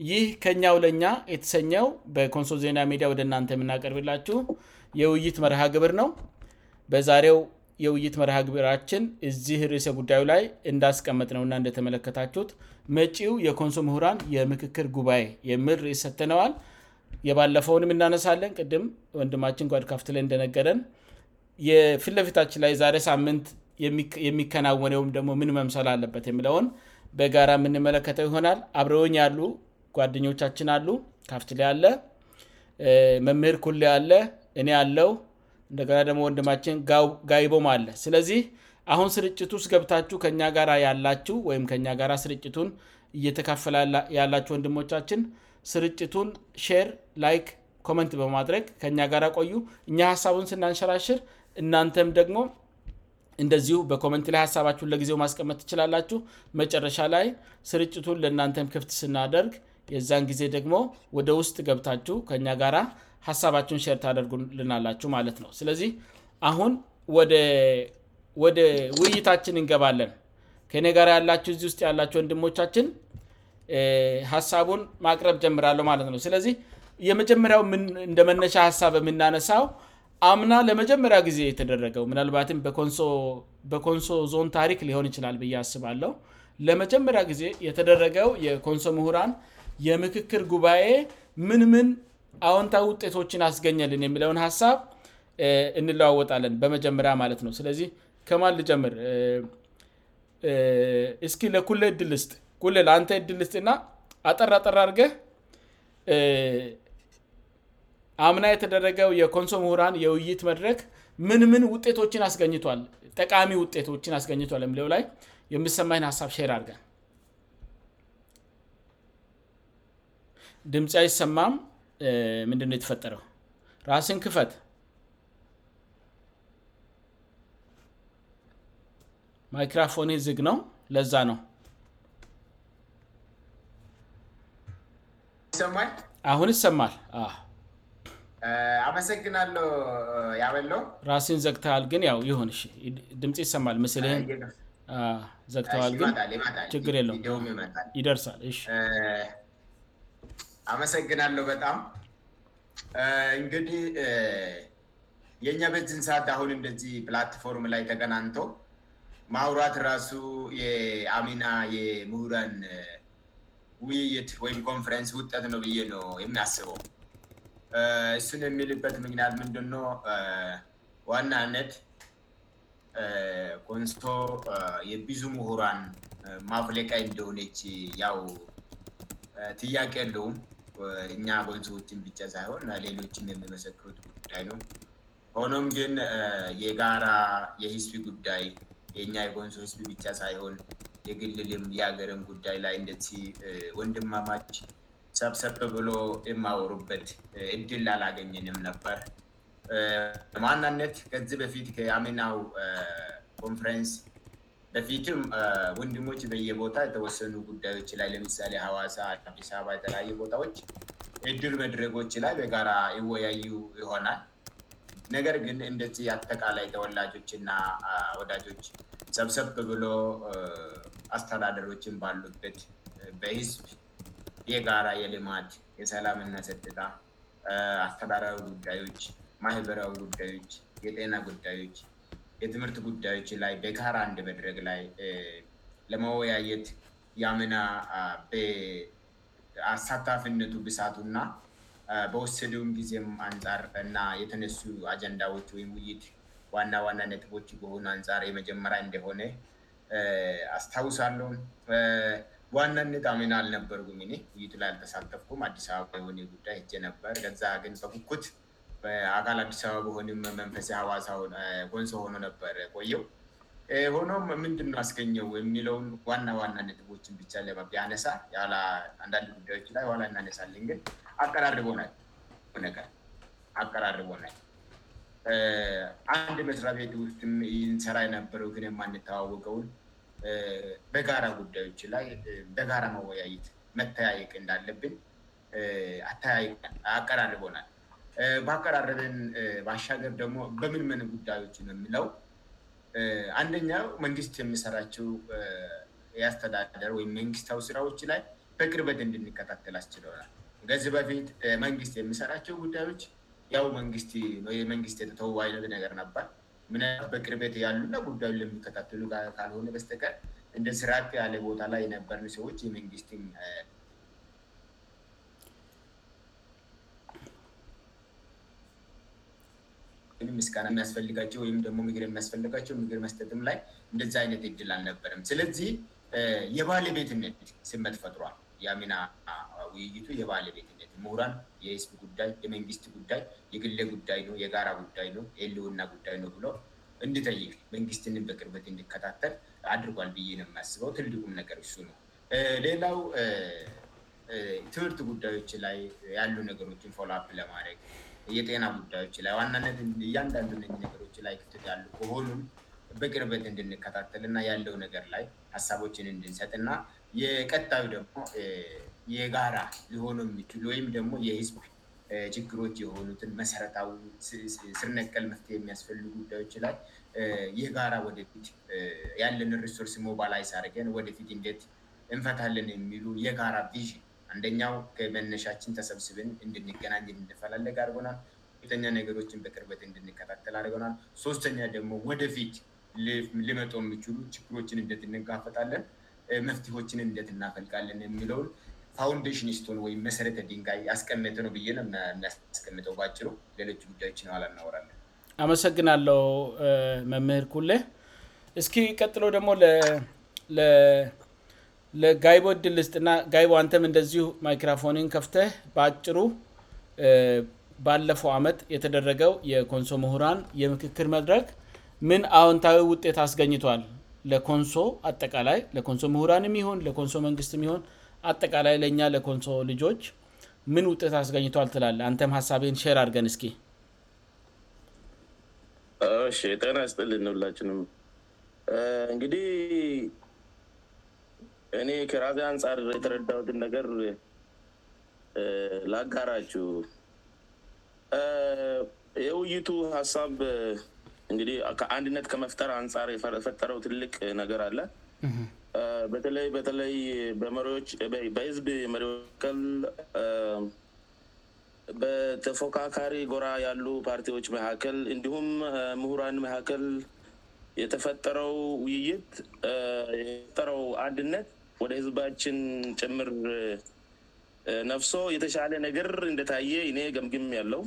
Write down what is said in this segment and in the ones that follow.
ይህ ከእኛው ለእኛ የተሰኘው በኮንሶ ዜና ሚዲያ ወደ እናንተ የምናቀርብላችሁ የውይይት መርሃ ግብር ነው በዛሬው የውይይት መርሃ ግብራችን እዚህ ርእሰ ጉዳዩ ላይ እንዳስቀመጥነውእና እንደተመለከታችሁት መጪው የኮንሶ ምሁራን የምክክር ጉባኤ የምል ርእሰትነዋል የባለፈውንም እናነሳለን ቅድም ወንድማችን ጓድ ካፍት ላይ እንደነገደን የፍትለፊታችን ላይ ዛሬ ሳምንት የሚከናወነውም ደግሞ ምን መምሰል አለበት የሚለውን በጋራ የምንመለከተው ይሆናል አብረውን ያሉ ጓደኞቻችን አሉ ካፍትላይ አለ መምህር ኩሌ አለ እኔ አለው እንደገ ደግሞ ወንድማችን ጋይቦም አለ ስለዚህ አሁን ስርጭቱስገብታችሁ ከእኛ ጋራ ያላችሁ ወይም ከእጋ ስርጭቱን እየተካፈላያላችሁ ወንድሞቻችን ስርጭቱን ር ላይ ኮመንት በማድረግ ከእኛ ጋራ ቆዩ እኛ ሀሳቡን ስናንሸራሽር እናንተም ደግሞ እንደዚሁ በኮመንት ላይ ሀሳባችሁ ለጊዜው ማስቀመት ትችላላችሁ መጨረሻ ላይ ስርጭቱን ለእናንተም ክፍት ስናደርግ የዚን ጊዜ ደግሞ ወደ ውስጥ ገብታችሁ ከእኛ ጋራ ሀሳባችን ሸርት አደርጉ ልናላችሁ ማለት ነው ስለዚህ አሁን ወደ ውይይታችን እንገባለን ከኔ ጋር ያላችሁ እዚ ውስጥ ያላችሁ ወንድሞቻችን ሀሳቡን ማቅረብ ጀምራለሁ ማለት ነው ስለዚህ የመጀመሪው እንደ መነሻ ሀሳብ የምናነሳው አምና ለመጀመሪያ ጊዜ የተደረገው ምናልባትም በኮንሶ ዞን ታሪክ ሊሆን ይችላል ብያአስባለው ለመጀመሪያ ጊዜ የተደረገው የኮንሶ ምሁራን የምክክር ጉባኤ ምን ምን አዎንታዊ ውጤቶችን አስገኘልን የሚለውን ሀሳብ እንለዋወጣለን በመጀመሪያ ማለት ነው ስለዚህ ከማን ልጀምር እስኪ ለኩ ድልስ ለአንተ ድል ስጥና አጠር አጠር አርገ አምና የተደረገው የኮንሶ ምሁራን የውይይት መድረግ ምን ምን ውጤቶችን አስገኝቷል ጠቃሚ ውጤቶችን አስገኝቷል የሚለው ላይ የምሰማኝን ሀሳብ ሸር አርገ ድምጽ አይሰማም ምንድነ የተፈጠረው ራሲን ክፈት ማይክራፎኒ ዝግ ነው ለዛ ነው አሁን ይሰማልራሲን ዘግተዋል ግን ያው ሆን ድምጽ ይሰማል ምስል ዘግተዋል ግንችግ የለ ይደርሳል አመሰግናለሁ በጣም እንግዲህ የእኛ ቤት እንስሰት አሁን እንደዚህ ፕላትፎርም ላይ ተቀናንቶ ማሁራት ራሱ የአሚና የምሁራን ውይይት ወይም ኮንፈሬንስ ውጠት ነው ብዬ ነው የሚያስበው እሱን የሚልበት ምክንያት ምንድ ዋናአነት ኮንስቶ የብዙ ምሁራን ማፍለቀይ እንደሆነች ያው ትያቄ እንደሁም እኛ ጎንሶዎችን ብቻ ሳይሆን ሌሎችም የሚመሰክሩት ጉዳይ ነው ሆኖም ግን የጋራ የህስፒ ጉዳይ የኛ የጎንሶ ህስፒ ብቻ ሳይሆን የግልልም የሀገርም ጉዳይ ላይ እንደህ ወንድማማች ሰብሰብ ብሎ የማወሩበት እድል አላገኝንም ነበር ማናነት ከዚህ በፊት ከአሜናው ኮንፍረንስ በፊትም ወንድሞች በየቦታ የተወሰኑ ጉዳዮች ላይ ለምሳሌ ሀዋሳ አዲስ አበባ የተለያዩ ቦታዎች እድር መድረጎች ላይ በጋራ ይወያዩ ይሆናል ነገር ግን እንደዚህ አተቃላይ ተወላጆችና ወዳጆች ሰብሰብ ብሎ አስተዳደሮችን ባሉበት በህዝብ የጋራ የልማት የሰላምና ሰጠጣ አስተዳዳራ ጉዳዮች ማህበራዊ ጉዳዮች የጤና ጉዳዮች የትምህርት ጉዳዮች ላይ በካራ አንድ መድረግ ላይ ለመወያየት የምና በአሳታፍነቱ ብሳቱ ና በወሰዱም ጊዜም አንጻር እና የተነሱ አጀንዳዎች ወይም ውይት ዋና ዋናነትቦች በሆኑ አንጻር የመጀመሪያ እንደሆነ አስታውሳለሁም ዋናነት አምና አልነበርጉም ኔ ውይቱ ላይ አልተሳተፍኩም አዲስ አበባ የሆነ ጉዳይ ህጀ ነበር ከዛ ግን ኩት በአካል አዲስ አበባ በሆንም መንፈሳ ሀዋሳው ጎንሶ ሆኖ ነበረ ቆየው ሆኖም ምንድ አስገኘው የሚለውን ዋና ዋና ነጥቦችን ብቻ ለቢያነሳ አንዳንድ ጉዳዮች ላይ ዋላ እናነሳልኝ ግን አቀራርቦነገር አቀራርቦ ናል አንድ መስሪያ ቤት ውስጥም ይህንሰራ የነበረው ግን ማንታዋወቀውን በጋራ ጉዳዮች ላይ በጋራ ማወያየት መተያየቅ እንዳለብን አቀራርቦናል ባቀራረበን ባሻገር ደግሞ በምን ምን ጉዳዮች ነው የሚለው አንደኛው መንግስት የሚሰራቸው የስተዳደር ወይም መንግስታዊ ስራዎች ላይ በቅርበት እንድንከታተል አስችለሆናል ከዚህ በፊት መንግስት የሚሰራቸው ጉዳዮች ያው መንግስት የመንግስት የተተዋይነት ነገር ነባር ምንያት በቅርበት ያሉና ጉዳዩ ለሚከታትሉ ካልሆነ በስተቀር እንደ ስርት ያለ ቦታ ላይ የነበርን ሰዎች የመንግስት ምስና የሚያስፈልጋቸው ወይም ደግሞ ምግር የሚያስፈልጋቸው ምግር መስጠጥም ላይ እንደዚ አይነት ይድል አልነበርም ስለዚህ የባለቤትነት ስመት ፈጥሯል የአሚና ውይይቱ የባለቤትነት ምሁራን የህብ ጉዳይ የመንግስት ጉዳይ የግለ ጉዳይ ነው የጋራ ጉዳይ ነው የእልውና ጉዳይ ነው ብሎ እንድጠይል መንግስትንን በቅርበት እንድከታተል አድርጓል ብይነው የሚያስበው ትልቁም ነገር ይሱ ነው ሌላው ትምህርት ጉዳዮች ላይ ያሉ ነገሮችን ፎላፕ ለማድረግ የጤና ጉዳዮች ላይ ዋናነት እያንዳንዱነኝ ነገሮች ላይ ክፍትት ያሉ በሆኑን በቅርበት እንድንከታተል እና ያለው ነገር ላይ ሀሳቦችን እንድንሰጥ እና የቀጣዩ ደግሞ የጋራ ሊሆነው የሚችሉ ወይም ደግሞ የህዝብ ችግሮች የሆኑትን መሰረታዊ ስነቀል መፍትሄ የሚያስፈልጉ ጉዳዮች ላይ ይጋራ ወደፊት ያለንን ሪሱርስ ሞባላይ አድርገን ወደፊት እንዴት እንፈታለን የሚሉ የጋራ ቪዥን አንደኛው ከመነሻችን ተሰብስብን እንድንገናኝ የምንፈላለግ አርሆናል ተኛ ነገሮችን በክርበት እንድንከታተል አሪሆናል ሶስተኛ ደግሞ ወደፊት ልመጠ የሚችሉ ችግሮችን እንደት እንጋፈጣለን መፍትችን እንደት እናፈልቃለን የሚለውን ፋውንዴሽንስቶን ወይም መሰረተ ድንጋይ ያስቀምተ ነው ብዬነው የሚያስቀምጠው ጓጭሩ ሌሎች ጉዳዮች ነው አላናወራለን አመሰግናለው መምህር ኩሌ እስኪ ቀጥለ ደግሞ ለጋይቦ ድልስጥ ና ጋይቦ አንተም እንደዚሁ ማይክራፎኒን ከፍተህ በአጭሩ ባለፈው አመት የተደረገው የኮንሶ ምሁራን የምክክር መድረግ ምን አዎንታዊ ውጤት አስገኝቷል ለኮንሶ አጠቃላይ ለኮንሶ ምሁራንም ይሆን ለኮንሶ መንግስት ሆን አጠቃላይ ለእኛ ለኮንሶ ልጆች ምን ውጤት አስገኝቷል ትላለ አንተም ሀሳቤን ሼር አርገን እስኪ ና ስልንብላችንም እንግዲህ እኔ ከራዛ አንጻር የተረዳሁትን ነገር ላጋራችው የውይይቱ ሀሳብ እንግዲህ አንድነት ከመፍጠር አንጻር የፈጠረው ትልቅ ነገር አለ ተለ በተለይ በህዝብ መሪዎል በተፎካካሪ ጎራ ያሉ ፓርቲዎች መካከል እንዲሁም ምሁራን መካከል የተፈጠረው ውይይት የፈጠረው አንድነት ወደ ህዝባችን ጭምር ነፍሶ የተሻለ ነገር እንደታየ እኔ ገምግም ያለው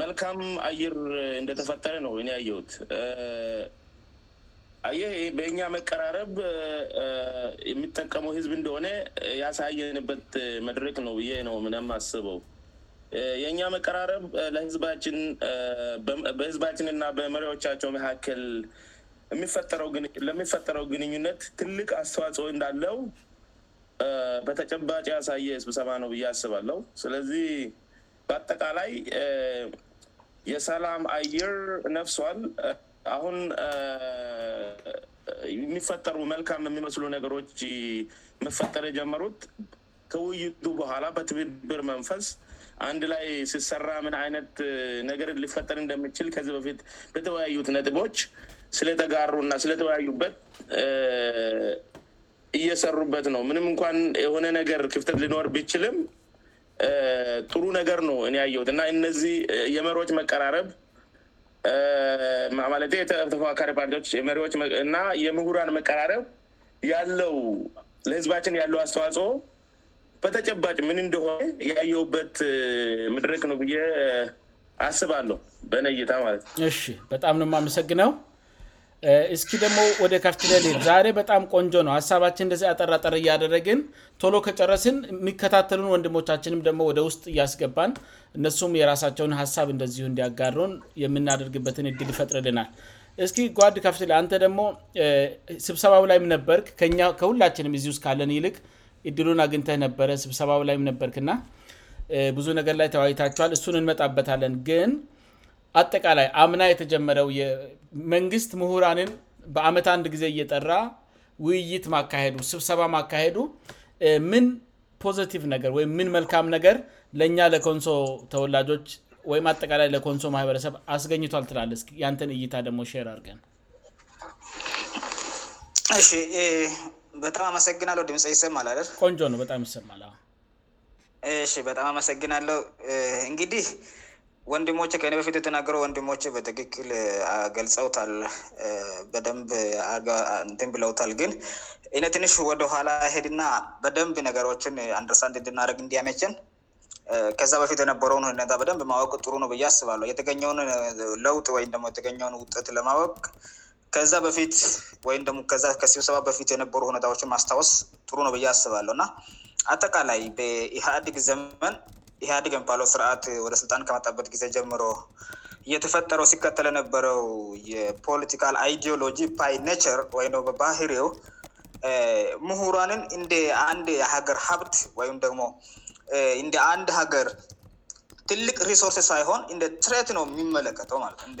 መልካም አየር እንደተፈጠረ ነው ይኔ አየሁት በእኛ መቀራረብ የሚጠቀመው ህዝብ እንደሆነ ያሳየንበት መድረቅ ነው ይ ነው ምንም አስበው የእኛ መቀራረብ ለህዝባችን በህዝባችን ና በመሪዎቻቸው መካከል ለሚፈጠረው ግንኙነት ትልቅ አስተዋጽኦ እንዳለው በተጨባጭ ያሳየ ስብሰማ ነው ብዬ አስባለሁ ስለዚህ በአጠቃላይ የሰላም አየር ነፍሷል አሁን የሚፈጠሩ መልካም የሚመስሉ ነገሮች መፈጠር የጀመሩት ከውይይቱ በኋላ በትብብር መንፈስ አንድ ላይ ሲሰራ ምን አይነት ነገርን ሊፈጠር እንደሚችል ከዚህ በፊት በተወያዩት ነጥቦች ስለተጋሩ እና ስለተወያዩበት እየሰሩበት ነው ምንም እንኳን የሆነ ነገር ክፍተት ልኖር ብችልም ጥሩ ነገር ነው እኔ ያየት እና እነዚህ የመሪዎች መቀራረብ ለ ተዋካሪ ፓርዎሪና የምሁራን መቀራረብ ያለው ለህዝባችን ያለው አስተዋጽኦ በተጨባጭ ምን እንደሆነ የውበት መድረክ ነው ብ አስባለሁ በነይታ ማለት ነው በጣም ም አመሰግነው እስኪ ደግሞ ወደ ካፍችለል ዛሬ በጣም ቆንጆ ነው ሀሳባችን እንደዚህ አጠራጠር እያደረግን ቶሎ ከጨረስን የሚከታተሉን ወንድሞቻችንም ደሞ ወደ ውስጥ እያስገባን እነሱም የራሳቸውን ሀሳብ እንደዚሁ እንዲያጋሩን የምናደርግበትን እድል ይፈጥርልናል እስኪ ጓድ ካፍችለ አንተ ደግሞ ስብሰባው ላይም ነበርክ ከ ከሁላችንም እዚ ውስጥ ካለን ይልቅ እድሉን አግንተህ ነበረ ስብሰባ ላይም ነበርክእና ብዙ ነገር ላይ ተዋይታቸዋል እሱን እንመጣበታለን ግን አጠቃላይ አምና የተጀመረው የመንግስት ምሁራንን በአመት አንድ ጊዜ እየጠራ ውይይት ማካሄዱ ስብሰባ ማካሄዱ ምን ፖዘቲቭ ነገርወይምምን መልካም ነገር ለእኛ ለኮንሶ ተወላጆች ወይም አጠቃላይ ለኮንሶ ማህበረሰብ አስገኝቷል ትላለ ያንተን እይታ ደግሞ ር አርገንጣም ግናቆንጆ ነውበጣም ይሰማጣም ግና ወንድሞች ከኔ በፊት የተናገረ ወንድሞች በትክክል ገልጸውታል በደብ ብለውታል ግን እነትንሽ ወደኋላ ይሄድና በደንብ ነገሮችን አንድርሳንት እንድናደርግ እንዲያመችን ከዛ በፊት የነበረውን ሁበደንብማወቅ ጥሩ ነው ብዬ አስባለ የተገኘውን ለውጥ ወይም የተገኘውን ውጠት ለማወቅ ከዛ በፊትወይሲሰባ በፊት የነበሩ ሁታዎችን ማስታወስ ጥሩ ነው ብዬ አስባለሁ እና አጠቃላይ በኢህድግ ዘመን ህደገም ፓሎ ስርአት ወደ ስልጣን ከመጠበት ጊዜ ጀምሮ እየተፈጠሮ ሲከተለ ነበረው የፖሊቲካል አይዲሎጂ ይ ቸር ወይውበባህርው ምሁራንን እንደ አንድ ሀገር ሀብት ወይም ደግሞ እንደ አንድ ሀገር ትልቅ ሪሶርሴ ሳይሆን እንደ ትሬት ነው የሚመለከተው ማለት እንደ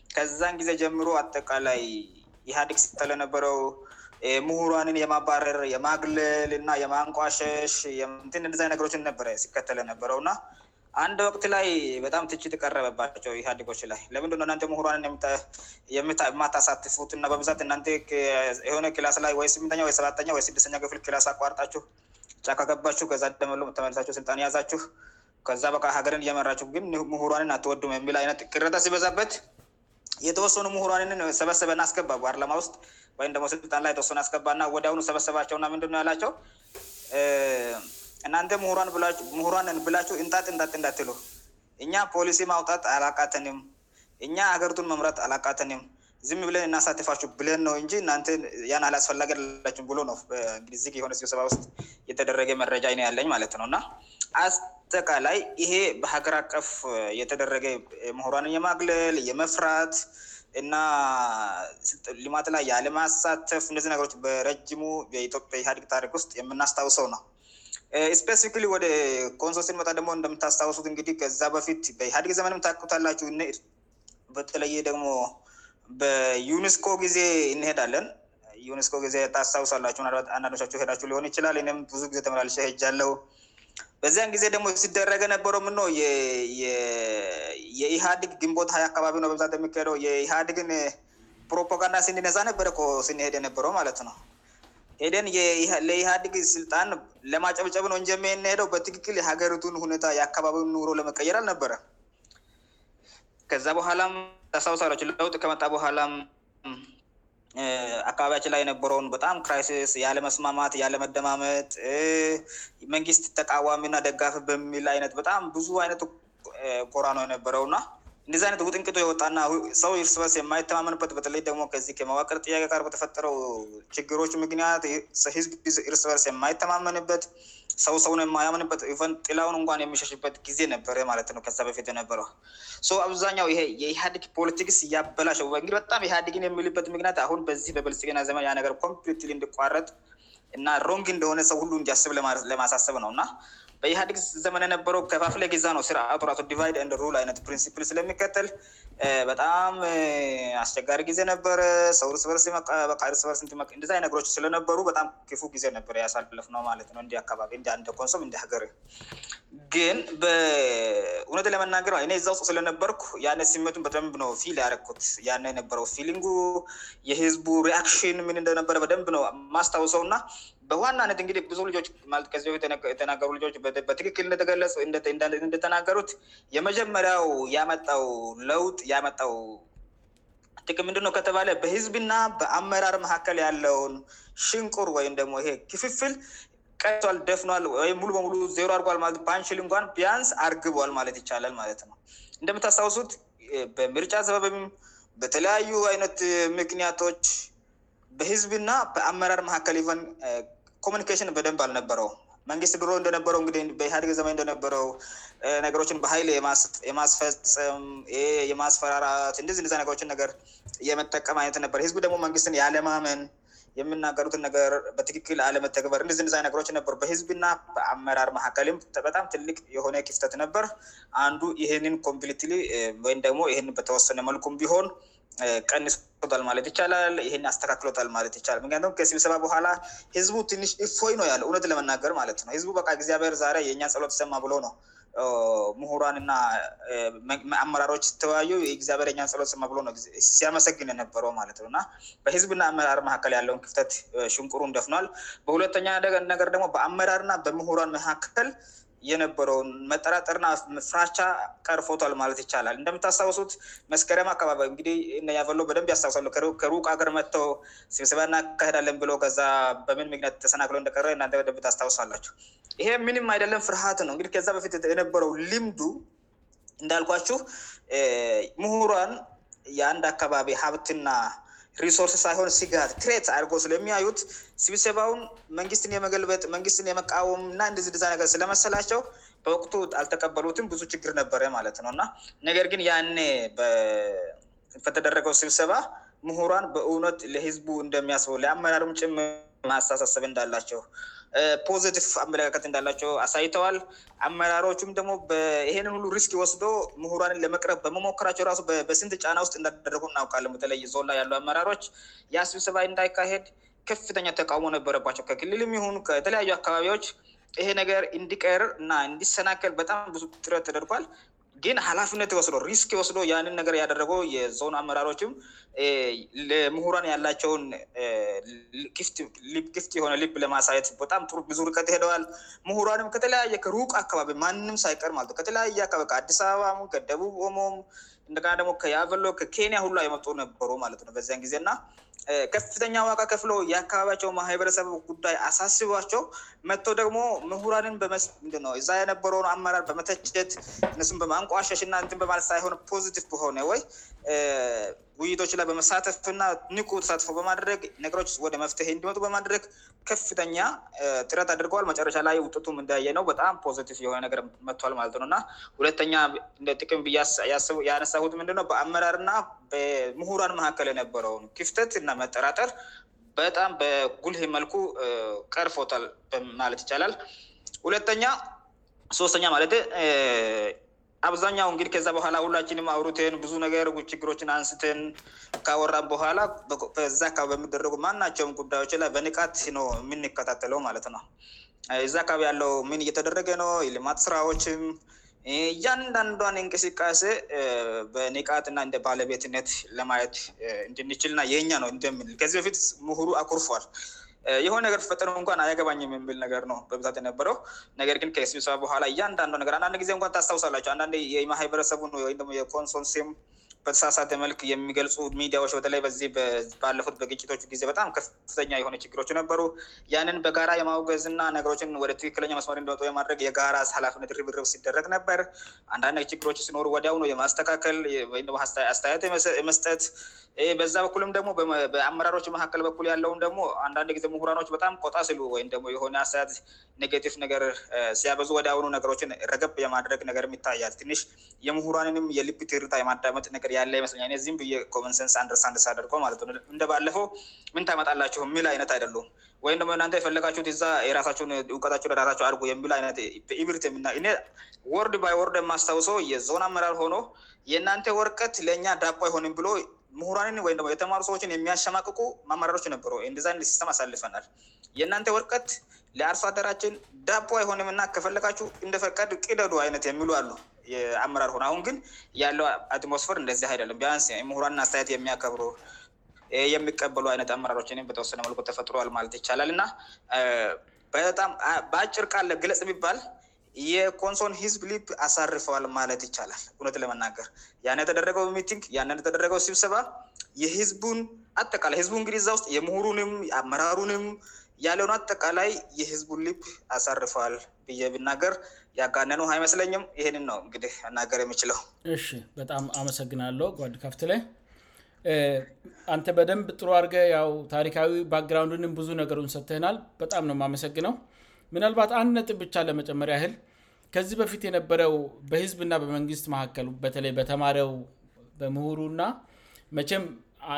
ከዛን ጊዜ ጀምሮ አጠቃላይ ኢህአዲግ ሲከተለ ነበረው ምሁሯንን የማባረር የማግለል ና የማንኳሸሽ የም ዲዛይን ነገሮችን ሲከተለ ነበረውና አንድ ወቅት ላይ በጣም ትችት እቀረበባቸው ኢህአዴጎች ላይ ለምንድ እናን ምሁንን የማታሳትፉት እና በብዛት እና የሆነ ክላስ ላይ ወስምተኛ ሰባተኛ ወስድስተኛው ክፍል ክላስ አቋርጣችሁ ጫካቀባችሁ ከዛ ደመሎ ተመለሳቸው ስልጣን ያዛችሁ ከዛ በቃ ሀገርን እየመራችሁ ግን ምሁሯንን አትወዱም የሚል አይነት ክረተ ሲበዛበት የተወሰኑ ምሁሯንንን ሰበሰበን አስገባ ፓርላማ ውስጥ ወይም ደሞ ስልጣን ላይ የተወሱኑ አስገባእና ወደአሁኑ ሰበሰባቸውእና ምንድ ያላቸው እናንተ ምሁሯንን ብላችሁ እንታጥ እን እንዳትሉ እኛ ፖሊሲ ማውጣት አላቃተንም እኛ ሀገርቱን መምራት አላቃተንም ዝም ብለን እናሳተፋችሁ ብለን ነው እንጂ እናን ያን አላስፈላጊ ላችብሎ ነውግየሆነ ሲ ሰባ ውስጥ የተደረገ መረጃ አይነ ያለኝ ማለት ነውእና አስተቃላይ ይሄ በሀገር አቀፍ የተደረገ ምሁሯንን የማግለል የመፍራት እና ሊማት ላይ ያለማሳተፍ እነዚህ ነገሮች በረጅሙ የኢትዮጵያ ህአዲግ ታሪክ ውስጥ የምናስታውሰው ነው ስፔሲፊክሊ ወደ ኮንሶ ሲንመታ ደግሞ እንደምታስታውሱት እንግዲህ ከዛ በፊት በኢህአዲግ ዘመን ታክታላችሁ በተለየ ደግሞ በዩኒስኮ ጊዜ እንሄዳለን ዩኒስኮ ጊዜ ታስታውሳላቸሁ ባት አንዳንዶቸ ሄዳሁ ሊሆን ይችላል ም ብዙ ጊዜ ተመላል ይሄጃለው በዚያን ጊዜ ደግሞ ሲደረገ ነበረው ኖ የኢህዲግ ግንቦት ሀይ አካባቢ ነው በዛት የሚካሄደው የኢህዲግን ፕሮፓጋንዳ ሲንድነዛ ነበረ ስንሄድ ነበረው ማለት ነው ሄደን ለኢህአዲግ ስልጣን ለማጨብጨብ ነው እንጀ ሚናሄደው በትክክል የሀገሪቱን ሁኔታ የአካባቢውን ኑሮው ለመቀየር አልነበረ ከዛ በኋላም ተሳውሳሪዎች ለውጥ ከመጣ በኋላም አካባቢችን ላይ የነበረውን በጣም ክራይሲስ ያለመስማማት ያለመደማመት መንግስት ተቃዋሚ ና ደጋፍ በሚል አይነት በጣም ብዙ አይነት ኮራኖ የነበረውና እንደዚህ አይነት ውጥንቅቶ የወታ እና ሰው ርስ በርስ የማይተማመንበት በተለይ ደግሞ ከዚ ከመዋቅር ጥያቄ ጋር በተፈጠረው ችግሮች ምክንያት ርስበርስ የማይተማመንበት ሰው ሰውን የማያምንበት ቨን ጤላውን እንኳን የሚሸሽበት ጊዜ ነበረ ማለትነው ከዛ በፊት ነበረው አብዛኛው ይሄ የኢህዴግ ፖለቲክስ ያበላሽ እግዲበጣም ኢዴግን የሚልበት ምክንያት አሁን በዚህ በበልስገና ዘመን ነገር ኮምፒት እንድቋረጥ እና ሮንግ እንደሆነ ሰው ሁሉ እንዲያስብ ለማሳስብ ነውእና በኢህአዲግ ዘመን የነበረው ከፋፍለ ጊዛ ነው ስራ ጦርቶ ዲቫይድ ንሩል አይነት ፕሪንሲፕል ስለሚከተል በጣም አስቸጋሪ ጊዜ ነበረ ሰውር ስሲሲንነሮች ስለነበሩ በጣም ክፉ ጊዜ ነበረያሳልለፍነውማትቢንንሶም እንሀገር ግን በእውነት ለመናገር እዛ ውስጥ ስለነበርኩ ያነ ሲቱ በደንብ ነው ፊል ያረኩት ያነ የነበረው ፊሊንጉ የህዝቡ ሪክሽን ምን እንደነበረ በደንብ ነው ማስታውሰው እና በዋናነት እግዲህ ብዙ ልጆችዚ የተናገሩ ልጆች በትክክል እንደተገለእንደተናገሩት የመጀመሪያው የመጣው ለውጥ የመጣው ጥቅም ምንድነ ከተባለ በህዝብና በአመራር መካከል ያለውን ሽንቁር ወይም ደግሞ ይሄ ክፍፍል ቀል ደፍኗል ወይም ሙሉ በሙሉ ዜሮ አርል ለት ንሽል እንኳን ቢያንስ አርግቧል ማለት ይቻላል ማለት ነው እንደምታስታውሱት በምርጫ ዘበብ በተለያዩ አይነት ምክንያቶች በህዝብና በአመራር መካከል ሊሆን ሚኒኬሽን በደንብ አልነበረው መንግስት ድሮ እንደነበረው እንግዲህ በኢህአደግ ዘመን እንደነበረው ነገሮችን በሀይል የማስፈፀም የማስፈራራት እንደዚንዛ ነገሮችን ገር የመጠቀም አይነት ነበር ህዝብ ደግሞ መንግስትን ያለማመን የምናገሩትን ነገር በትክክል ያለመተግበር እንዚህ ንዚ ነገሮች ነበሩ በህዝብና በአመራር ማካከል በጣም ትልቅ የሆነ ክፍተት ነበር አንዱ ይህንን ኮምፕሊት ወይም ደግሞ ይን በተወሰነ መልኩም ቢሆን ቀንይሰቶታል ማለት ይቻላል ይህን ያስተካክሎታል ማለት ይቻላል ምክንያትም ከሲብሰባ በኋላ ህዝቡ ትንሽ እፎይ ነው ያለ እውነት ለመናገር ማለት ነው ህዝቡ በግዚአብሔር ዛ የኛን ጸሎት ይሰማ ብሎ ነው ምሁራንና አመራሮች ሲተወያዩ ጊዚአብሔር የኛን ጸሎት ሰማ ብሎ ነ ሲያመሰግን የነበረው ማለት ነውእና በህዝብና አመራር መካከል ያለውን ክፍተት ሽንቁሩንደፍኗል በሁለተኛ ነገር ደግሞ በአመራርና በምሁሯን መካከል የነበረውን መጠራጠርና ፍራሃቻ ቀርፎቷል ማለት ይቻላል እንደምታስታውሱት መስከረም አካባቢ እግዲህ እፈሎ በደንብ ያስታውሳሉ ከሩቅ አገር መጥተው ስብስባና ያካሄዳለን ብሎ ከዛ በምን ምክንያት ተሰናክለ እንደቀረ እንደብ ያስታውሳላችሁ ይሄ ምንም አይደለም ፍርሃት ነውእንግዲህከዛ በፊት የነበረው ልምዱ እንዳልኳችሁ ምሁሯን የአንድ አካባቢ ሀብትና ሪሶርስ ሳይሆን ሲጋር ክሬት አድርጎ ስለሚያዩት ስብሰባውን መንግስትን የመገልበጥ መንግስትን የመቃወም እና እንድዝድዛ ሀገር ስለመሰላቸው በወቅቱ አልተቀበሉትም ብዙ ችግር ነበረ ማለት ነው እና ነገር ግን ያን በተደረገው ስብሰባ ምሁሯን በእውነት ለህዝቡ እንደሚያስበው ለአመራሩም ጭም ማስታሳሰብ እንዳላቸው ፖዘቲፍ አመለካከት እንዳላቸው አሳይተዋል አመራሮቹም ደግሞ ይሄን ሁሉ ሪስክ ወስዶ ምሁራንን ለመቅረብ በመሞከራቸው ራሱ በስንት ጫና ውስጥ እንዳደረጉ እናውቃለም በተለይ ዞላ ያሉ አመራሮች የስብስባ እንዳይካሄድ ከፍተኛ ተቃውሞ ነበረባቸው ከክልልም ይሁን ከተለያዩ አካባቢዎች ይሄ ነገር እንዲቀር እና እንዲሰናከል በጣም ብዙ ትረት ተደርጓል ይን ሀላፍነት ይወስዶ ሪስክ ይወስዶ ያንን ነገር ያደረገው የዞን አመራሮችም ለምሁራን ያላቸውን ክፍት የሆነ ልብ ለማሳየት ቦጣም ብዙር ከትሄደዋል ምሁራንም ከተለያየ ከሩቅ አካባቢ ማንም ሳይቀር ማለትው ከተለያየ አካባቢ ከአዲስ አበባ ከደቡብ ሞም እንደና ደግሞ ከያገሎ ከኬንያ ሁሉየመጡ ነበሩ ማለት ነ በዚያን ጊዜ እና ከፍተኛ ዋቃ ከፍሎ የአካባቢያቸው ማህበረሰቡ ጉዳይ አሳስባቸው መቶ ደግሞ ምሁራንን ው እዛ የነበረ አመራር በመተጨት ም በማንቋሸሽ እና በማለ ሳሆን ፖዚቲቭ በሆነ ወይ ውይቶች ላይ በመሳተፍና ንቁ ተሳትፎ በማድረግ ነገሮች ወደ መፍትሄ እንዲመጡ በማድረግ ከፍተኛ ትረት አድርገዋል መጨረሻ ላይ ውጠቱም እንደያየነው በጣም ፖቲ የሆነነር መል ማለት ነውእና ሁለተኛ ጥቅም የነሳ ንድ በአመራርና በምሁራን መካከል የነበረው ክፍተት እና መጠራተር በጣም በጉልሄ መልኩ ቀርፎልማለት ይቻላል ሁለተኛ ሶስተኛ ማለት አብዛኛው እንግዲ ከዛ በኋላ ሁላችን አውሩትን ብዙ ነገር ረጉ ችግሮችን አንስትን ካወራ በኋላ ዚ አካባ በምደረጉ ማናቸው ጉዳዮች ላይ በንቃት የምንከታተለው ማለት ነው እዚ አካባ ያለው ምን እየተደረገ ነው ልማት ስራዎችም Eh, እያንዳንዷን እንቅስቃሴ eh, በኒቃትና እንደባለቤትነት ለማየት eh, እንትንችልና የኛ ነው እንትም ከዚበፊት ምሁሩ አኩርፏል የሆ ነገር ፈጠኑ እንኳን አያገባኝ የሚል ነገር ነው በብዛት ነበረው ነገር ግን ከስቢሰባ ኋላ እያንዳንዱ ነገር አንዳንድ ጊዜ እኳን ታሳውሳላቸ አንንድ የማሃይበረሰቡ ነይሞ የኮንሶንሲም በተሳሳተ መልክ የሚገልጹ ሚዲያዎች በተለይ በዚህ ባለፉት በግጭቶ ጊዜ በጣም ከፍተኛ የሆነ ችግሮች ነበሩ ያንን በጋራ የማውገዝ እና ነገሮችን ወደ ትክክለኛ መስማሪ እንደመጠ ማድረግ የጋራሃላፍነት ብርብ ሲደረግ ነበር አንዳንድ ችግሮች ሲኖሩ ወዲውነው የማስተካከል ወይ አስተያየት መስጠት በዛ በኩልም ደግሞ በአመራሮች መካከል በኩ ያለው ደግሞ አንዳንድ ጊዜሁራኖች በጣም ኮታ ስሉ ወይም ደሞ የሆነ አስያት ኔጌቲቭ ነገር ሲያበዙ ወደያውኑ ነገሮችን ረገብ የማድረግ ገርየሚታያልሽ የሁራንንም የልብትርታ ማዳመጥ ነገ ያለ ይመስለኛልዚህ ብንሰንስ አንረስ አን አደርጎ ማለት ነእንደባለፈው ምንታመጣላቸሁ ሚል አይነት አይደሉም ወይም ደሞ ና የፈለጋቸሁ ራሳን እውቀ ራሳቸአርየሚነትብርትና ወርድ ባይ ወርድማስታውሰው የዞን አመራር ሆኖ የእናንተ ወርከት ለእኛ ዳቦ አሆንምብሎ ምሁራንን ወይም ደሞ የተማሩ ሰዎችን የሚያሸማቅቁ አመራሮች ነበሩ ንዲዛን ሲስተም አሳልፈናል የእናንተ ወርቀት ለአርሶ አደራችን ዳቦ የሆንም እና ከፈለጋችሁ እንደፈቀድ ቅደዱ አይነት የሚሉ አሉአመራር ሆነ አሁን ግን ያለው አትሞስፈር እንደዚህ አይደለም ቢንስ ምሁንን አስተየት የሚያከብሩ የሚቀበሉ አይነት አመራሮች በተወሰነ መል ተፈጥሮል ማለት ይቻላል እና በጣም በአጭር ቃለ ግለጽ ባል የኮንሶን ህዝብ ሊፕ አሳርፈዋል ማለት ይቻላል እውነት ለመናገር ያን የተደረገው ሚንግ ን የተደረገው ስብሰባ የህዝቡን አጠቃላይ ህዝቡ እንግዲዛ ውስጥ የምሁሩንም አመራሩንም ያለሆን አጠቃላይ የህዝቡን ሊፕ አሳርፈዋል ብብናገር ያጋነኑ አይመስለኝም ይህን ነው እግዲ ናገር የሚችለው በጣም አመሰግናለው ጓድ ካፍትለ አንተ በደንብ ጥሩ አርገ ታሪካዊ ባክግራንድን ብዙ ነገሩን ሰትናል በጣም ነ መሰግነው ምናልባት አንድ ነጥብ ብቻ ለመጨመሪያ እህል ከዚህ በፊት የነበረው በህዝብና በመንግስት መካከል በተለይ በተማሪያው በምሁሩእና መቼም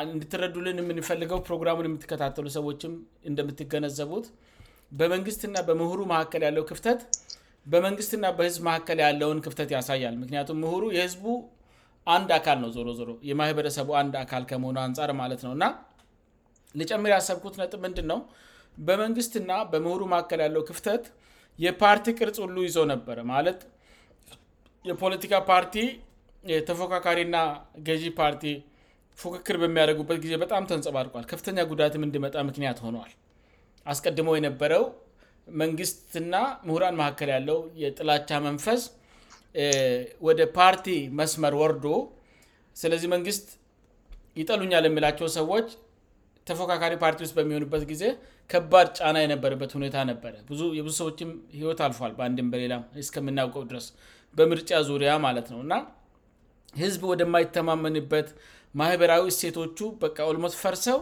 እንድትረዱልን የምንፈልገው ፕሮግራሙን የምትከታተሉ ሰዎችም እንደምትገነዘቡት በመንግስትና በምሁሩ መካከል ያለው ክፍተት በመንግስትና በህዝብ መካከል ያለውን ክፍተት ያሳያል ምክንያቱም ምሁሩ የህዝቡ አንድ አካል ነው ዞሮዞሮ የማህበረሰቡ አንድ አካል ከመሆኑ አንጻር ማለት ነው እና ልጨምር ያሰብኩት ነጥ ምንድን ነው በመንግስትና በምሁሩ መካከል ያለው ክፍተት የፓርቲ ቅርጽ ሉ ይዞው ነበረ ማለት የፖለቲካ ፓርቲ የተፎካካሪና ገዢ ፓርቲ ፉክክር በሚያደረጉበት ጊዜ በጣም ተንጸባድቋል ከፍተኛ ጉዳትም እንድመጣ ምክንያት ሆኗል አስቀድሞ የነበረው መንግስትና ምሁራን መካከል ያለው የጥላቻ መንፈስ ወደ ፓርቲ መስመር ወርዶ ስለዚህ መንግስት ይጠሉኛል የሚላቸው ሰዎች ተፎካካሪ ፓርቲ ውስጥ በሚሆኑበት ጊዜ ከባድ ጫና የነበረበት ሁኔታ ነበረ ብዙ የብዙ ሰዎችም ህይወት አልፏል በአንድም በሌላም እስከምናውቀው ድረስ በምርጫ ዙሪያ ማለት ነውእና ህዝብ ወደማይተማመንበት ማህበራዊ ሴቶቹ በ ልሞስ ፈርሰው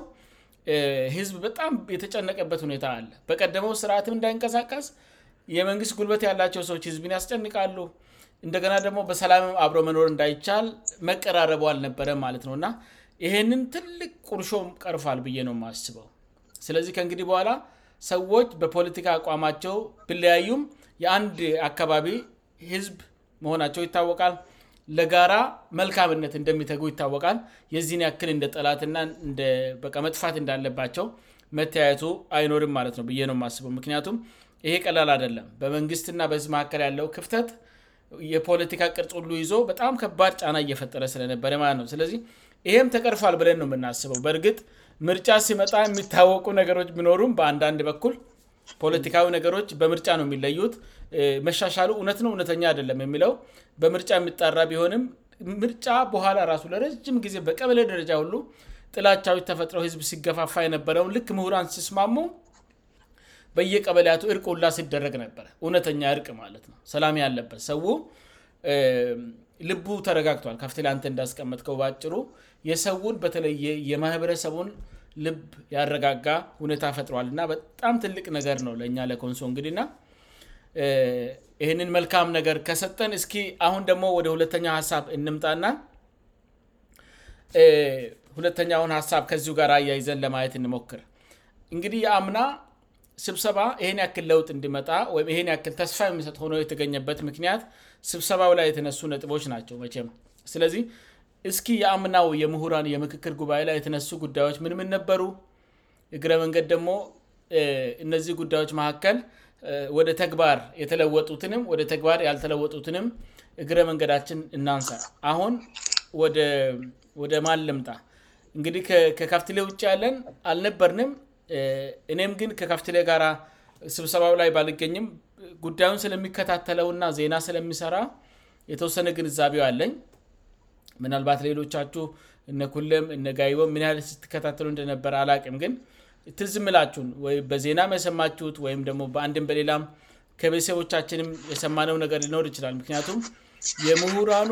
ህዝብ በጣም የተጨነቀበት ሁኔታ አለ በቀደመው ስርዓትም እንዳይንቀሳቀስ የመንግስት ጉልበት ያላቸው ሰዎች ህዝብን ያስጨንቃሉ እንደገና ደግሞ በሰላምም አብረ መኖር እንዳይቻል መቀራረበ አልነበረ ማለት ነውና ይህንን ትልቅ ቁርሾ ቀርፋል ብዬ ነው ማስበው ስለዚህ ከእንግዲህ በኋላ ሰዎች በፖለቲካ አቋማቸው ብለያዩም የአንድ አካባቢ ህዝብ መሆናቸው ይታወቃል ለጋራ መልካምነት እንደሚተጉ ይታወቃል የዚህኒ ያክል እንደ ጠላትና እ መጥፋት እንዳለባቸው መተያየቱ አይኖርም ማለት ነው ብ ነው ማስበው ምክንያቱም ይሄ ቀላል አደለም በመንግስትና በህዝብ መካከል ያለው ክፍተት የፖለቲካ ቅርጽ ሉ ይዞ በጣም ከባድ ጫና እየፈጠረ ስለነበረ ማለት ነውለዚህ ይህም ተቀርፏል ብለን ነው የምናስበው በእርግጥ ምርጫ ሲመጣ የሚታወቁ ነገሮች ቢኖሩም በአንዳንድ በኩል ፖለቲካዊ ነገሮች በምርጫ ነው የሚለዩት መሻሻሉ እውነት ነው እውነተኛ አደለም የሚለው በምርጫ የሚጣራ ቢሆንም ምርጫ በኋላ ራሱ ለረጅም ጊዜ በቀበለ ደረጃ ሁሉ ጥላቻዎ ተፈጥረው ህዝብ ሲገፋፋ የነበረውን ልክ ምሁራን ሲስማሙ በየቀበለያቱ እርቅ ላ ሲደረግ ነበረ እውነተኛ እቅ ማለት ነው ሰላሚ አለበት ሰው ልቡ ተረጋግቷል ከፍቴላአ እንዳስቀመጥከው በጭሩ የሰውን በተለየ የማህበረሰቡን ልብ ያረጋጋ ሁኔታ ፈጥሯል እና በጣም ትልቅ ነገር ነው ለእኛ ለኮንሶ እንግዲና ይህንን መልካም ነገር ከሰጠን እስኪ አሁን ደግሞ ወደ ሁለተኛው ሀሳብ እንምጣና ሁለተኛን ሀሳብ ከዚ ጋር እያይዘን ለማየት እንሞክር እንግዲህ የአምና ስብሰባ ይሄን ያክል ለውጥ እንዲመጣ ወይም ሄን ክል ተስፋ የሚሰጥ ሆነ የተገኘበት ምክንያት ስብሰባው ላይ የተነሱ ነጥቦች ናቸው ቼምለ እስኪ የአምናው የምሁራን የምክክር ጉባኤ ላይ የተነሱ ጉዳዮች ምንምን ነበሩ እግረ መንገድ ደግሞ እነዚህ ጉዳዮች መካከል ወደ ተግባር የተለወጡትንም ወደ ተግባር ያልተለወጡትንም እግረ መንገዳችን እናንሰራ አሁን ወደ ማለምጣ እንግዲህ ከካፍትሌ ውጭ ያለን አልነበርንም እኔም ግን ከካፍትሌ ጋር ስብሰባው ላይ ባሊገኝም ጉዳዩን ስለሚከታተለውእና ዜና ስለሚሰራ የተወሰነ ግንዛቤው አለኝ ምናልባት ሌሎቻችሁ እነኩለም እነጋይወ ምን ያ ስትከታተሉ እንደነበረ አላቅም ግን ትዝምላችሁን በዜናም የሰማችሁት ወይም ደግሞ በአንድም በሌላም ከቤተሰቦቻችንም የሰማነው ነገር ሊኖር ይችላል ምክንያቱም የምሁራኑ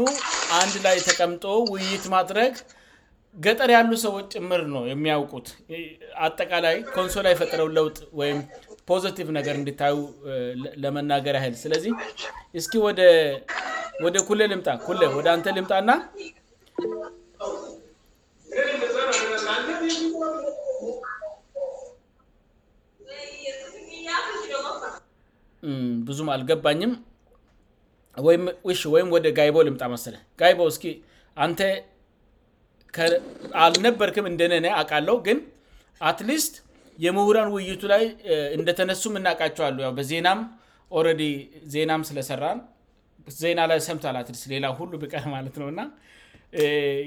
አንድ ላይ ተቀምጦ ውይይት ማድረግ ገጠር ያሉ ሰዎች ጭምር ነው የሚያውቁት አጠቃላይ ኮንሶላ የፈጥረው ለውጥ ወይም ፖዘቲቭ ነገር እንድታዩ ለመናገር ያህል ስለዚ እደ ወደ ልምጣ ወደ አንተ ልምጣና ብዙም አልገባኝም ወይም ወደ ጋይቦ ልምጣ መሰለ ጋይ እስ አን አልነበርክም እንደነነ አቃለው ግን አትሊስት የምሁራን ውይይቱ ላይ እንደተነሱ እናቃቸዋሉ በዜናም ረዲ ዜናም ስለሰራ ዜና ላይ ሰምት አላትስ ሌላ ሁሉ ብቃር ማለት ነውእና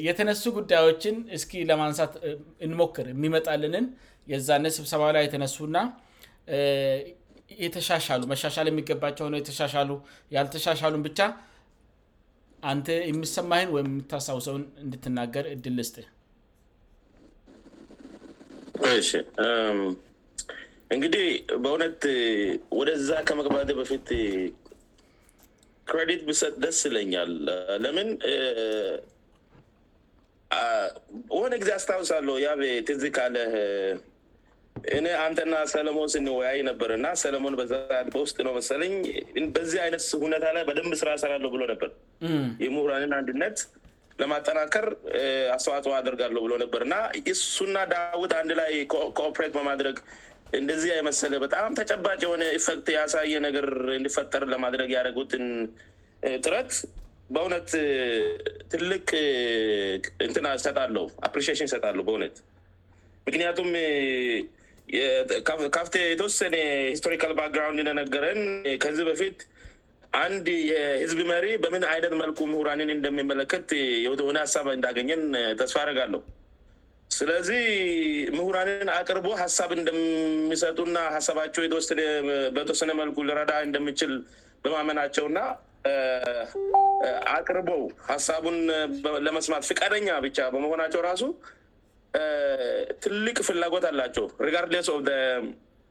የተነሱ ጉዳዮችን እስኪ ለማንሳት እንሞክር የሚመጣልንን የዛነት ስብሰባ ላይ የተነሱእና የተሻሻሉ መሻሻል የሚገባቸውሆነ የተ ያልተሻሻሉን ብቻ አንተ የሚሰማህን ወይም የምታስታውሰውን እንድትናገር እድልልስእግነደ መግፊ ክሬዲት ብሰጥ ደስ ይለኛል ለምን ነጊዜ አስታውሳለሁ ያ ትዚካለ እኔ አንተና ሰለሞን ስኒ ወያይ ነበርእና ሰለሞን በውስጥ ነው መለኝ በዚህ አይነት ሁነታ ላይ በደንብ ስራ ሰራለሁ ብሎ ነበር የሁራንን አንድነት ለማጠናከር አስተዋጽ አደርጋለሁ ብሎ ነበር ና እሱና ዳት አንድ ላይ ኦፕሬት በማድረግ እንደዚህ የመሰለ በጣም ተጨባጭ የሆነ ኤክት ያሳይ ነገር እንድፈጠር ለማድረግ ያደረጉትን ጥረት በእውነት ትልቅሰጣለ ፕሪሽን ይሰጣለሁ በነት ምክንያቱም ካፍቴ የተወሰነ ሂስቶሪካል ባክግራንድ ነገረን ከዚህ በፊት አንድ የህዝብ መሪ በምን አይነት መልኩ ምሁራንን እንደሚመለከት ሆነ ሀሳብ እንዳገኘን ተስፋ ርጋለሁ ስለዚህ ምሁራንን አቅርበ ሀሳብ እንደሚሰጡና ሀሳባቸው የተወ በተወሰነ መልኩ ልረዳ እንደሚችል በማመናቸው ና አቅርበ ሀሳቡን ለመስማት ፍቃደኛ ብቻ በመሆናቸው ራሱ ትልቅ ፍላጎት አላቸው ር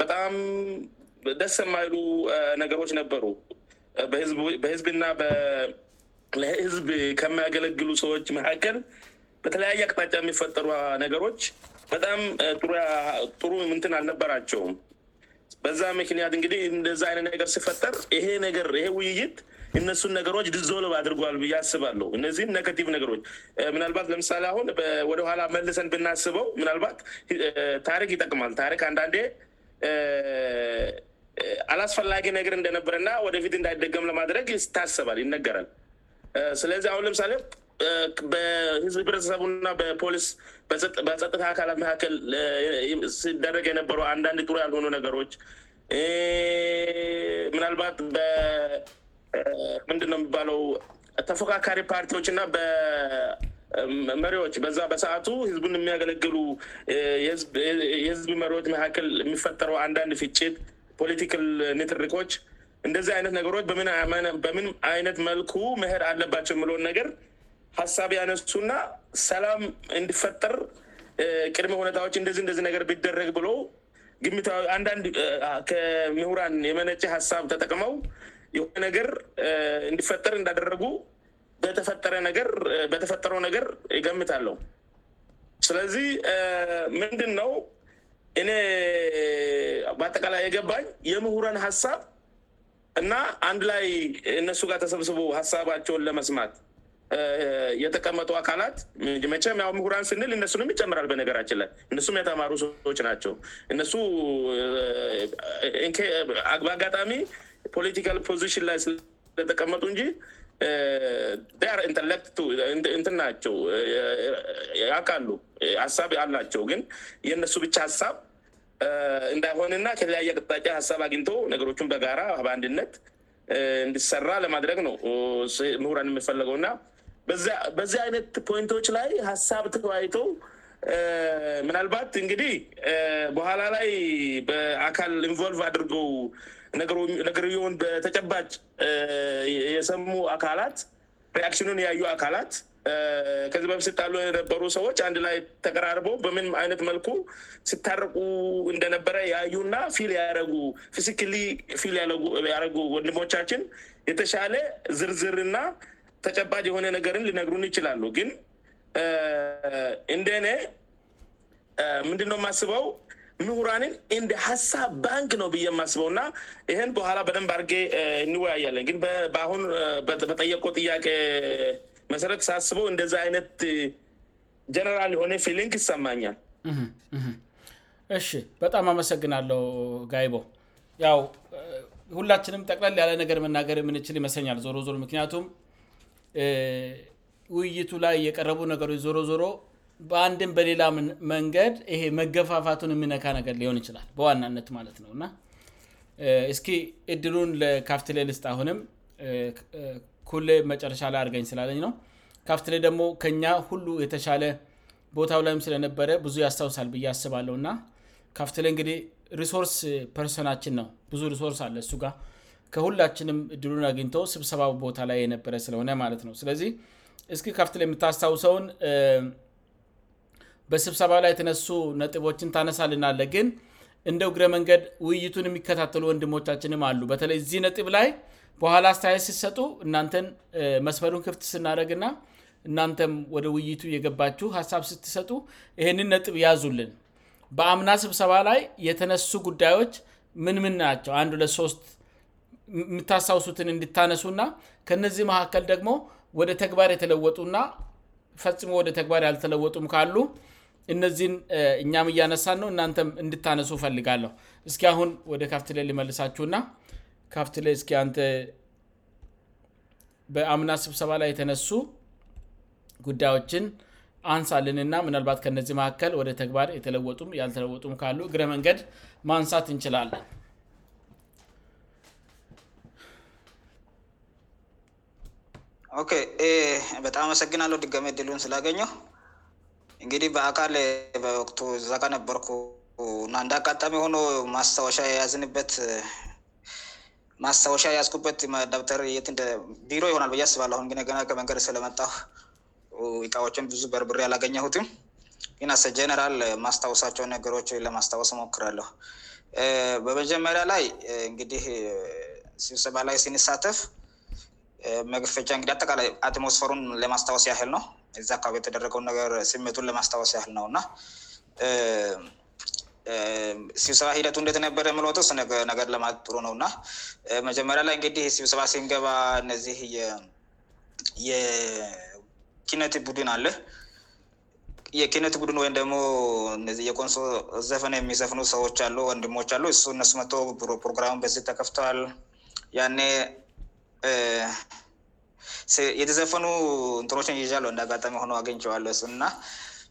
በጣም ደስ የማይሉ ነገሮች ነበሩ በህዝብና ለህዝብ ከሚያገለግሉ ሰዎች መካከል በተለያየ አቅጣጫ የሚፈጠሩ ነገሮች በጣም ጥሩ ምትን አልነበራቸውም በዛ ምክንያት እንግዲህ እንደዛ አይነት ነገር ስፈጠር ይሄ ነገር ይ ውይይት እነሱን ነገሮች ድዞሎብ አድርጓሉ ብያያስባሉ እነዚህም ነገቲቭ ነገሮች ምናልባት ለምሳሌ አሁን ወደኋላ መልሰን ብናስበው ምናባት ታሪክ ይጠቅማል ታሪክ አንዳን አላስፈላጊ ነገር እንደነበረና ወደፊት እንዳይደገም ለማድረግ ታሰባል ይነገራል ስለዚህ አሁን ለምሳሌ በህዝብ ህብረተሰቡና በፖሊስ በጥታ አካላት መካከልሲደረግ የነበሩ አንዳንድ ጥሩ ያልሆኑ ነገሮች ምናልባት ምንድ ነው የሚባለው ተፎካካሪ ፓርቲዎችእና መሪዎች በዛ በሰአቱ ህዝቡን የሚያገለግሉ የህዝብ መሪዎች መካከል የሚፈጠረው አንዳንድ ፍጭት ፖለቲካል ኒትርኮች እንደዚህ አይነት ነገሮች በምን አይነት መልኩ መሄድ አለባቸው የለን ነገር ሀሳብ ያነሱ ና ሰላም እንዲፈጠር ቅድሚ ሁኔታዎች እንዚደዚህ ነገር ቢደረግ ብሎ ግምታዊ አንዳንድምሁራን የመነጭ ሀሳብ ተጠቅመው ይ ነገር እንዲፈጠር እንዳደረጉ በተፈጠረው ነገር ይገምታለሁ ስለዚህ ምንድነው እኔ በአጠቃላይ የገባኝ የምሁራን ሀሳብ እና አንድ ላይ እነሱ ጋር ተሰብስቡ ሀሳባቸውን ለመስማት የተቀመጡ አካላት መም ምሁራን ስንል እነሱንም ይጨምራል በነገራችንላይ እነሱም የተማሩ ሰዎች ናቸው እነሱበአጋጣሚ ፖለቲካል ፖሽን ላይ ስለተቀመጡ እንጂ ር ኢንትትናቸው ያቃሉ ሀሳብ አሉ ናቸው ግን የነሱ ብቻ ሀሳብ እንዳይሆንና ከተለያየ ቅጣጨ ሀሳብ አግኝቶ ነገሮችን በጋራ በአንድነት እንድሰራ ለማድረግ ነው ምሁራን የሚፈለገው እና በዚህ አይነት ፖይንቶች ላይ ሀሳብ ተዋይተው ምናልባት እንግዲህ በኋላ ላይ በአካል ኢንቨልቭ አድርገው ነገርን በተጨባጭ የሰሙ አካላት ሪክሽኑን ያዩ አካላት ከዚ በ ስጣሉ የነበሩ ሰዎች አንድ ላይ ተቀራርበው በምን አይነት መልኩ ስታርቁ እንደነበረ ዩና ፊል ያረጉ ፊሲክ ፊል ያደረጉ ወድሞቻችን የተሻለ ዝርዝር ና ተጨባጅ የሆነ ነገርን ሊነግሩን ይችላሉ ግን እንደእኔ ምንድነው የማስበው ምሁራንን እንደ ሀሳብ ባንክ ነው ብዬማስበውእና ይህን በኋላ በደንብ አድርጌ እንወያያለን ግ በአሁን በጠየቁ ጥያቄ መሰረት ሳስበው እንደዚ አይነት ጀነራል የሆነ ፊሊንክ ይሰማኛል እ በጣም አመሰግናለው ጋይቦ ው ሁላችንም ጠቅላ ያለ ነገር መናገር ምንችል ይመስለኛል ዞሮ ዞሮ ምክንያቱም ውይይቱ ላይ የቀረቡ ነገሮች ዞሮዞሮ በአንድን በሌላ መንገድ ይ መገፋፋቱን የምነካ ነገር ሊሆን ይችላል በዋናነት ማለት ነውና እስ እድሉን ለካፍትለ ልስ ሁንም መጨረሻ ላይ አርገኝስላለኝ ነው ካፍት ደግሞ ከኛ ሁሉ የተቻለ ቦታው ላይም ስለነበረ ብዙ ያስታውሳል ብስባለሁና ካፍት እንግዲህ ሪሶር ፐርናችን ነው ብዙ ሪሶር አለእሱጋ ከሁላችንም ድሉን አግኝ ስብሰባ ቦታ ላይ ነበ ስለሆነማነውለዚ እስ ካፍት የምታስታውሰውን በስብሰባ ላይ የተነሱ ነጥቦችን ታነሳልናለ ግን እንደ እግረ መንገድ ውይይቱን የሚከታተሉ ወንድሞቻችንም አሉ በተለይ እዚህ ነጥብ ላይ በኋላ አስተያየ ሲሰጡ እናንተን መስመሩን ክፍት ስናደረግና እናንተም ወደ ውይይቱ የገባችሁ ሀሳብ ስትሰጡ ይህንን ነጥብ ያዙልን በአምና ስብሰባ ላይ የተነሱ ጉዳዮች ምን ምን ናቸው አንዱ ለሶስት የምታስታውሱትን እንድታነሱና ከነዚህ መካከል ደግሞ ወደ ተግባር የተለወጡእና ፈጽሞ ወደ ተግባር ያልተለወጡም ካሉ እነዚህን እኛም እያነሳን ነው እናንተም እንድታነሱ ፈልጋለሁ እስኪ ሁን ወደ ካፍትላ ሊመልሳችሁእና ካፍት እ በአምና ስብሰባ ላይ የተነሱ ጉዳዮችን አንሳልንና ምናልባት ከነዚህ መካከል ወደ ተግባር የተለጡም ያልተለጡም ካሉ እግረ መንገድ ማንሳት እንችላለን በጣም አመሰግናለሁ ድጋማ ድሉ ስላገኘው እንግዲህ በአካል በወቅቱ ዛጋ ነበርኩ እና እንደ አጋጠሚ የሆኖ ማስታወሻ የያዝንበት ማስታወሻ የያዝጉበት ተርየትንደ ቢሮ ይሆናል በያስባለሁግገና ከመንገድ ስለመጣሁ ቃዎችን ብዙ በርብሬ አላገኘሁትም ይና ስጀነራል ማስታወሳቸው ነገሮች ለማስታወስ ሞክራለሁ በመጀመሪያ ላይ እንግዲህ ስብሰባ ላይ ሲንሳተፍ መግፈቻ ዲህ አጠቃላይ አትሞስፈሩን ለማስታወስ ያህል ነው እዛ አካባቢ የተደረገውን ነገር ስሜቱን ለማስታወስ ያህል ነውእና ሲብሰባ ሂደቱ እንደተነበረ ምለትውነገር ለማብሩ ነውእና መጀመሪያ ላይ እንግዲህ ሲብሰባ ሲንገባ እነዚህ የኪነት ቡድን አለ የኪነት ቡድን ወይም ደግሞ እነዚህ የኮንሶ ዘፈነ የሚሰፍኑ ሰዎች አሉ ወንድሞች አሉ እሱ እነሱ መቶ ብሮ ፕሮግራሙ በዚ ተከፍተዋል ያኔ የti ዘefanu untunochi ia nagaam nancho alsun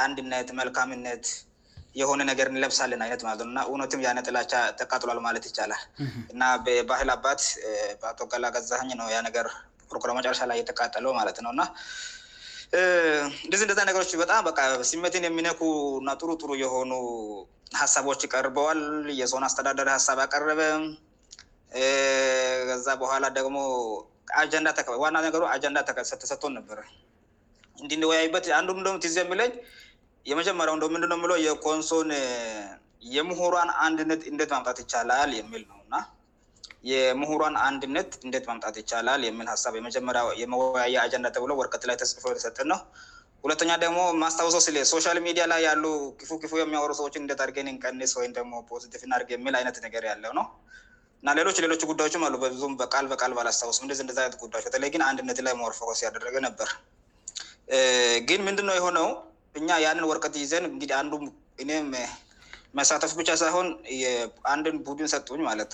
አንድነት መልካምነት የሆነ ነገር እንለብሳለን አይነት ማለትነውእና እውነትም የነ ጥላቻ ተቃጥሏል ማለት ይቻላል እና በባህል አባት በአቶገላ ገዛኝ ነው ያነገር ፕሮግራማ መጨረሻ ላይ የተቃጠለው ማለት ነውእና እንደዚህ እንደዛ ነገሮች በጣም ሲመትን የሚነኩ ና ጥሩሩ የሆኑ ሀሳቦች ይቀርበዋል የሰኑ አስተዳደር ሀሳብ አቀረበ ዛ በኋላ ደግሞ አጀን ዋና ነገሩ አጀንዳ ተሰቶን ነበር እንዲ ንደወያይበት አንዱም ደሞ ትዘ የሚለኝ የመጀመሪያውንደ ምንድብ የኮንሶን የምሁሯን አንድነት እንደት ማምጣት ይቻላል የሚል ነውእና የምሁሯን አንድነት እንት ማምጣት ይቻላል የሚል ሳብ የጀመሪያ የያየ አጀንዳ ብሎርቀት ላይ ተስፎ ሰጥ ነው ሁለተኛ ደግሞ ማስታውሰው ስሶል ሚዲያ ላይ ያሉ የሚያወሩ ሰዎችን ንደርገንቀንስ ወይደ ፖቲር የሚል አይነት ነገር ያለው ነውእና ሌሎች ሌሎች ጉዳዮች አሉ በብዙም በል በቃል በላስታውስንደነት ጉዳዮች በተለይግ አንድነት ላይ ርፎያደረገ ነበር ግን ምንድነው የሆነው እኛ ያንን ወርቀት ይዘንእንግዲህ አንዱም እኔም መሳተፉ ብቻ ሳይሆንአንድን ቡድን ሰጡማመለ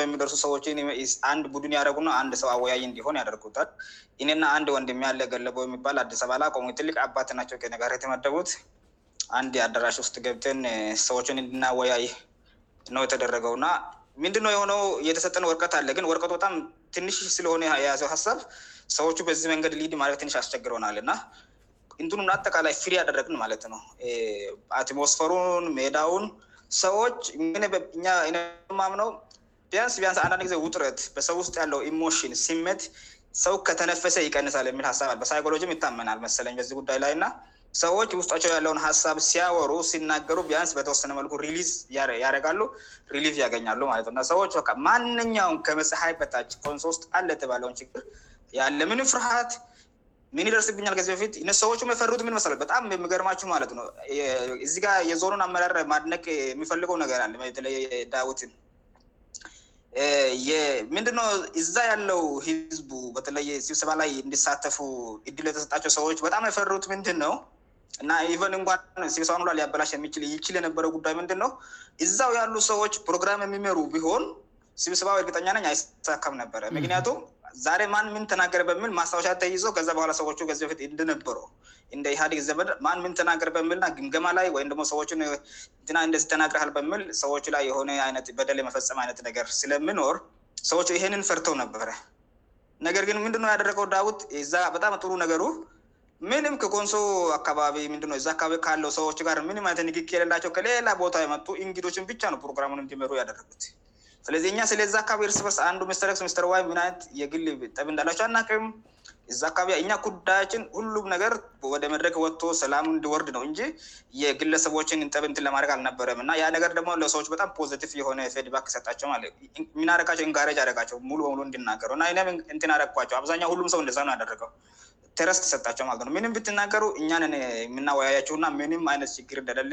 የሚደርሱሰዎችን ድንያደጉይዲሆደንንሚያገለ ባዲአላአባናቸው ጋመደቡትንአራሽስ ገብን ሰዎችን ና አያይ ነው የተደረገውና ንድኖ የሆነው የተሰጠን ወርቀት አለግን ርቀታ ትንሽ ስለሆነ ያው ሀሳብ ሰዎቹ በዚህ መንገድ ሊድ ማለት ሽ አስቸግረናል እና እን አተቃላይ ፍሪ ያደረግን ማለት ነው አትሞስፈሩን ሜዳውን ሰዎች ምነው ቢያንስቢአንዳንድ ጊዜ ውጥረት በሰው ውስጥ ያለው ኢሞሽን ሲመት ሰው ከተነፈሰ ይቀንሳል የሚል ሀሳብ በሳይኮሎጂ ይታመናል መለ ዚህ ጉዳይ ላይ እና ሰዎች ውስጣቸው ያለውን ሀሳብ ሲያወሩ ሲናገሩ ቢያንስ በተወሰነመልኩ ሊ ያደረጋሉ ሊፍ ያገኛሉማትነው ሰዎች ማንኛውም ከመጽሐይ በታች ከንሶውስጥ አለ ተባለውን ችግር ያለ ምንም ፍርሃት ምንይደርስይብኛል ከዚ በፊት እነ ሰዎች የፈሩት የምንመስላል በጣም የሚገርማችሁ ማለት ነው እዚጋር የዞኑን አመረር ማድነቅ የሚፈልገው ነገር አለ በተለይ ዳትንምንድነው እዛ ያለው ህዝቡ በተለይ ስብስባ ላይ እንዲሳተፉ እድል የተሰጣቸው ሰዎች በጣም የፈሩት ምንድን ነው እና ቨን እንኳን ሲብሰባኑላ ሊበላሽ የሚችል እይችል የነበረው ጉዳይ ምንድንነው እዛው ያሉ ሰዎች ፕሮግራም የሚመሩ ቢሆን ስብስባ እርግጠኛ ነ አይሳካም ነበረ ምክንያቱም ዛሬ ማን የምንተናገር በምል ማስታወቻ ተይዘው ከዛ በኋላ ሰዎቹዚ በፊት እንደነበረ እንደኢህግማን ምንተናገር በምልና ግምገማ ላይ ወይም ሞ ሰዎችንእንደዝተናግርሃል በሚል ሰዎ ላይ የሆነ በደል የመፈፀም አይነት ነገር ስለምኖር ሰዎቹ ይህንን ፈርተው ነበረ ነገር ግን ምንድነ ያደረገው ዳት ዛ በጣም ቱሩ ነገሩ ምንም ከኮንሶ አካባቢካባቢ ካለው ሰዎች ጋር ምንም ይነንግለ እዳቸው ከሌላ ቦታ የመ እንግዶችን ብቻ ነው ፕሮግራሙን እንዲመሩ ያደረጉት ስለዚህ እኛ ስለዛ አካባቢ ርስበርስአንዱ ስስስር ዋይ ንይነት የግል ጠብ ዳላቸውናም ዛ አካቢእኛ ጉዳያችን ሁሉም ነገር ወደ መድረክ ወ ሰላ እንዲወርድ ነው እንጂ የግለሰቦችን ጠብትንለማድግ አልነበረምእና ነደሞ ለሰዎችበጣም ፖቲፍ የሆነ ፌድክ ጣቸውየናቸውጋጅ ጋቸውንድናገንናረግቸውብሁም ሰው ያደረገውረስ ሰጣቸውለ ነውምንም ብትናገሩ እኛን የምናወያያቸውና ምንም አነት ችር ንደለ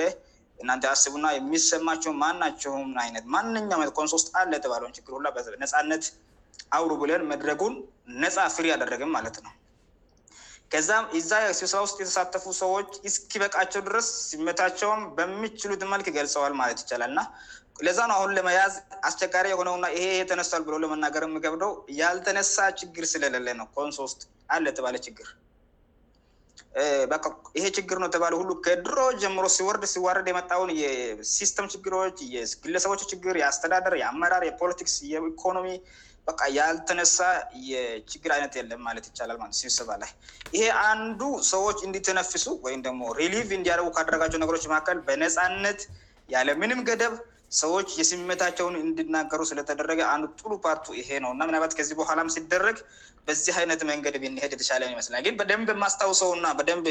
እናን አስቡና የሚሰማቸው ማናቸውም አይነት ማንኛው ት ኮን ሶስት አን ለተባለውን ችር ሁላነፃነት አውሩ ብለን መድረጉን ነፃ ፍሪ አደረግም ማለት ነው ከዚም እዛ ሲሰባ ውስጥ የተሳተፉ ሰዎች እስኪበቃቸው ድረስ ሲመታቸውም በሚችሉት መልክ ገልጸዋል ማለት ይቻላል እና ለዛ ነ አሁን ለመያዝ አስቸጋሪ የሆነውና ይሄ የተነል ብለ ለመናገር የገብደው ያልተነሳ ችግር ስለሌለ ነው ንሶስት አን ለተባለ ችግር በይሄ ችግር ነው የተባለ ሁሉ ከድሮ ጀምሮ ሲወርድ ሲዋረድ የመጣውን የሲስተም ችግሮች የግለሰቦች ችግር የአስተዳደር የአመራር የፖለቲክስ የኢኮኖሚ ያልተነሳ የችግር አይነት የለም ማለት ይቻላልሲስባ ላይ ይሄ አንዱ ሰዎች እንዲትነፍሱ ወይም ደሞ ሪሊቭ እንዲያደረጉ ከአደረጋጀው ነገሮች መካከል በነጻነት ያለ ምንም ገደብ ሰዎች የስሜታቸውን እንድናገሩ ስለተደረገን ሉ ፓርቱ ይሄ ነውእናምባዚህ ኋላ ሲደረግ በዚህ አይነት መንገድ ሄድ የተለውለግ በደንብ ማስታውሰውና ደብ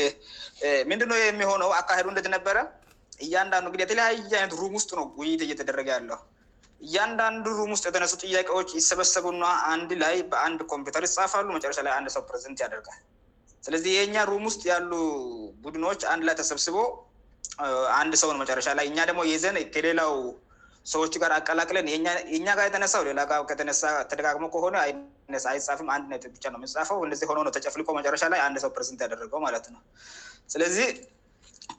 ምንድ የሚሆነው አካሄዱ ንደትነበረ እንየተለያዩ አይነት ስጥ ነው ውይ እየተደረገ ያለው እያንዳንዱ ስጥ የተነሱ ጥያቄዎች ይሰበሰቡና ን ላይ በን ፒተር ይፋረሻላ ሰው ፕዝት ያደርጋል ስለዚ ኛ ውስጥ ያሉ ቡድኖች አን ላይ ተሰብስቦ ን ሰው ረሻ ላይእ ደግሞይዘን ሌላው ሰዎች ጋር አቀላቅለን እኛ ጋር የተነሳው ሌላ ከተነሳ ተደጋመው ከሆነ አይፍም አንድነት ብቻ ነው የምፈው እነዚሆነነተጨፍ ልቆ መጨረሻ ላይ አንድ ሰው ፐርንት ያደረገው ማለት ነው ስለዚህ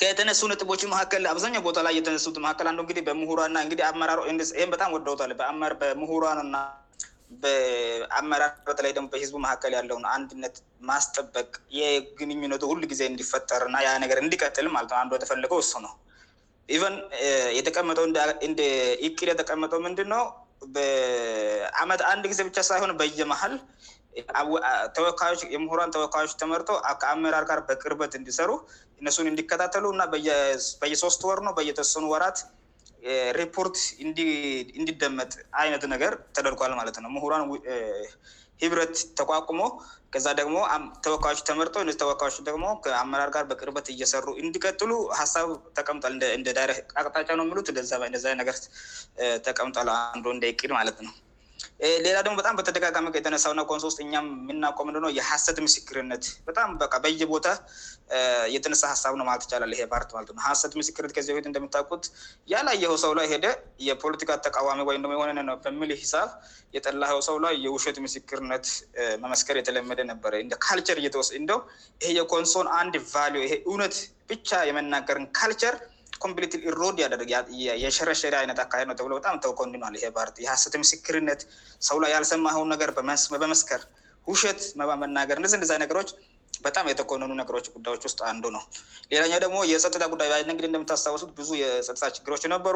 ከተነሱ ነጥቦች መካል አብዛኛው ቦታ ላይ የተነሱት ካልህ በሁ በጣም ወደውታሁሯንና በአመራሮላይደሞ በዝቡ መካል ያለው አንድነት ማስጠበቅ የግንኙነቱ ሁሉ ጊዜ እንዲፈጠርና ያነገር እንዲቀትል ማለትነአንዱ የተፈለገው ሱ ነው ኢቨን የተቀጠውቅር የተቀመጠው ምንድ ነው አመት አንድ ጊዜ ብቻ ሳይሆን በየመሀል ወ የምሁራን ተወካዮች ተመርቶ ከአመራር ጋር በቅርበት እንዲሰሩ እነሱን እንዲከታተሉ እና በየሶስት ወር ነው በየተሰኑ ወራት ሪፖርት እንዲደመጥ አይነት ነገር ተደርጓል ማለት ነውሁራን ህብረት ተቋቁሞ ከዛ ደግሞ ተወካዮች ተመርጠ እነዚህ ተወካዮች ደግሞ ከአመራር ጋር በቅርበት እየሰሩ እንዲቀትሉ ሀሳብ ተቀምጠል እንደ ዳር አቅጣጫ ነው የሚሉት እዛነገር ተቀምጠል አንዱ እንዳይድ ማለት ነው Eh, ሌላ ደግሞ በጣም በተደጋጋሚ የተነሳውእና ኮንሶ ስጥ እኛም የምናቆም ንደ የሀሰት ምስክርነት በጣም በየቦታ እየተነሳ ሀሳብ ነው ማለ ቻላለይሄፓርት ማለ ሀሰት ምስክርነት ያ ት እንደምታቁት ያላየው ሰው ላይ ሄደ የፖለቲካ ተቃዋሚ ወይምደሞ የሆነ ነው በሚል ሂሳብ የጠላ ው ሰው ላይ የውሸት ምስክርነት መመስከር የተለመደ ነበረካልቸር እእንደው ይሄየኮንሶን አንድ እውነት ብቻ የመናገርን ካልቸር ኮምፕሊትሮድ ያደ የሸረሸሪ አይነት አካሄድ ነብበጣም ተዲል ይ ፓርቲ የሀሰት ምስክርነት ሰው ላይ ያልሰማን ነገር በበመስከር ውሸት ባመናገር ዚዚነገሮች በጣም የተኑ ነገሮች ጉዳች ስጥ አንዱ ነው ሌላኛ ደግሞ የጠታ ጉይንደምታስታሱት ብዙ የሰጠታ ችግሮች ነበሩ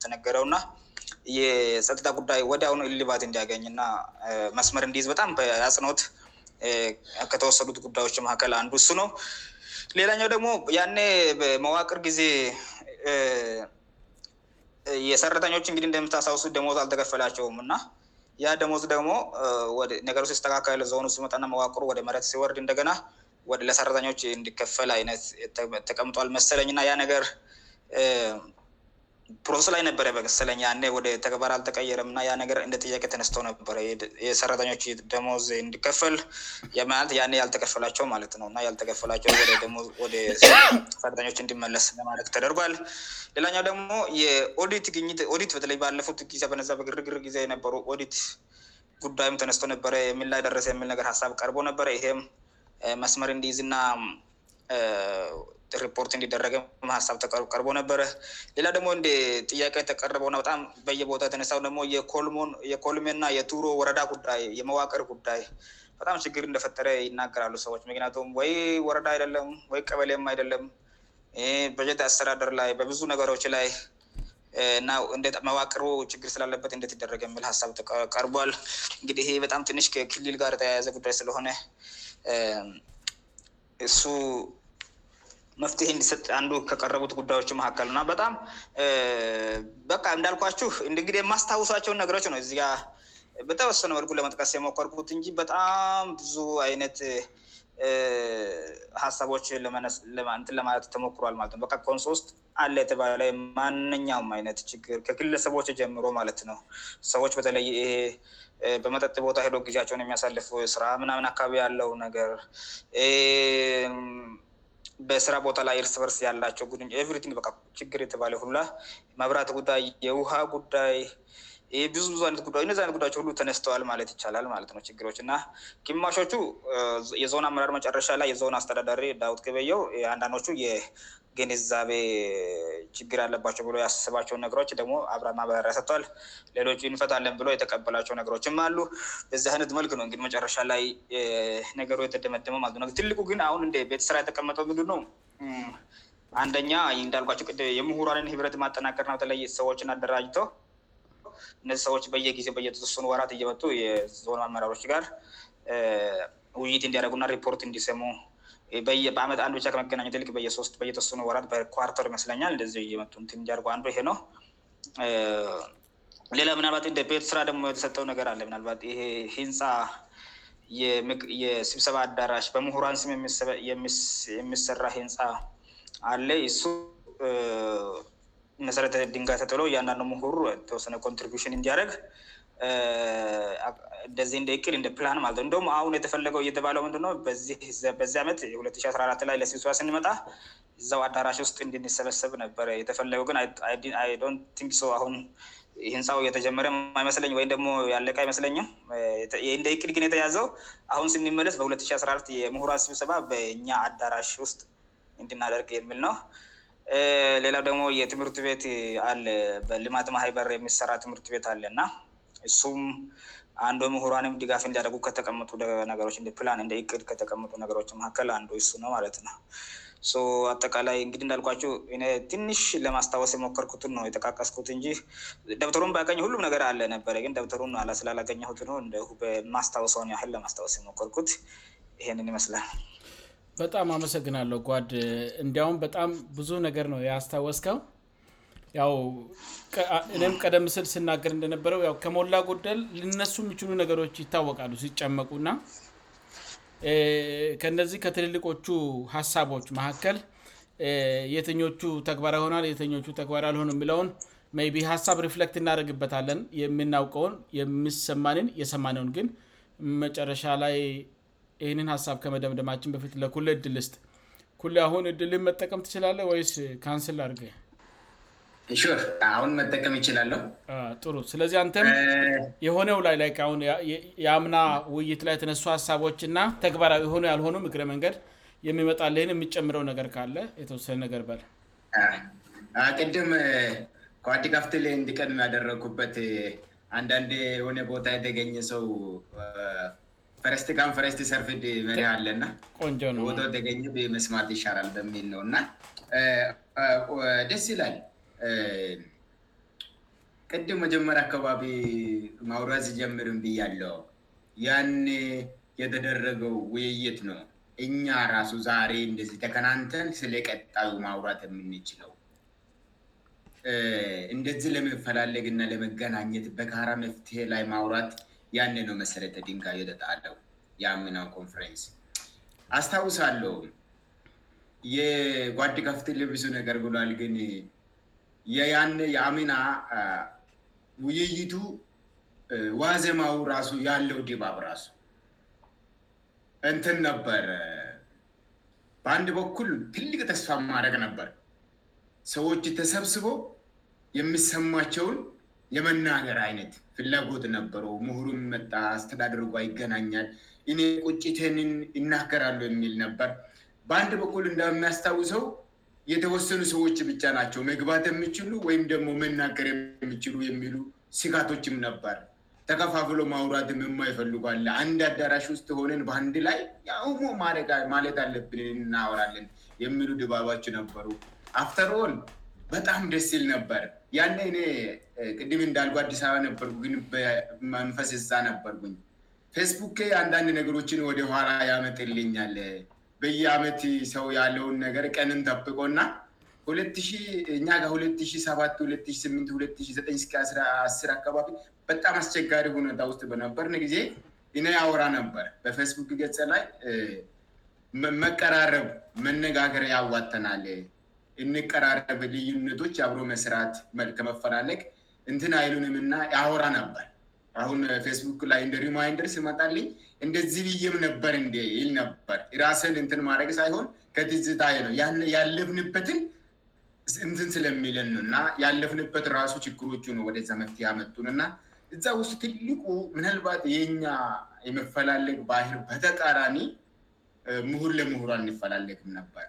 ተነገረው እና የሰጠታ ጉዳይ ወደአሁኑ ልባት እንዲያገኝ እና መስመር እንዲይዝ በጣም በአኖት ከተወሰዱት ጉዳዮች መካከል አንዱ እሱ ነው ሌላኛው ደግሞ ያኔ በመዋቅር ጊዜ የሰረተኞች እንግዲህ እንደሚታስታውሱ ደሞት አልተከፈላቸውም እና ያ ደሞስ ደግሞ ነገር ጥ ስተካከል ዞኑ ስ መጣና መዋቅሩ ወደ መረት ሲወርድ እንደገና ለሰራታኞች እንዲከፈል አይነት ተቀምጧል መሰለኝእና ያ ነገር ፕሮስ ላይ ነበረ በስለኝ ወደ ተግባር አልተቀየረም እና ያ ነገር እንደ ያቄ ተነስተ ነበረ የሰራተኞች ደሞ እንዲከፈል ያልተከፈላቸው ማለት ነውእና ያልተከፈላቸውደሰራተኞች እንዲመለስ ማለት ተደርጓል ሌላኛው ደግሞ የኦዲትግኝዲት በተለይ ባለፉት ጊዜበነበግር ጊዜ የነበሩ ኦዲት ጉዳዩም ተነስቶ ነበረ የሚን ላይ ደረሰ የሚል ሀሳብ ቀርቦ ነበረ ይሄም መስመር እንዲይዝ ና ሪፖርት እንዲደረገሀሳብ ቀርቦ ነበረ ሌላ ደግሞ ጥያቄ የተቀረበውበጣም በየቦታ ተነሳ ደሞ የኮልሜና የቱሮ ወረዳ ጉዳይ የመዋቅር ጉዳይ በጣም ችግር እንደፈጠረ ይናገራሉ ሰዎች ምክንያቱም ወይ ወረዳ አይደለም ወይ ቀበሌ አይደለም በጀት አስተዳደር ላይ በብዙ ነገሮች ላይናመዋቅሩ ችግር ስላለበት እንደትደረገ የሚልሳብ ተቀርቧል እንግዲህበጣም ትንሽ ክልል ጋር የተያያዘ ጉዳይ ስለሆነ እሱ መፍትሄ እንዲሰጥ አንዱ ከቀረቡት ጉዳዮች መካከል እና በጣም በ እንዳልኳችሁ እንግዲ የማስታውሳቸውን ነገሮች ነው እዚያ በተወሰኑ መልኩ ለመጠቀስ የመከርቁት እንጂ በጣም ብዙ አይነት ሀሳቦች ን ለማለት ተሞክሯል ማለትነበከን ሶውስጥ አለ የተባለ ማንኛውም አይነት ችግር ከክለሰቦች ጀምሮ ማለት ነው ሰዎች በተለይ ይሄ በመጠጥ ቦታ ሄዶ ጊቸውን የሚያሳልፉ ስራ ምናምን አካባቢ ያለው ነገር በስራ ቦታ ላይ እርስበርስ ያላቸው ጉኙ ኤቨሪቲንግ በ ችግር የተባለ ሁላ ማብራት ጉዳይ የውሃ ጉዳይ የብዙ ብዙ አይነት ጉ እነዚ አይነት ጉዳች ሁሉ ተነስተዋል ማለት ይቻላል ማለት ነው ችግሮች እና ግማሾቹ የዞን አመራር መጨረሻ ላይ የዞን አስተዳደሪ ዳት ገበየው አንዳንዶቹ ግንዛቤ ችግር አለባቸው ብሎ ያሳስባቸውን ነገሮች ደግሞ አብራ ማበረራ ሰጥቷል ሌሎቹ እንፈት አለን ብሎ የተቀበላቸው ነገሮችም አሉ በዚህ አይነት መልክ ነው እግዲህ መጨረሻ ላይ ነገሩ የተደመተመ አ ትልቁ ግን አሁን ቤተስራ የተቀመጠው ምንድ አንደኛ እንዳልጓቸው የምሁራን ህብረት ማጠናከር ነ በተለይ ሰዎችን አደራጅተው እነዚህ ሰዎች በየጊዜ በየተስኑ ወራት እየመጡ የዞኑ አመራሮች ጋር ውይይት እዲያደረጉና ሪፖርት እንዲሰሙ በአመት አንዱ ብቻ ከመገናኘት ክ የሶስት በየተወሰኑ ወራት በኳርተር ይመስለኛል እንደዚ እየመጡ እንዲያደርጉ አንዱ ይሄ ነው ሌላ ምናልባት ንደ ቤት ስራ ደግሞ የተሰጠው ነገር አለ ምልባት ህንፃ የስብሰባ አዳራሽ በምሁራን ስም የሚሰራ ሂንፃ አለ እሱ መሰረተ ድንጋ ተጥሎ እያንዳንዱ ምሁር ተወሰነ ኮንትሪቡሽን እንዲያደረግ እንደዚህ ደክድ እንደ ፕላን ማለው እደም አሁን የተፈለገው እየተባለው ምንድው በዚህ ዓመት ሁአ ላይ ለሲሰባ ስንመጣ ዛው አዳራሽ ውስጥ እንድንሰበሰብ ነበር የተፈለገውግን አዶንት ንክ አሁን ህንሰው እየተጀመረ አይመስለኝ ወይም ደሞ ያለቃ ይመስለኝም እንደ ይቅድ ግን የተያዘው አሁን ስንመለስ በሁአ የምሁራ ሲውሰባ በእኛ አዳራሽ ውስጥ እንድናደርግ የሚል ነው ሌላው ደግሞ የትምህርት ቤት አለ በልማት ማሀይበር የሚሰራ ትምህርት ቤት አለእና እሱም አንዱ ምሁራንም ድጋፍ እንዲያደጉ ከተቀምጡ ነገሮች እ ፕላን እንደ ቅድ ከተቀምጡ ነገሮች መካከል አንዱ ሱ ነው ማለት ነው አጠቃላይ እንግዲ እንዳልኳቸው ትንሽ ለማስታወስ የሞከርኩትን ነው የተቃቀስኩት እንጂ ደብተሩን ባገኘ ሁሉም ነገር አለነበረ ግን ደብተሩስላላገኘሁት በ ማስታወሰውን ያህል ለማስታወስ የሞከርኩት ይህንን ይመስላል በጣም አመሰግናለው ጓድ እንዲያውም በጣም ብዙ ነገር ነው የያስታወስከው ያው እኔም ቀደም ምስል ስናገር እንደነበረውከሞላ ጎደል ልነሱ የሚችሉ ነገሮች ይታወቃሉ ሲጨመቁእና ከነዚህ ከትልልቆቹ ሀሳቦች ማካከል የትኞቹ ተግባራ ሆናል የኞቹ ተግባር ያልሆኑ የሚለውን ይ ቢ ሀሳብ ሪፍለክት እናደረግበታለን የምናውቀውን የምሰማንን የሰማነውን ግን መጨረሻ ላይ ይህንን ሀሳብ ከመደምደማችን በፊት ለኩ እድል ስጥ ኩ አሁን እድልን መጠቀም ትችላለ ወይስ ካንስል አድርገ አሁን መጠቀም ይችላለሁሩ ስለዚህ አንተ የሆነው ላይላይከሁ የአምና ውይይት ላይ የተነሱ ሀሳቦች እና ተግባራዊ ሆኖ ያልሆኑ ምክረ መንገድ የሚመጣ ልህን የሚጨምረው ነገር ካለ የተወሰ ነገር በለቅድም ከዋድካፍትል እንዲቀ ያደረጉበት አንዳንድ የሆነ ቦታ የተገኘ ሰው ፈረስቲ ም ፈረስቲ ሰርፍድ መሪ አለእና ቆጆ ነታ ገኘመስማት ይሻራል በሚል ነውእና ደስ ይላል ቅድም መጀመሪያ አካባቢ ማውራት ሲጀምርም ብያለው ያን የተደረገው ውይይት ነው እኛ ራሱ ዛሬ እንደዚህ ተከናንተን ስለቀጣዩ ማውራት የምንችለው እንደዚህ ለመፈላለግና ለመገናኘት በጋራ መፍትሄ ላይ ማውራት ያን ነው መሰረተ ድንጋየተጣለው የአምናው ኮንፈሬንስ አስታውሳለው የጓድካፍ ቴሌቪዥን ያገርግሏል ግን ያነ የአሚና ውይይቱ ዋዜማው ራሱ ያለው ዲባብ ራሱ እንትን ነበር በአንድ በኩል ትልቅ ተስፋ ማድረግ ነበር ሰዎች ተሰብስቦ የሚሰማቸውን የመናገር አይነት ፍላጎት ነበረ ምሁሩም መጣ አስተዳድርጓ ይገናኛል እኔ ቁጭትንን ይናከራሉ የሚል ነበር በአንድ በኩል እንደሚያስታውሰው የተወሰኑ ሰዎች ብቻ ናቸው መግባት የምችሉ ወይም ደግሞ መናገር የሚችሉ የሚሉ ስጋቶችም ነበር ተከፋፍሎ ማውራት እማ ይፈልጓለ አንድ አዳራሽ ውስጥ ሆነን በአንድ ላይ የአውሞ ማለት አለብንን እናውራለን የሚሉ ድባባች ነበሩ አፍተርኦን በጣም ደስል ነበር ያን እኔ ቅድም እንዳልጎ አዲስ አበባ ነበር ግን በመንፈስህሳ ነበርኝ ፌስቡክ አንዳንድ ነገሮችን ወደ ኋራ ያመጥ ልኛለ በየአመት ሰው ያለውን ነገር ቀንን ጠብቆእና ሁለት እ ሁለት ሰባት ሁለ ንት ሁ ዘጠኝ እስ1ስር አካባቢ በጣም አስቸጋሪ ሁነታ ውስጥ በነበር ጊዜ እነ ያውራ ነበር በፌስቡክ ገጽ ላይ መቀራረብ መነጋገር ያዋተናል እንቀራረብ ልዩነቶች አብሮ መስራት ከመፈላለቅ እንትን አይሉንምና ያውራ ነበር አሁን ፌስቡክ uh, ላይ እንደሪማይንደር ስመጣልይ እንደዚህ ብዬም ነበር እንደ ይል ነበር ራስን እንትን ማድረግ ሳይሆን ከትዝጣይ ነው ያለፍንበትን እንትን ስለሚለን ና ያለፍንበት እራሱ ችግሮቹ ነ ወደዛ መፍትሄ መጡንና እዛ ውስጥ ትልቁ ምናልባት የኛ የመፈላልግ ባህር በተቃራሚ uh, ምሁር ለምሁራ እንፈላለግ ነበር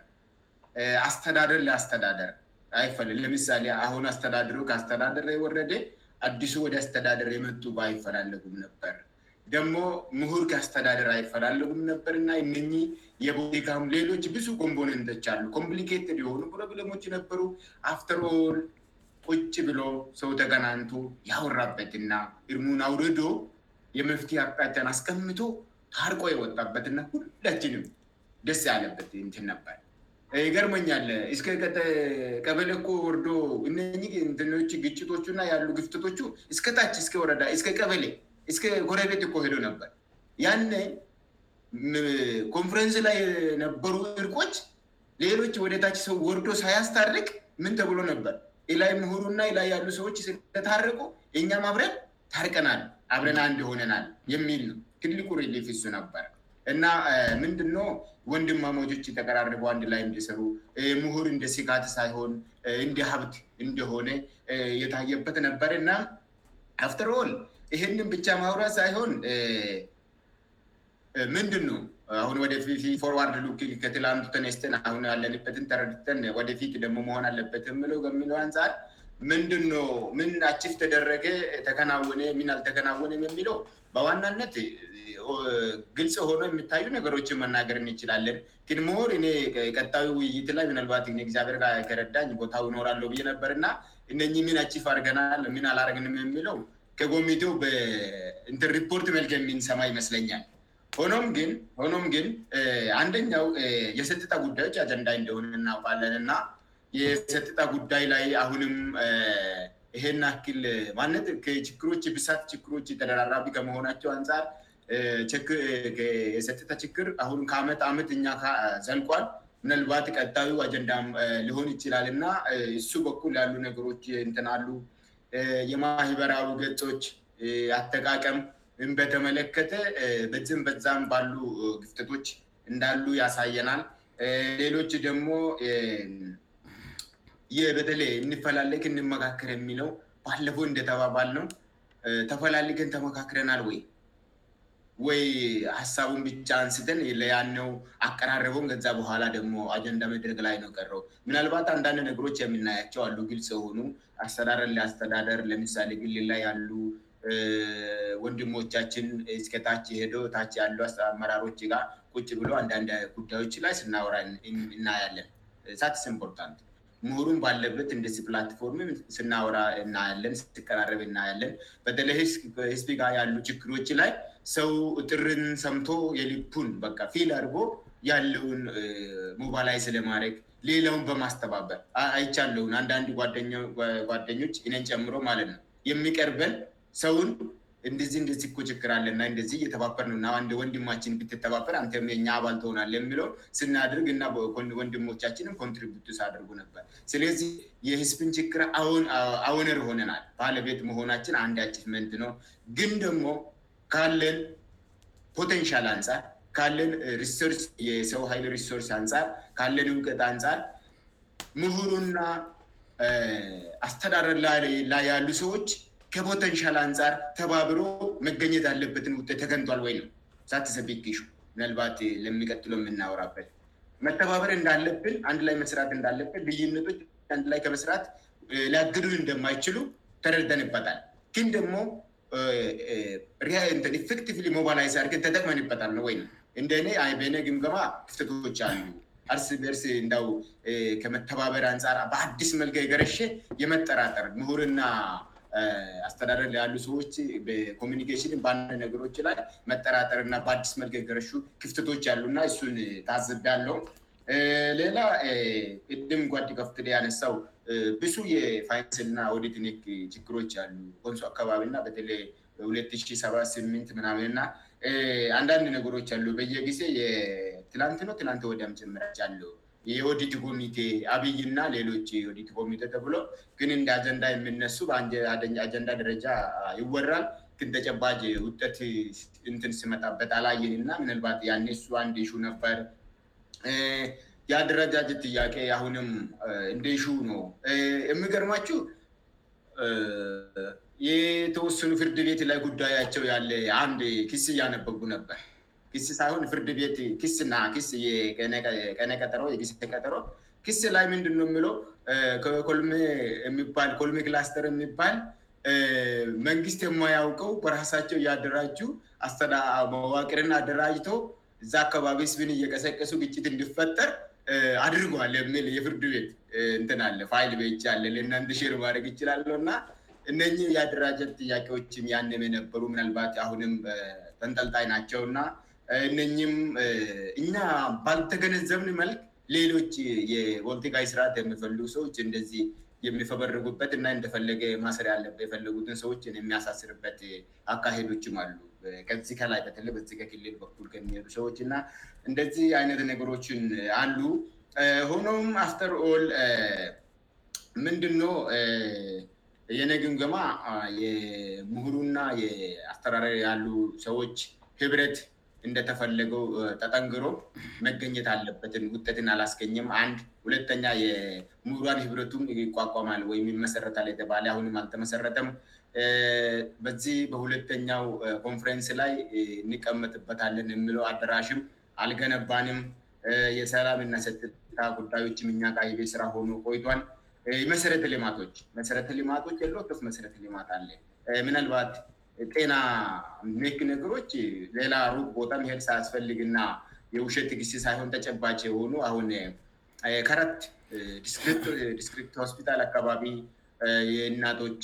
uh, አስተዳደር ለአስተዳደር አይፈለ ለምሳሌ አሁን አስተዳድሮ ከአስተዳደር ወረደ አዲሱ ወደ አስተዳደር የመጡባ ይፈላልጉም ነበር ደግሞ ምሁር ከአስተዳደር ይፈላልጉም ነበርና እነ የቦካም ሌሎች ብዙ ጎንቦነንተችሉ ኮምፕሊኬትድ የሆኑ ፕሮብሌሞች ነበሩ አፍተርል ች ብሎ ሰውተከናንቱ ያወራበትና እርሙን አውርዶ የመፍትሄ አቃታን አስቀምቶ ታርቆ የወጣበትና ሁላችንም ደስ ያለበት እትን ነበር ይገርሞኛለ እስከቀበሌ እኮ ወርዶ እነ ትንች ግጭቶቹ ና ያሉ ግፍትቶቹ እስከታች ወረእስከቀበሌ እስከ ኮረቤት እኮሄዶው ነበር ያነ ኮንፈረንስ ላይ የነበሩ እርቆች ሌሎች ወደ ታች ሰው ወርዶ ሳያስታርቅ ምን ተብሎ ነበር ላይ ምሁሩና ላይ ያሉ ሰዎች ስለታርቁ እኛም አብረን ታርቀናል አብረና እንድ ሆነናል የሚል ክልቁሪሌፌሱ ነበር እና ምንድኖ ወንድማ ሞጆች ተቀራርፍ ንድ ላይ እንድሰሩ ምሁር እንደ ሲካት ሳይሆን እንደ ሀብት እንደሆነ የታየበት ነበር ና አፍተርል ይሄን ብቻ ማሁራ ሳይሆን ምንድኑ አሁወደፊ ፎርዋርድ ሉክከትላንቱተነስተን ሁ አለንበትን ተረድተ ደፊክደሞሆን አለበትሚንአል ን ፍ ተደረገ ተከና ንልተናነ የሚለው በዋናነት ግልጽ ሆነ የሚታዩ ነገሮችን መናገርን ይችላለን ግን ሞሁር እኔ ቀጣዊ ውይይት ላይ ምንልባት ግዚብሔር ከረዳኝ ቦታው እኖራለው ነበርና እነህ ሚን አችፍ አርገናል ምን አላርግንም የሚለው ከጎሚቴው በኢንትሪፖርት መልክ የሚንሰማ ይመስለኛል ሆኖም ግን ሆኖም ግን አንደኛው የሰጥጣ ጉዳዮች አጀንዳ እንደሆነ እናውቃለን እና የሰጥጣ ጉዳይ ላይ አሁንም ይሄን አክል ማነትችሮች ብሳት ችሮች ተደራራቢ ከመሆናቸው አንፃር የሰጠታ ችግር አሁን ከአመት ዓመት እኛ ዘልቋል ምናልባት ቀጣዩ አጀንዳ ሊሆን ይችላል እና እሱ በኩል ያሉ ነገሮች እንትናሉ የማህበራዊ ገጾች አጠቃቀም በተመለከተ በዝን በዛም ባሉ ግፍተቶች እንዳሉ ያሳየናል ሌሎች ደግሞ ይበተለይ እንፈላልክ እንመካከር የሚለው ባለፎ እንደተባባል ነው ተፈላልክን ተመካክረናል ወይም ወይ ሀሳቡን ብቻ አንስተን ለያነው አቀናረበን ከዛ በኋላ ደግሞ አጀንዳ መድረግ ላይ ነው ቀረው ምናልባት አንዳንድ ነገሮች የምናያቸው አሉ ግልጽ ሆኑ አስተዳደር ሊአስተዳደር ለምሳሌ ግልላይ ያሉ ወንድሞቻችን እስከ ታች ሄዶ ታች ያሉ አመራሮች ጋር ኩጭ ብሎ አንዳንድ ጉዳዮች ላይ ስናወራ እናያለን እሳትስ ምፖርታንት ምሁሩም ባለበት እንደ ፕላትፎርምም ስናወራ እናያለን ስትቀናረብ እናያለን በተለይ ህዝቢ ጋ ያሉ ችክሮች ላይ ሰው እጥርን ሰምቶ የሊኩን በቃ ፊል አድርጎ ያለውን ሞባላይ ስለማድረግ ሌላውን በማስተባበር አይቻለሁን አንዳንድ ጓደኞች እን ጨምሮ ማለት ነው የሚቀርበል ሰውን እንደዚህ እንደዚኮ ችክራአለእና እንደዚህ እየተባበር ነውእና ን ወንድማችን ብትተባበር አንተ ኛ አባል ትሆናል የሚለው ስናድርግ እና ወንድሞቻችን ኮንትሪት አደርጉ ነበር ስለዚህ የህዝብን ችር አውነር ሆነናል ባለቤት መሆናችን አንድ አቺቭመንት ነው ግን ደግሞ ካለን ፖቴንል አንጻር ካለን ር uh, የሰው ኃይል ሪሶርስ አንፃር ካለን እውቀት አንፃር ምሁሩና uh, አስተዳደር ላይ ያሉ ሰዎች ከፖተንሻል አንጻር ተባብሮ መገኘት ያለበትን ውጤት ተገንቷል ወይው ሳተሰቤት ምናልባት ለሚቀጥለ የምናወራበት መተባበር እንዳለብን አንድ ላይ መስራት እንዳለብን ብይነቶችንድ ላይ ከመስራት uh, ሊገዱ እንደማይችሉ ተረደን ይበታል ግን ደግሞ ኤፌክቲ ሞባላይርተጠቅመን ይበታልነወይ እንደእኔ ይበኔ ግምገማ ክፍተቶች አሉ አርስእርስ እንው ከመተባበር አንጻራ በአዲስ መልገ የገረሼ የመጠራጠር ምሁርና አስተዳደል ያሉ ሰዎች በኮሚኒኬሽን በአንድ ነገሮች ላይ መጠራጠርና በአዲስ መልክ የገረሹ ክፍተቶች ያሉ እና እሱን ታዘዳለው ሌላ እድም እጓድ ከፍትላ ያነሳው ብሱ የፋይንስና ኦዲትክ ጭግሮች አሉ ንሶ አካባቢና ተ ሁለትሺህ ሰባ ሲሚንት ምናና አንዳንድ ነግሮች አሉበየጊሴ ትላንት ኖ ትላን ደምምራችሉ ዲት ኮሚቴ አብይና ሌሎችዲ ኮሚብሎ ግንንደ አጀንዳ የምነሱበአጀንዳ ደረጃ ይወራል ክንተጨባጅ ጠት ንትን ስመጣበጣላይንና ምንልባት ንነፋ የአደራጃጀት ትያቄ አሁንም እንደይሹ ኖ የሚገርማቹ የተወሱኑ ፍርድ ቤት ላይ ጉዳያቸው ያለ አንድ ክስ እያነበቡ ነበር ስ ሳሆን ፍርድ ቤት ስና ቀነቀጠሮ የግተቀጠሮ ክስ ላይ ምንድ ነ ሚለ ኮ የሚባል ኮልሜ ክላስተር የሚባል መንግስት የማውቀው በራሳቸው ያደራጁ መዋቅርና አደራጅቶ እዛ አካባቢስብን እየቀሰቀሱ ግጭት እንድፈጠር አድርገዋለ የሚል የፍርድ ቤት እንትንለ ፋይል ቤት ይቻለ እናንሽር ማድደረግ ይችላለሁ እና እነ የአደራጀር ጥያቄዎችም ያንም የነበሩ ምናልባት አሁንም ጠንጠልጣይ ናቸውእና እነም እኛ ባልተገነዘብን መልክ ሌሎች የቦልቲግይ ስርዓት የሚፈልጉ ሰዎች እንደዚህ የሚፈበረጉበትና እንደፈለገ ማስሪያ አለበት የፈለጉትን ሰዎች የሚያሳስርበት አካሄዶችም አሉ ከዚ ከላይ በተለ በዚ ከክልል በኩል ከሚሄዱ ሰዎች እና እንደዚህ አይነት ነገሮችን አሉ ሆኖም አፍተር ኦል ምንድነ የነገንገማ የምሁሩና የአስተራራዊ ያሉ ሰዎች ህብረት እንደተፈለገው ጠጠንግሮ መገኘት አለበትን ውጠትን አላስገኝም አንድ ሁለተኛ የምሁሯን ህብረቱም ይቋቋማል ወይም መሰረታል የተባ አሁንም አልተመሰረተም በዚህ በሁለተኛው ኮንፍሬንስ ላይ እንቀመጥበታለን የምለው አዳራሽም አልገነባንም የሰላምና ሰተታ ጉዳዮችእኛ ቃይቤ ስራ ሆኑ ቆይቷን መሰረተ ልማቶች መሰረተ ልማቶች የሎቶ መሰረተ ልማት አለ ምናልባት ጤና ሜክ ነገሮች ሌላ ሩቅ ቦታሄድ ሳያስፈልግእና የውሸት ጊሲ ሳይሆን ተጨባጭ የሆኑ አሁን ከረት ዲስትሪክት ሆስፒታል አካባቢ የእናቶች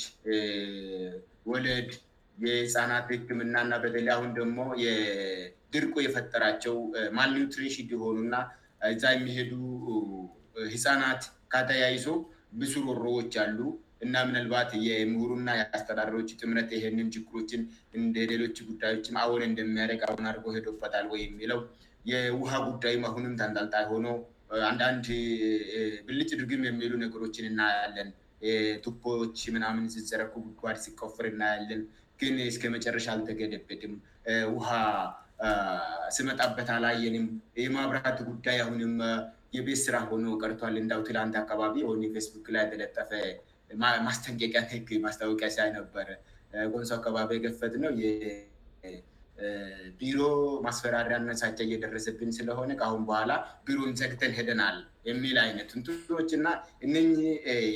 ወለድ የህፃናት ክምና ና በተ አሁን ደግሞ የድርቆ የፈጠራቸው ማልኒውትሪሽን የሆኑእና እዛ የሚሄዱ ህፃናት ካተያይዞ ብዙ ሮሮዎች አሉ እና ምንልባት የምሁሩና የአስተዳድሮች ትምረት የን ችግሮችን እንደ ሌሎች ጉዳዮችም አዎነ እንደሚያደረግ አሁን አድርጎ ሄዶ ፈታል ወይም የሚለው የውሃ ጉዳይ አሁንም ታንጠልጣ ሆኖ አንዳንድ ብልጭ ድርግም የሚሉ ነገሮችን እናያለን ቱቦች ምናምን ዝዘረኩ ጓድ ሲኮፍር እናያለን ግን እስከመጨረሻ አልተገደበድም ውሃ ስመጣበት አላየንም የማብራት ጉዳይ አሁንም የቤት ስራ ሆኖ ቀርቷል እንዳውት ላንት አካባቢ ሆ የፌስቡክ ላይ ተለጠፈ ማስጠንቀቂያ ግ ማስታወቂያ ሲ ነበር ቆንሶ አካባቢ የገፈት ነው ቢሮ ማስፈራሪያ ነሳቻ እየደረሰብን ስለሆነ ከአሁን በኋላ ቢሮን ዘግተን ሄደናል የሚል አይነት ንቶች እና እነ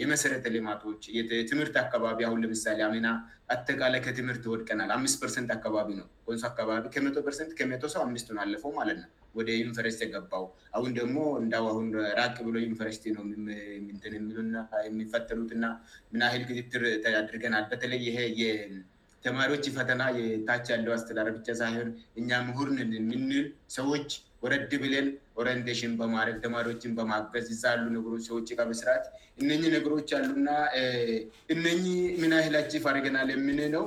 የመሰረተ ልማቶች ትምህርት አካባቢ አሁን ለምሳሌ ና አተቃላይ ከትምህርት ወድቀናል አምስት ፐርሰንት አካባቢ ነው ን አካባቢ ከመቶ ርት ከመቶ ሰው አምስት ነው አለፈው ማለት ነው ወደ ዩኒቨረስቲ ገባው አሁን ደግሞ እንዳ አሁን ራቅ ብሎ ዩኒቨረሲቲ ነው የ የሚፈጠሩትና ምንልትር ያድርገናል በተለይ ይ ተማሪዎች ፈተና የታች ያለው አስተዳርብጫ ሳይሆን እኛ ምሁርንየምንል ሰዎች ወረድብለን ኦሬንቴሽን በማረግ ተማሪዎችን በማገዝ እዛ ያሉ ነገሮች ሰዎች ምስራት እነ ነገሮች አሉና እነ ምንይላች ፈርገናል የምን ነው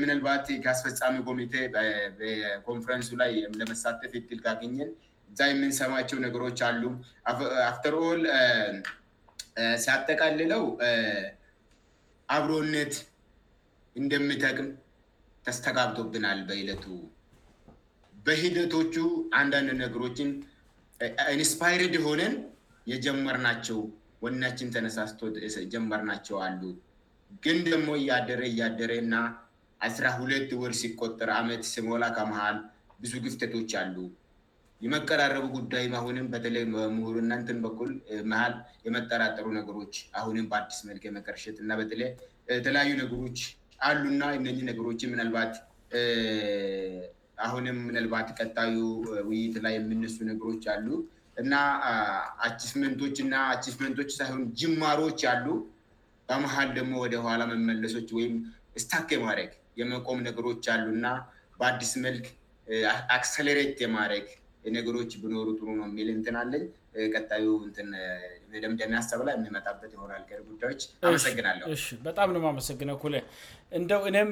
ምንልባት ከአስፈፃሚ ኮሚቴ በኮንፈረንሱ ላይ ለመሳተፍ ይግል ካገኘን እዛ የምንሰማቸው ነገሮች አሉ አፍተር ል ሲያጠቃልለው አብሮነት እንደምጠቅም ተስተጋብቶብናል በይለቱ በሂደቶቹ አንዳንድ ነገሮችን እንስፓርድሆነን የጀመር ናቸው ወናችን ተነሳስቶ ጀመር ናቸው አሉ ግን ደግሞ እያደረ እያደረ እና አስራ ሁለት ወር ሲቆጠር አመት ሲሞላ ከመሃል ብዙ ግፍተቶች አሉ የመቀራረቡ ጉዳይ አሁንም በተለይ ምሁሩ እናንትን በኩል መሀል የመጠራጠሩ ነገሮች አሁንም በአዲስ መልክ የመከርሸት እና በተለይየተለያዩ ነገሮች አሉና እነህ ነገሮች ምናልባት አሁንም ምናልባት ቀጣዩ ውይይት ላይ የምነሱ ነገሮች አሉ እና አመንቶችእና አቺመንቶች ሳይሆን ጅማሮች አሉ በመሀል ደግሞ ወደ ኋላ መመለሶች ወይም ስታክ የማድረግ የመቆም ነገሮች አሉእና በአዲስ መልክ አክሰሌሬት የማድረግ ነገሮች ብኖሩ ጥሩ ነው የሚል እንትን አለን ቀጣዩ ት ያበጣም ግነ እንደው እኔም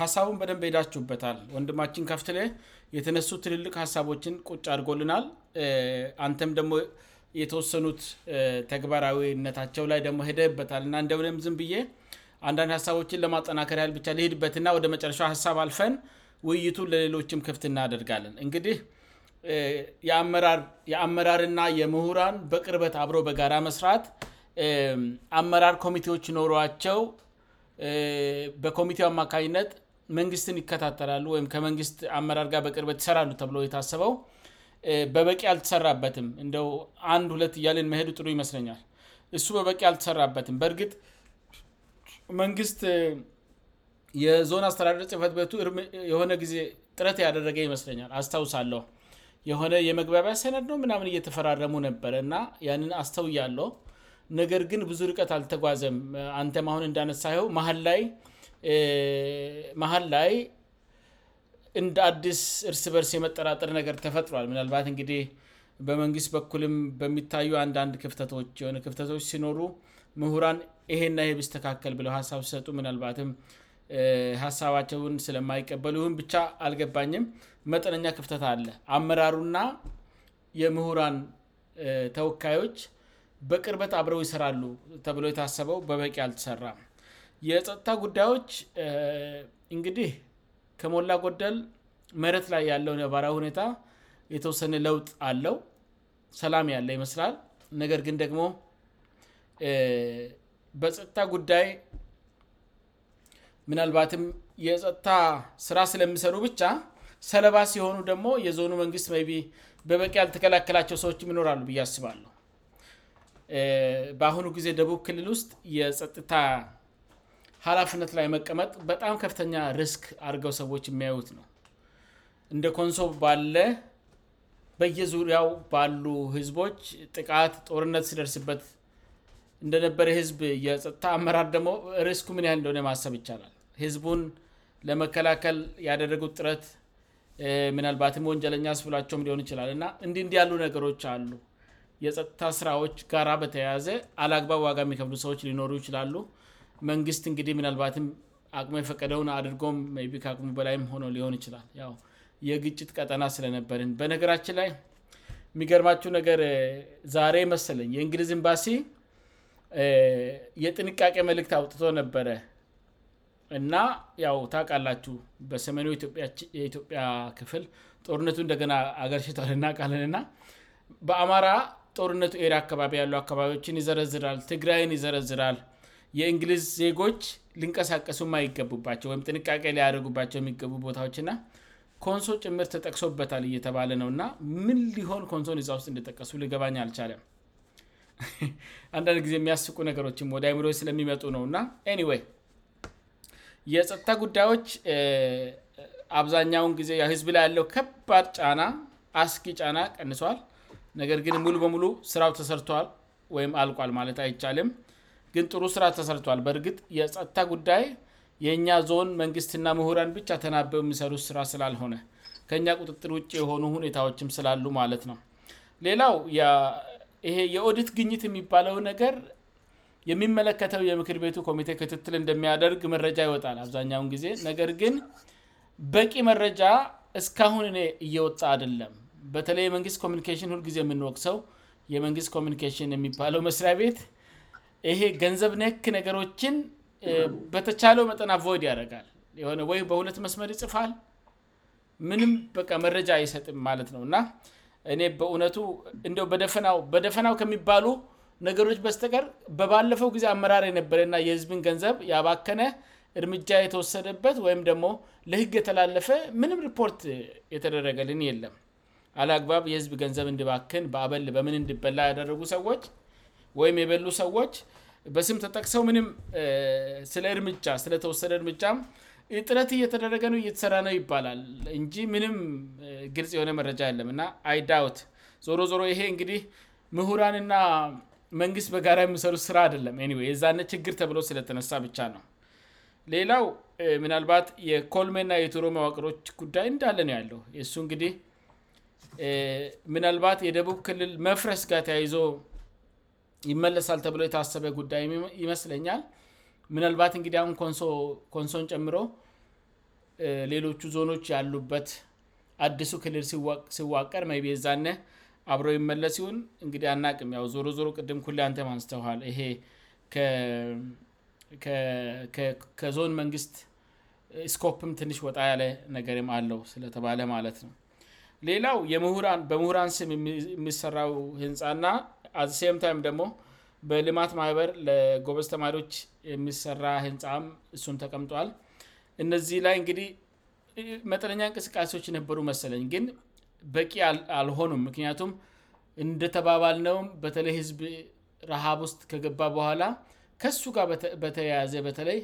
ሀሳቡን በደንብ ሄዳችሁበታል ወንድማችን ከፍት ላ የተነሱ ትልልቅ ሀሳቦችን ቁጭ አድጎልናል አንተም ደግሞ የተወሰኑት ተግባራዊነታቸው ላይ ደሞ ሄደበታልእና እንደውም ዝም ብዬ አንዳንድ ሀሳቦችን ለማጠናከር ያህል ብቻል ይሄድበትና ወደ መጨረሻ ሀሳብ አልፈን ውይይቱን ለሌሎችም ክፍትና ደርጋለንእግ የአመራርና የምሁራን በቅርበት አብሮ በጋራ መስራት አመራር ኮሚቴዎች ኖሯቸው በኮሚቴው አማካኝነት መንግስትን ይከታተላሉ ወይም ከመንግስት አመራር ጋር በቅርበት ይሰራዱ ተብሎ የታሰበው በበቂ አልትሰራበትም እንደው አንድ ሁለት እያሌን መሄዱ ጥሩ ይመስለኛል እሱ በበቂ አልተሰራበትም በእርግጥ መንግስት የዞን አስተራደር ጽፈት በቱየሆነ ጊዜ ጥረት ያደረገ ይመስለኛል አስታውሳለሁ የሆነ የመግባቢያ ሰነድ ነው ምናምን እየተፈራረሙ ነበረ እና ያንን አስተውያለው ነገር ግን ብዙ ርቀት አልተጓዘም አንተም አሁን እንዳነሳ ይው መሀል ላይ እንደ አድስ እርስ በርስ የመጠራጥር ነገር ተፈጥሯል ምናልባት እንግዲህ በመንግስት በኩልም በሚታዩ አንዳንድ ክፍተቶችክፍተቶች ሲኖሩ ምሁራን ይሄና ይሄ ስተካከል ብለው ሀሳብ ሰጡ ምናባትም ሀሳባቸውን ስለማይቀበሉ ይሁን ብቻ አልገባኝም መጠነኛ ክፍተት አለ አመራሩና የምሁራን ተወካዮች በቅርበት አብረው ይሰራሉ ተብሎ የታሰበው በበቂ አልተሰራም የጸጥታ ጉዳዮች እንግዲህ ከሞላ ጎደል መረት ላይ ያለውን የባራዊ ሁኔታ የተወሰነ ለውጥ አለው ሰላም ያለ ይመስላል ነገር ግን ደግሞ በጸጥታ ጉዳይ ምናልባትም የጸጥታ ስራ ስለሚሰሩ ብቻ ሰለባ ሲሆኑ ደግሞ የዞኑ መንግስት መቢ በበቂ ያልተከላከላቸው ሰዎች የሚኖራሉ ብያያስባሉሁ በአሁኑ ጊዜ ደቡብ ክልል ውስጥ የጸጥታ ሀላፊነት ላይ መቀመጥ በጣም ከፍተኛ ርስክ አድርገው ሰዎች የሚያዩት ነው እንደ ኮንሶብ ባለ በየዙሪያው ባሉ ህዝቦች ጥቃት ጦርነት ሲደርስበት እንደነበረ ህዝብ የጥታ አመራር ደግሞ ርስኩ ምን ያል እንደሆነ ማሰብ ይቻላል ህዝቡን ለመከላከል ያደረጉት ጥረት ምናልባትም ወንጀለኛ ስብሏቸውም ሊሆን ይችላል እና እንዲ እንዲህ ያሉ ነገሮች አሉ የጸጥታ ስራዎች ጋራ በተያያዘ አላአግባብ ዋጋ የሚከፍሉ ሰዎች ሊኖሩ ይችላሉ መንግስት እንግዲህ ምናልባትም አቅሞ የፈቀደውን አድርጎም ይቢከአቅሙ በላይም ሆነ ሊሆን ይችላል ው የግጭት ቀጠና ስለነበርን በነገራችን ላይ የሚገርማችው ነገር ዛሬ ይመስለኝ የእንግሊዝ ኤምባሲ የጥንቃቄ መልእክት አውጥቶ ነበረ እና ያው ታቃላችሁ በሰሜኑ የኢትዮጵያ ክፍል ጦርነቱ እንደገና አገር ሽታል ናቃልን እና በአማራ ጦርነቱ ኤራ አካባቢ ያሉ አካባቢዎችን ይዘረዝራል ትግራይን ይዘረዝራል የእንግሊዝ ዜጎች ልንቀሳቀሱ ማይገቡባቸው ወይም ጥንቃቄ ሊያደጉባቸው የሚገቡ ቦታዎችእና ኮንሶ ጭምር ተጠቅሶበታል እየተባለ ነውእና ምን ሊሆን ኮንሶ ዛ ውስጥ እንደጠቀሱ ልገባኝ አልቻለም አንዳንድ ጊዜ የሚያስቁ ነገሮችም ወዳይ ምሮ ስለሚመጡ ነውእና ኒ የጸጥታ ጉዳዮች አብዛኛውን ጊዜ ህዝብ ላይ ያለው ከባድ ጫና አስኪ ጫና ቀንሷል ነገር ግን ሙሉ በሙሉ ስራው ተሰርተል ወይም አልቋል ማለት አይቻልም ግን ጥሩ ስራ ተሰርቷል በእርግጥ የጸታ ጉዳይ የእኛ ዞን መንግስትና ምሁራን ብቻ ተናበው የሚሰሩት ስራ ስላልሆነ ከእኛ ቁጥጥር ውጭ የሆኑ ሁኔታዎችም ስላሉ ማለት ነው ሌላው ይ የኦድት ግኝት የሚባለው ነገር የሚመለከተው የምክር ቤቱ ኮሚቴ ክትትል እንደሚያደርግ መረጃ ይወጣል አብዛኛውን ጊዜ ነገር ግን በቂ መረጃ እስካሁን እኔ እየወጣ አደለም በተለይ የመንግስት ኮሚኒኬሽን ሁልጊዜ የምንወቅሰው የመንግስት ኮሚኒኬሽን የሚባለው መስሪያ ቤት ይሄ ገንዘብ ንህክ ነገሮችን በተቻለው መጠና ቮድ ያደረጋል የሆነ ወይ በእሁለት መስመር ይጽፋል ምንም በ መረጃ አይሰጥም ማለት ነው እና እኔ በእውነቱ እንደው በደና በደፈናው ከሚባሉ ነገሮች በስተቀር በባለፈው ጊዜ አመራር የነበረና የህዝብን ገንዘብ ያባከነ እርምጃ የተወሰደበት ወይም ደሞ ለህግ የተላለፈ ምንም ሪፖርት የተደረገልን የለም አለአግባብ የህዝብ ገንዘብ እንዲባክን በአበል በምን እንድበላ ያደረጉ ሰዎች ወይም የበሉ ሰዎች በስም ተጠቅሰው ምንም ስለእጃ ስለተወሰደ እጃ ጥረት እየተደረገ ነው እየተሰራ ነው ይባላል እንጂ ምንም ግልጽ የሆነ መረጃ የለም እና አይዳውት ዞሮ ዞሮ ይሄ እንግዲህ ምሁራንና መንግስት በጋራ የምሰሩ ስራ አደለም የዛነ ችግር ተብሎ ስለተነሳ ብቻ ነው ሌላው ምናልባት የኮልሜና የቱሮ ማዋቅሮች ጉዳይ እንዳለንው ያለው እሱ እንግዲህ ምናልባት የደቡብ ክልል መፍረስ ጋር ተያይዞ ይመለሳል ተብሎ የታሰበ ጉዳይ ይመስለኛል ምናልባት እንግዲህ አሁን ኮንሶን ጨምሮ ሌሎቹ ዞኖች ያሉበት አድሱ ክልል ሲዋቀር ይ ዛነ አብረይመለስ ሲሆን እንግዲህ አናቅም ያው ዞሮ ዞሮ ቅድም ኩ አንተም አንስተኋል ይሄ ከዞን መንግስት ስኮፕም ትንሽ ወጣ ያለ ነገርም አለው ስለተባለ ማለት ነው ሌላው የሁ በምሁራን ስም የሚሰራው ህንፃእና አሴም ታይም ደግሞ በልማት ማህበር ለጎበዝ ተማሪዎች የሚሰራ ህንፃም እሱን ተቀምጧል እነዚህ ላይ እንግዲህ መጠለኛ እንቅስቃሴዎች የነበሩ መሰለኝግን በቂ አልሆኑም ምክንያቱም እንደተባባል ነውም በተለይ ህዝብ ረሀብ ውስጥ ከገባ በኋላ ከሱ ጋር በተያዘ በተለይ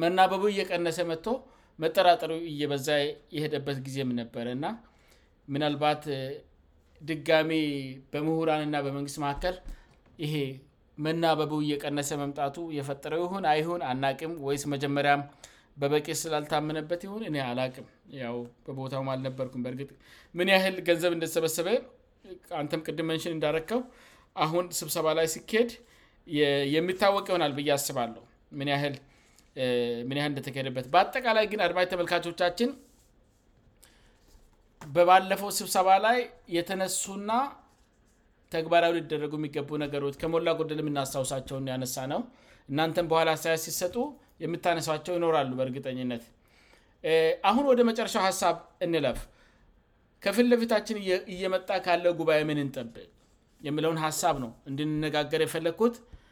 መናበቡ እየቀነሰ መጥቶ መጠራጠሩ እየበዛ የሄደበት ጊዜም ነበረ እና ምናልባት ድጋሚ በምሁራን ና በመንግስት መካከል ይሄ መናበቡ እየቀነሰ መምጣቱ የፈጠረው ይሁን አይሁን አናቅም ወይ መጀመሪያም በበቂ ስላ አልታመነበት ይሆን እኔ አላቅም ው በቦታውም አልነበርኩም በእርግ ምን ያህል ገንዘብ እንደሰበሰበ አንተም ቅድም መንሽን እንዳረከው አሁን ስብሰባ ላይ ሲካሄድ የሚታወቅ ይሆናል ብዬ አስባለሁ ምን ያህል እንደተካሄደበት በአጠቃላይ ግን አድማች ተመልካቾቻችን በባለፈው ስብሰባ ላይ የተነሱና ተግባራዊ ሊደረጉ የሚገቡ ነገሮች ከሞላ ጎደል የምናስታውሳቸውን ያነሳ ነው እናንተም በኋላ ሳያ ሲሰጡ የምታነሷቸው ይኖራሉ በእርግጠኝነት አሁን ወደ መጨረሻው ሀሳብ እንለፍ ከፍልለፊታችን እየመጣ ካለ ጉባኤ ምን እንጠብእ የሚለውን ሀሳብ ነው እንድንነጋገር የፈለግኩት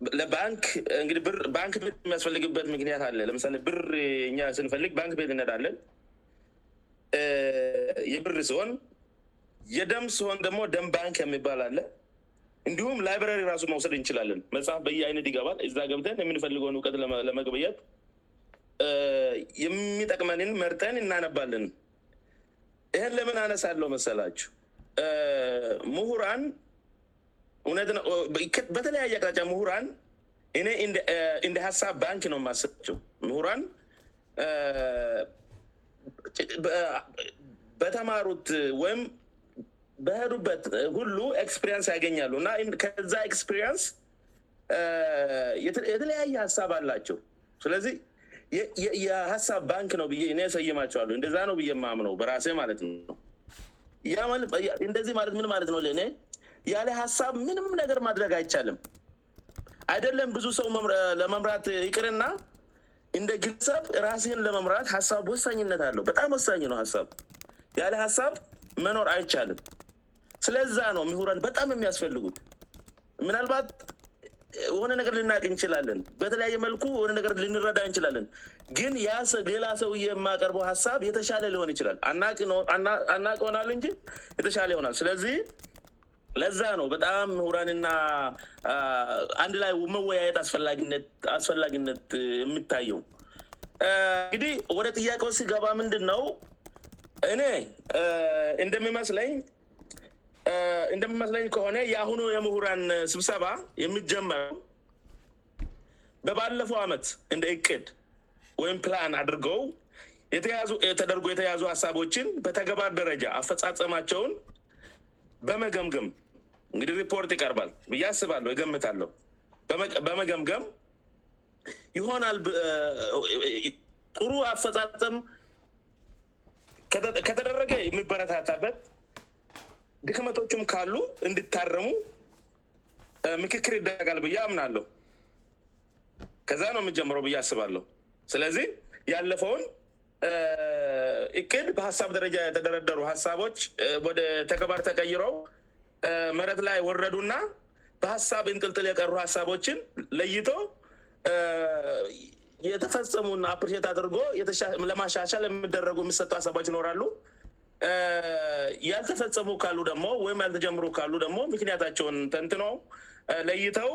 le ban i baن faliق b ك tl mثaل b sn فali baن ب ealle y br s on የደም ሲሆን ደግሞ ደም ባንክ የሚባልለን እንዲሁም ላይብራሪ ራሱ መውሰድ እንችላለን መጽሐፍ በየአይነት ይገባል እዛ ገብተን የምንፈልገውን እውቀት ለመግበየት የሚጠቅመንን መርጠን እናነባለን ይህን ለምን አነሳለው መሰላችው ሙሁራን እበተለያየ አቅጣጫ ምሁራን እኔ እንደ ሀሳብ ባንክ ነው ማሰባቸው ምሁራን በተማሩት ወይም በህዱበት ሁሉ ኤስፕሪንስ ያገኛሉ እና ከዛ ኤክስፕሪንስ የተለያየ ሀሳብ አላቸው ስለዚህ የሀሳብ ባንክ ነው ብ እኔ ሰይማቸውሉ እንደዛ ነው ብዬ ማምነው በራሴ ማለት ነው እንደዚህም ማለት ነው እኔ ያለ ሀሳብ ምንም ነገር ማድረግ አይቻልም አይደለም ብዙ ሰው ለመምራት ይቅርና እንደ ግዘብ ራሲህን ለመምራት ሀሳብ ወሳኝነት አለው በጣም ወሳኝ ነው ሀሳብ ያለ ሀሳብ መኖር አይቻልም ስለዛ ነው ምሁራን በጣም የሚያስፈልጉት ምናልባት የሆነ ነገር ልናቅ እንችላለን በተለያየ መልኩ የሆነነገር ልንረዳ እንችላለን ግን ሌላ ሰው የማቀርበ ሀሳብ የተሻለ ሊሆን ይችላል አናቅ ሆናል እ የተሻለ ይሆናል ስለዚህ ለዛ ነው በጣም ምሁራንና አንድ ላይ መወያየት አስፈላጊነት የሚታየው እንግዲህ ወደ ጥያቄ ውሲ ገባ ምንድንነው እኔ እንደሚመስለኝ እንደምመስለኝ ከሆነ የአሁኑ የምሁራን ስብሰባ የሚጀመረው በባለፈው አመት እንደ እቅድ ወይም ፕላን አድርገው ተደርጎ የተያዙ ሀሳቦችን በተገባር ደረጃ አፈጻጸማቸውን በመገምገም እንግዲህ ሪፖርት ይቀርባል ያስባለሁ ይገምታለሁ በመገምገም ይሆናል ጥሩ አፈጻጽም ከተደረገ የሚበረታታበት ድክመቶችም ካሉ እንድታረሙ ምክክር ይደረጋል ብያ አምናለሁ ከዛ ነው የምንጀምረው ብያ አስባለሁ ስለዚህ ያለፈውን እቅድ በሀሳብ ደረጃ የተደረደሩ ሀሳቦች ወደ ተግባር ተቀይረው መረት ላይ ወረዱና በሀሳብ እንቅልጥል የቀሩ ሀሳቦችን ለይተ የተፈጸሙና ፕቴት አድርጎ ለማሻሻል የሚደረጉ የሚሰጡ ሀሳቦች ይኖራሉ ያልተፈጸሙ ካሉ ደሞ ወይም ያልተጀምሩ ካሉ ደግሞ ምክንያታቸውን ተንትኖ ለይተው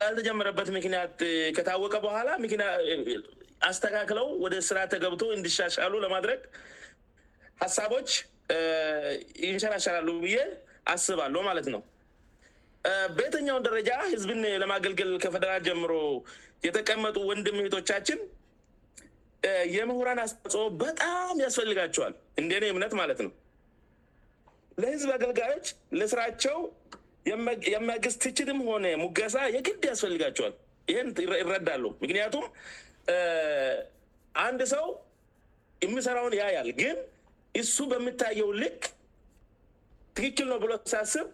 ያልተጀመረበት ምክንያት ከታወቀ በኋላ አስተካክለው ወደ ስራ ተገብቶ እንዲሻሻሉ ለማድረግ ሀሳቦች ይንሸራሻላሉ ብዬ አስባሉ ማለት ነው በየተኛውን ደረጃ ህዝብን ለማገልገል ከፈደራል ጀምሮ የተቀመጡ ወንድም ሄቶቻችን የምሁራን አስጽ በጣም ያስፈልጋቸዋል እንደኔ እምነት ማለት ነው ለህዝብ አገልጋዮች ለስራቸው የመግስት ትችድም ሆነ ሙገሳ የግድ ያስፈልጋቸዋል ይህን ይረዳሉሁ ምክንያቱም አንድ ሰው የሚሠራውን ያያል ግን እሱ በምታየው ልቅ ትክክል ነው ብሎ ሳስር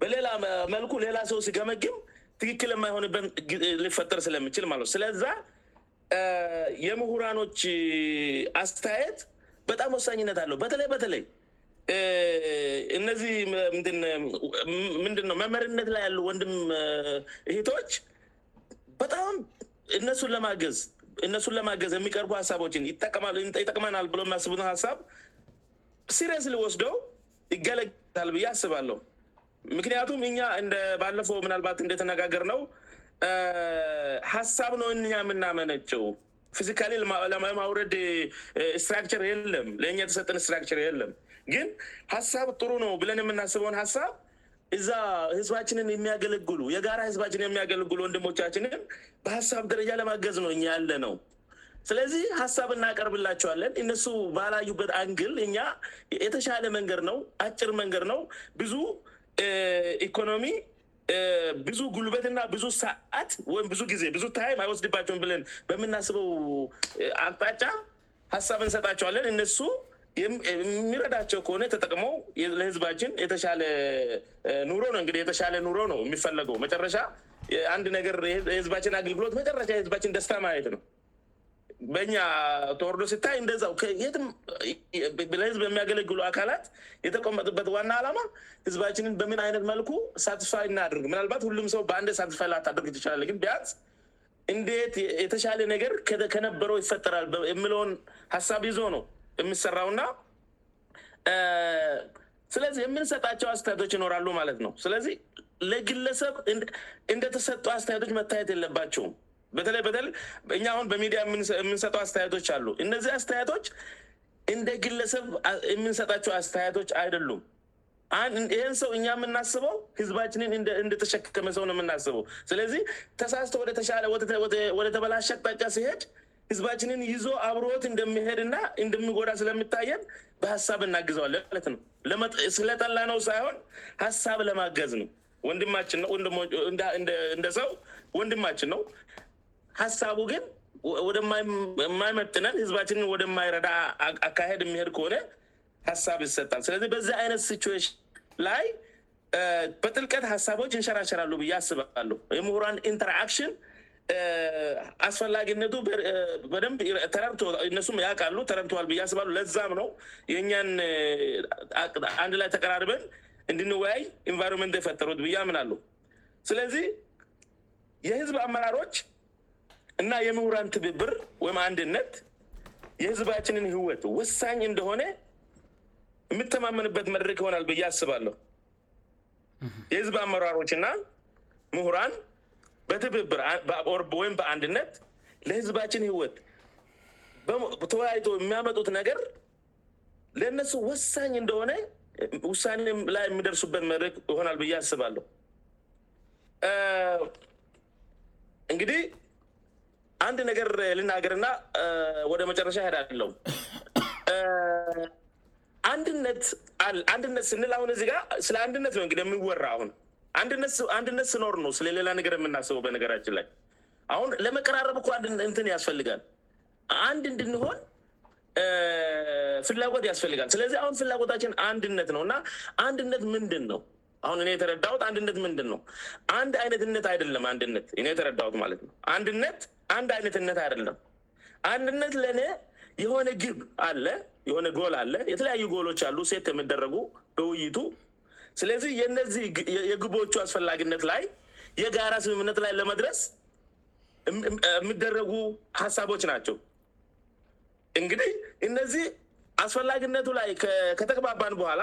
በሌላ መልኩ ሌላ ሰው ሲገመግም ትክክል የማይሆንበት ሊፈጠር ስለምችል ማለስለ የምሁራኖች አስተያየት በጣም ወሳኝነት አለሁ በተለይ በተለይ እነዚህምንድነው መመርነት ላይ ያሉ ወንድም እሂቶች በጣም ነሱን ማዝእነሱን ለማገዝ የሚቀርቡ ሀሳቦችን ይጠቅመናል ብ የሚያስቡነ ሀሳብ ሲሬስ ሊወስደው ይገለግታል ብዬ አስባለሁ ምክንያቱም እኛ ባለፈው ምናልባት እንደተነጋገር ነው ሀሳብ ነው እኛ የምናመነቸው ፊዚካሌ ለማውረድ ስትራክቸር የለም ለእኛ የተሰጠን ስትራክቸር የለም ግን ሀሳብ ጥሩ ነው ብለን የምናስበውን ሀሳብ እዛ ህዝባችንን የሚያገለግሉ የጋራ ህዝባችንን የሚያገለግሉ ወንድሞቻችንን በሀሳብ ደረጃ ለማገዝ ነው እኛ ያለ ነው ስለዚህ ሀሳብ እናቀርብላቸዋለን እነሱ ባላዩበት አንግል እኛ የተሻለ መንገድ ነው አጭር መንገድ ነው ብዙ ኢኮኖሚ ብዙ ጉልበትና ብዙ ሰአት ወይም ብዙ ጊዜ ብዙ ታይም አይወስድባቸውን ብለን በምናስበው አጣጫ ሀሳብን ሰጣቸዋለን እነሱ የሚረዳቸው ከሆነ ተጠቅመው ለህዝባችን የተሻለ ኑሮ ነው እንግዲህ የተሻለ ኑሮ ነው የሚፈለገው መጨረሻ አንድ ነገር ህዝባችን አገልግሎት መጨረሻ የህዝባችን ደስታ ማየት ነው በእኛ ተርዶ ስታይ እንደዛው የለህዝብ የሚያገለግሉ አካላት የተቆመጡበት ዋና ዓላማ ህዝባችንን በምን አይነት መልኩ ሳትስፋይ እናድርግ ምናልባት ሁሉም ሰው በአንድ ሳትስፋይላ አታደርግትችላለ ግን ቢያዝ እንዴት የተቻለ ነገር ከነበረው ይፈጠራል የሚለውን ሀሳብ ይዞ ነው የሚሰራው እና ስለዚህ የምንሰጣቸው አስተየቶች ይኖራሉ ማለት ነው ስለዚህ ለግለሰብ እንደተሰጡ አስተያየቶች መታየት የለባቸውም በተለይበ እኛ ሁን በሚዲያ የምንሰጠው አስተያየቶች አሉ እነዚህ አስተያየቶች እንደ ግለሰብየምንሰጣቸው አስተያየቶች አይደሉም ይህን ሰው እኛ የምናስበው ህዝባችንን እንደተሸከመ ሰው ነው የምናስበው ስለዚህ ተሳስተ ወደ ተበላ ሸቅጣጫ ሲሄድ ህዝባችንን ይዞ አብረወት እንደሚሄድ ና እንደሚጎዳ ስለሚታየን በሀሳብ እናግዘዋለ ማለት ነው ስለጠላ ነው ሳይሆን ሀሳብ ለማገዝ ነው ሰው ወንድማችን ነው ሀሳቡ ግን ወደማይመጥነን ህዝባችንን ወደማይረዳ አካሄድ ሚሄድ ከሆነ ሀሳብ ይሰጣል ስለዚህ በዚ አይነት ሲሽን ላይ በጥልቀት ሀሳቦች እንሸራሸራሉ ብዬ ያስባሉ የምሁራን ኢንተርአክሽን አስፈላጊነቱ በደተእነሱም ያቃሉ ተረተል ብስባሉ ለዛም ነው የእኛን አንድ ላይ ተቀራርበን እንድንወያይ ኢንቫይሮመንት የፈጠሩት ብያ ምናሉ ስለዚህ የህዝብ አመራሮች እና የምሁራን ትብብር ወይም አንድነት የህዝባችንን ህይወት ወሳኝ እንደሆነ የሚተማመንበት መድረክ ይሆናል ብዬ አስባለሁ የህዝብ አመራሮች ና ምሁራን በትብብርወይም በአንድነት ለህዝባችን ህይወት ተወያተ የሚያመጡት ነገር ለነሱ ውሳኝ እንደሆነ ውሳኔ ላ የሚደርሱበት መድረክ ይሆናል ብዬ አስባለሁ እንግዲህ አንድ ነገር ልናገር ና ወደ መጨረሻ ሄዳለው አንድነትንነት ስንል አሁን ዚ ጋ ስለ አንድነት ነው እንግዲ የሚወራ አሁን አንድነት ስኖር ነው ስለሌላ ነገር የምናስቡ በነገራችን ላይ ሁን ለመቀራረብ እ ትን ያስፈልጋል አንድ እንድንሆን ፍላጎት ያስፈልጋል ስለዚህ አሁን ፍላጎታችን አንድነት ነው ና አንድነት ምንድን ነው አሁን እኔ የተረዳት አንድነት ምንድን ነው አንድ አይነትነት አይደለም ተረዳትነን ይነትነት አይደለም አንድነት ለእኔ የሆነ ግብ ሆነ ጎል አለ የተለያዩ ጎሎች አሉ ሴት የሚደረጉ በውይይቱ ስለዚህ የነዚህ የግቦቹ አስፈላጊነት ላይ የጋራ ስምምነት ላይ ለመድረስ የሚደረጉ ሀሳቦች ናቸው እንግዲህ እነዚህ አስፈላጊነቱ ላይ ከተግባባን በኋላ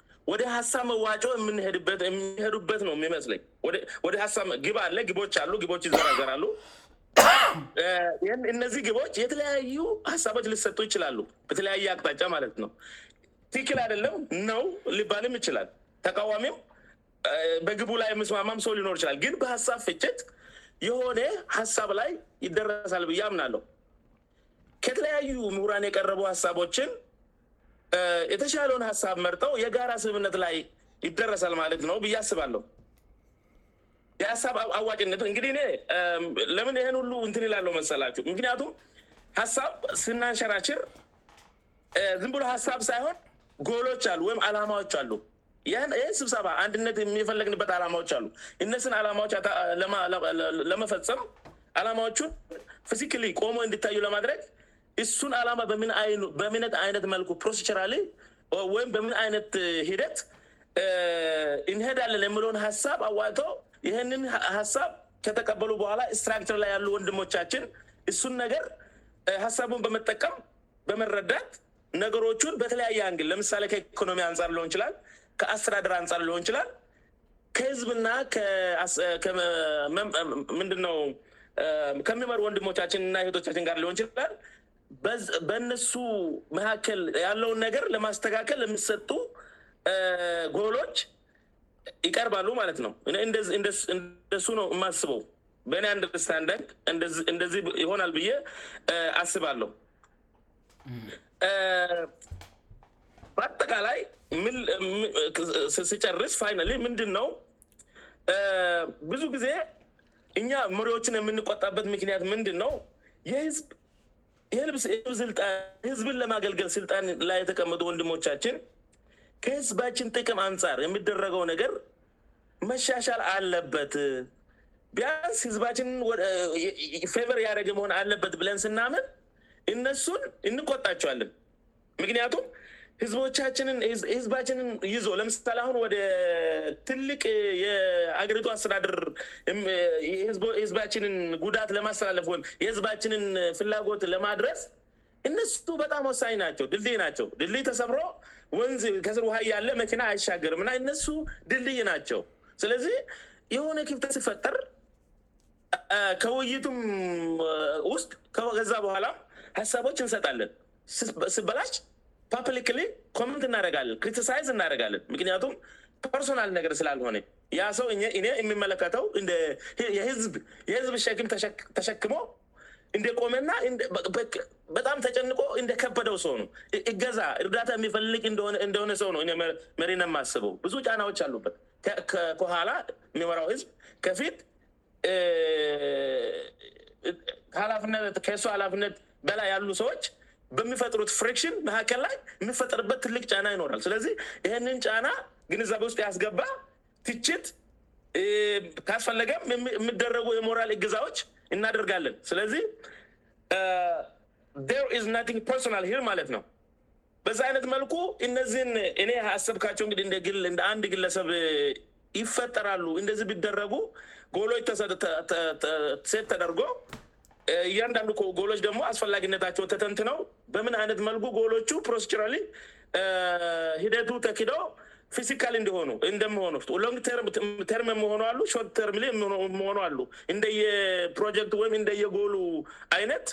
ወደ ሀሳብ መዋጮ የምንሄዱበት ነው የሚመስለኝ ደ ለ ቦች አሉ ግቦች ይዘናገርሉ እነዚህ ግቦች የተለያዩ ሀሳቦች ልሰጡ ይችላሉ በተለያየ አቅጣጫ ማለት ነው ቲክል አይደለም ነው ሊባልም ይችላል ተቃዋሚም በግቡ ላይ ምስማማም ሰው ሊኖር ይችላል ግን በሀሳብ ፍጭት የሆነ ሀሳብ ላይ ይደረሳል ብያ አምናለሁ ከተለያዩ ምሁራን የቀረቡ ሀሳቦችን የተሻለውን ሀሳብ መርጠው የጋራ ስምምነት ላይ ይደረሳል ማለት ነው ብያስባለሁ የሀሳብ አዋጭነት እንግዲህ ኔ ለምን ይህን ሁሉ እንትን ይላለው መሰላችሁ ምክንያቱም ሀሳብ ስናንሸራሽር ዝም ብሎ ሀሳብ ሳይሆን ጎሎች አሉ ወይም አላማዎች አሉ ይህ ስብሰባ አንድነት የሚፈለግንበት አላማዎች አሉ እነስን አላማዎች ለመፈጸም አላማዎቹን ፊዚክ ቆሞ እንድታዩ ለማድረግ እሱን አላማ በምነ አይነት መልኩ ፕሮሲሽራ ወይም በምን አይነት ሂደት እኒሄዳለን የምለሆን ሀሳብ አዋተው ይህንን ሀሳብ ከተቀበሉ በኋላ ስትራክቸር ላይ ያሉ ወንድሞቻችን እሱን ነገር ሀሳቡን በመጠቀም በመረዳት ነገሮቹን በተለያየ አንግል ለምሳሌ ከኢኮኖሚ አንጻር ሊሆን ችላል ከአስተዳደር አንጻር ሊሆን ይችላል ከህዝብና ምድነው ከሚመሩ ወንድሞቻችን ና ሄቶቻችን ጋር ሊሆን ይችላል በእነሱ መካከል ያለውን ነገር ለማስተካከል ለምሰጡ ጎሎች ይቀርባሉ ማለት ነው እንደሱ ነው ማስበው በእኔ አንድስታንዳ እንደዚህ ይሆናል ብዬ አስባለሁ በአጠቃላይ ስጨርስ ፋይናሊ ምንድንነው ብዙ ጊዜ እኛ መሪዎችን የምንቆጣበት ምክንያት ምንድነው ህዝብን ለማገልገል ስልጣን ላይ የተቀመ ወንድሞቻችን ከህዝባችን ጥቅም አንጻር የሚደረገው ነገር መሻሻል አለበት ቢያንስ ህዝባችን ፌቨር እያደረገ መሆን አለበት ብለን ስናምን እነሱን እንቆጣቸዋለን ምክንያቱም ቦህዝባችንን ይዞ ለምሳሌ አሁን ወደ ትልቅ የአገሪቱ አስተዳድር ህዝባችንን ጉዳት ለማስተላለፍ ወም የህዝባችንን ፍላጎት ለማድረስ እነሱ በጣም ወሳኝ ናቸው ድድይ ናቸው ድልይ ተሰምሮ ወን ከስ ውሃ ያለ መኪና አይሻገርም እና እነሱ ድልድይ ናቸው ስለዚህ የሆነ ክፍተ ሲፈጠር ከውይይቱም ውስጥ ገዛ በኋላ ሀሳቦች እንሰጣለን ስበላሽ ፐፕሊክ ኮንት እናደጋለን ክሪቲሳይዝ እናደጋለን ምክንያቱም ፐርሶናል ነገር ስላልሆነ ያ ሰው የሚመለከተው የህዝብ ሸክም ተሸክመው እንደቆመና በጣም ተጨንቆ እንደከበደው ሰው ነው እገዛ እርዳታ የሚፈልግ እንደሆነ ሰው ነውመሪነ ስበው ብዙ ጫናዎ አሉበት ኋላ የሚራው ህዝብ ከፊት ሱ ላፍነት በላይ ያሉ ሰዎች በሚፈጥሩት ፍሪክሽን መካከል ላይ የምፈጥርበት ትልቅ ጫና ይኖራል ስለዚህ ይህንን ጫና ግንዛቤ ውስጥ ያስገባ ትችት ካስፈለገም የሚደረጉ የሞራል እግዛዎች ናጋስለዚህ ግ pርናል ል ማለት ነው በዚ አይነት መልኩ እነዚህን ኔ አሰብካቸው እንግዲህ እንደ አንድ ግለሰብ ይፈጠራሉ እንደዚህ ቢደረጉ ጎሎች ሴት ተደርጎ እያንዳንዱ ጎሎች ደግሞ አስፈላጊነታቸው ተተንት ነው በምን አይነት መልኩ ጎሎቹ ፕሮስራ ሂደቱ ተክደው ፊዚካል እንደሆኑ እንደሆኑ ሎንግ ተርም የመሆኑ ሉ ርት ተርም መሆኑ አሉ እንደየፕሮጀክቱ ወይም እንደየጎሉ አይነት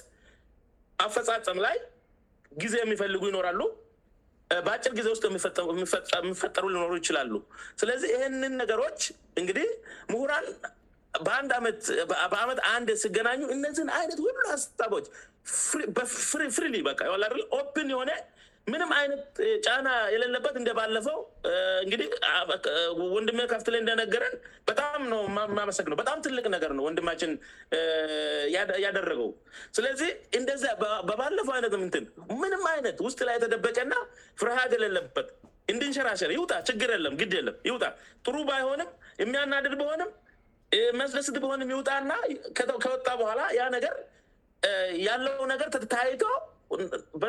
አፈፃፀም ላይ ጊዜ የሚፈልጉ ይኖራሉ በአጭር ጊዜ ውስጥ የሚፈጠሩ ሊኖሩ ይችላሉ ስለዚህ ይህንን ነገሮች እንግዲህ ምሁራን በአመት አንድ ሲገናኙ እነዚህን አይነት ሁሉ ሀሳቦች ፍሪ ፕን የሆነ ምንም አይነት ጫና የሌለበት እንደባለፈው እንግዲህወንድ ካፍት ላይ እንደነገረን ጣማመሰግ ነጣም ትልቅ ነገር ነው ወንድማችን ያደረገው ስለዚህ እንደዚ በባለፈው አይነትምትን ምንም አይነት ውስጥ ላይ የተደበቀእና ፍርሃት የሌለበት እንድንሸራሸረጣችግር የለግለጣ ጥሩ ባይሆንም የሚያናድድ በሆንም መስደስት በሆንም ይውጣና ከወጣ በኋላ ያ ነገር ያለው ነገር ታይቶ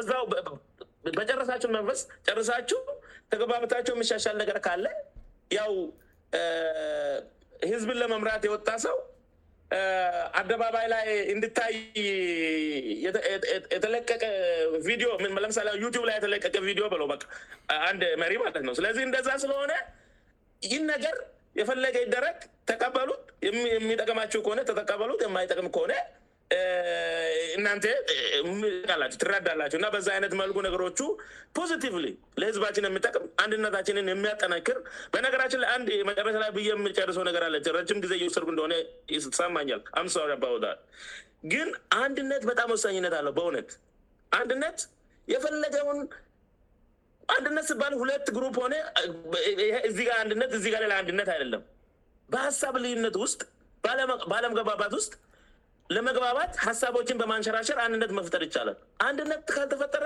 ዛው በጨረሳችሁን መንፈስ ጨርሳችሁ ተገባበታቸው የሚሻሻል ነገር ካለ ያው ህዝብን ለመምራት የወጣ ሰው አደባባይ ላይ እንድታይ የተለቀቀ ቪዲለምሳሌ ዩብ ላይ የተለቀቀ ቪዲዮ ብ አንድ መሪ ማለት ነው ስለዚህ እንደዛ ስለሆነ ይህ ነገር የፈለገ ይደረግ ተቀበሉት የሚጠቅማችው ነ ተጠቀበሉት የማይጠቅም ነ እናን ቃላቸሁ ትረዳላቸውእና በዛ አይነት መልኩ ነገሮቹ ፖዚቲቭ ለህዝባችን የምጠቅም አንድነታችንን የሚያጠናክር በነገራችን ን ረ ላ ብ ሚጨርሰ ነገርለች ረም ጊዜ ሰር እንደሆነ ሰማኛል ምሰ ባታል ግን አንድነት በጣም ወሳኝነት አለው በእውነት አንድነት የፈለገውን አንድነት ስባ ሁለት ሩ ሆእዚነእዚጋ ላ አንድነት አይደለም በሀሳብ ልዩነት ስጥ ባለመገባባት ለመግባባት ሀሳቦችን በማንሸራሸር አንድነት መፍጠር ይቻላል አንድነት ካልተፈጠረ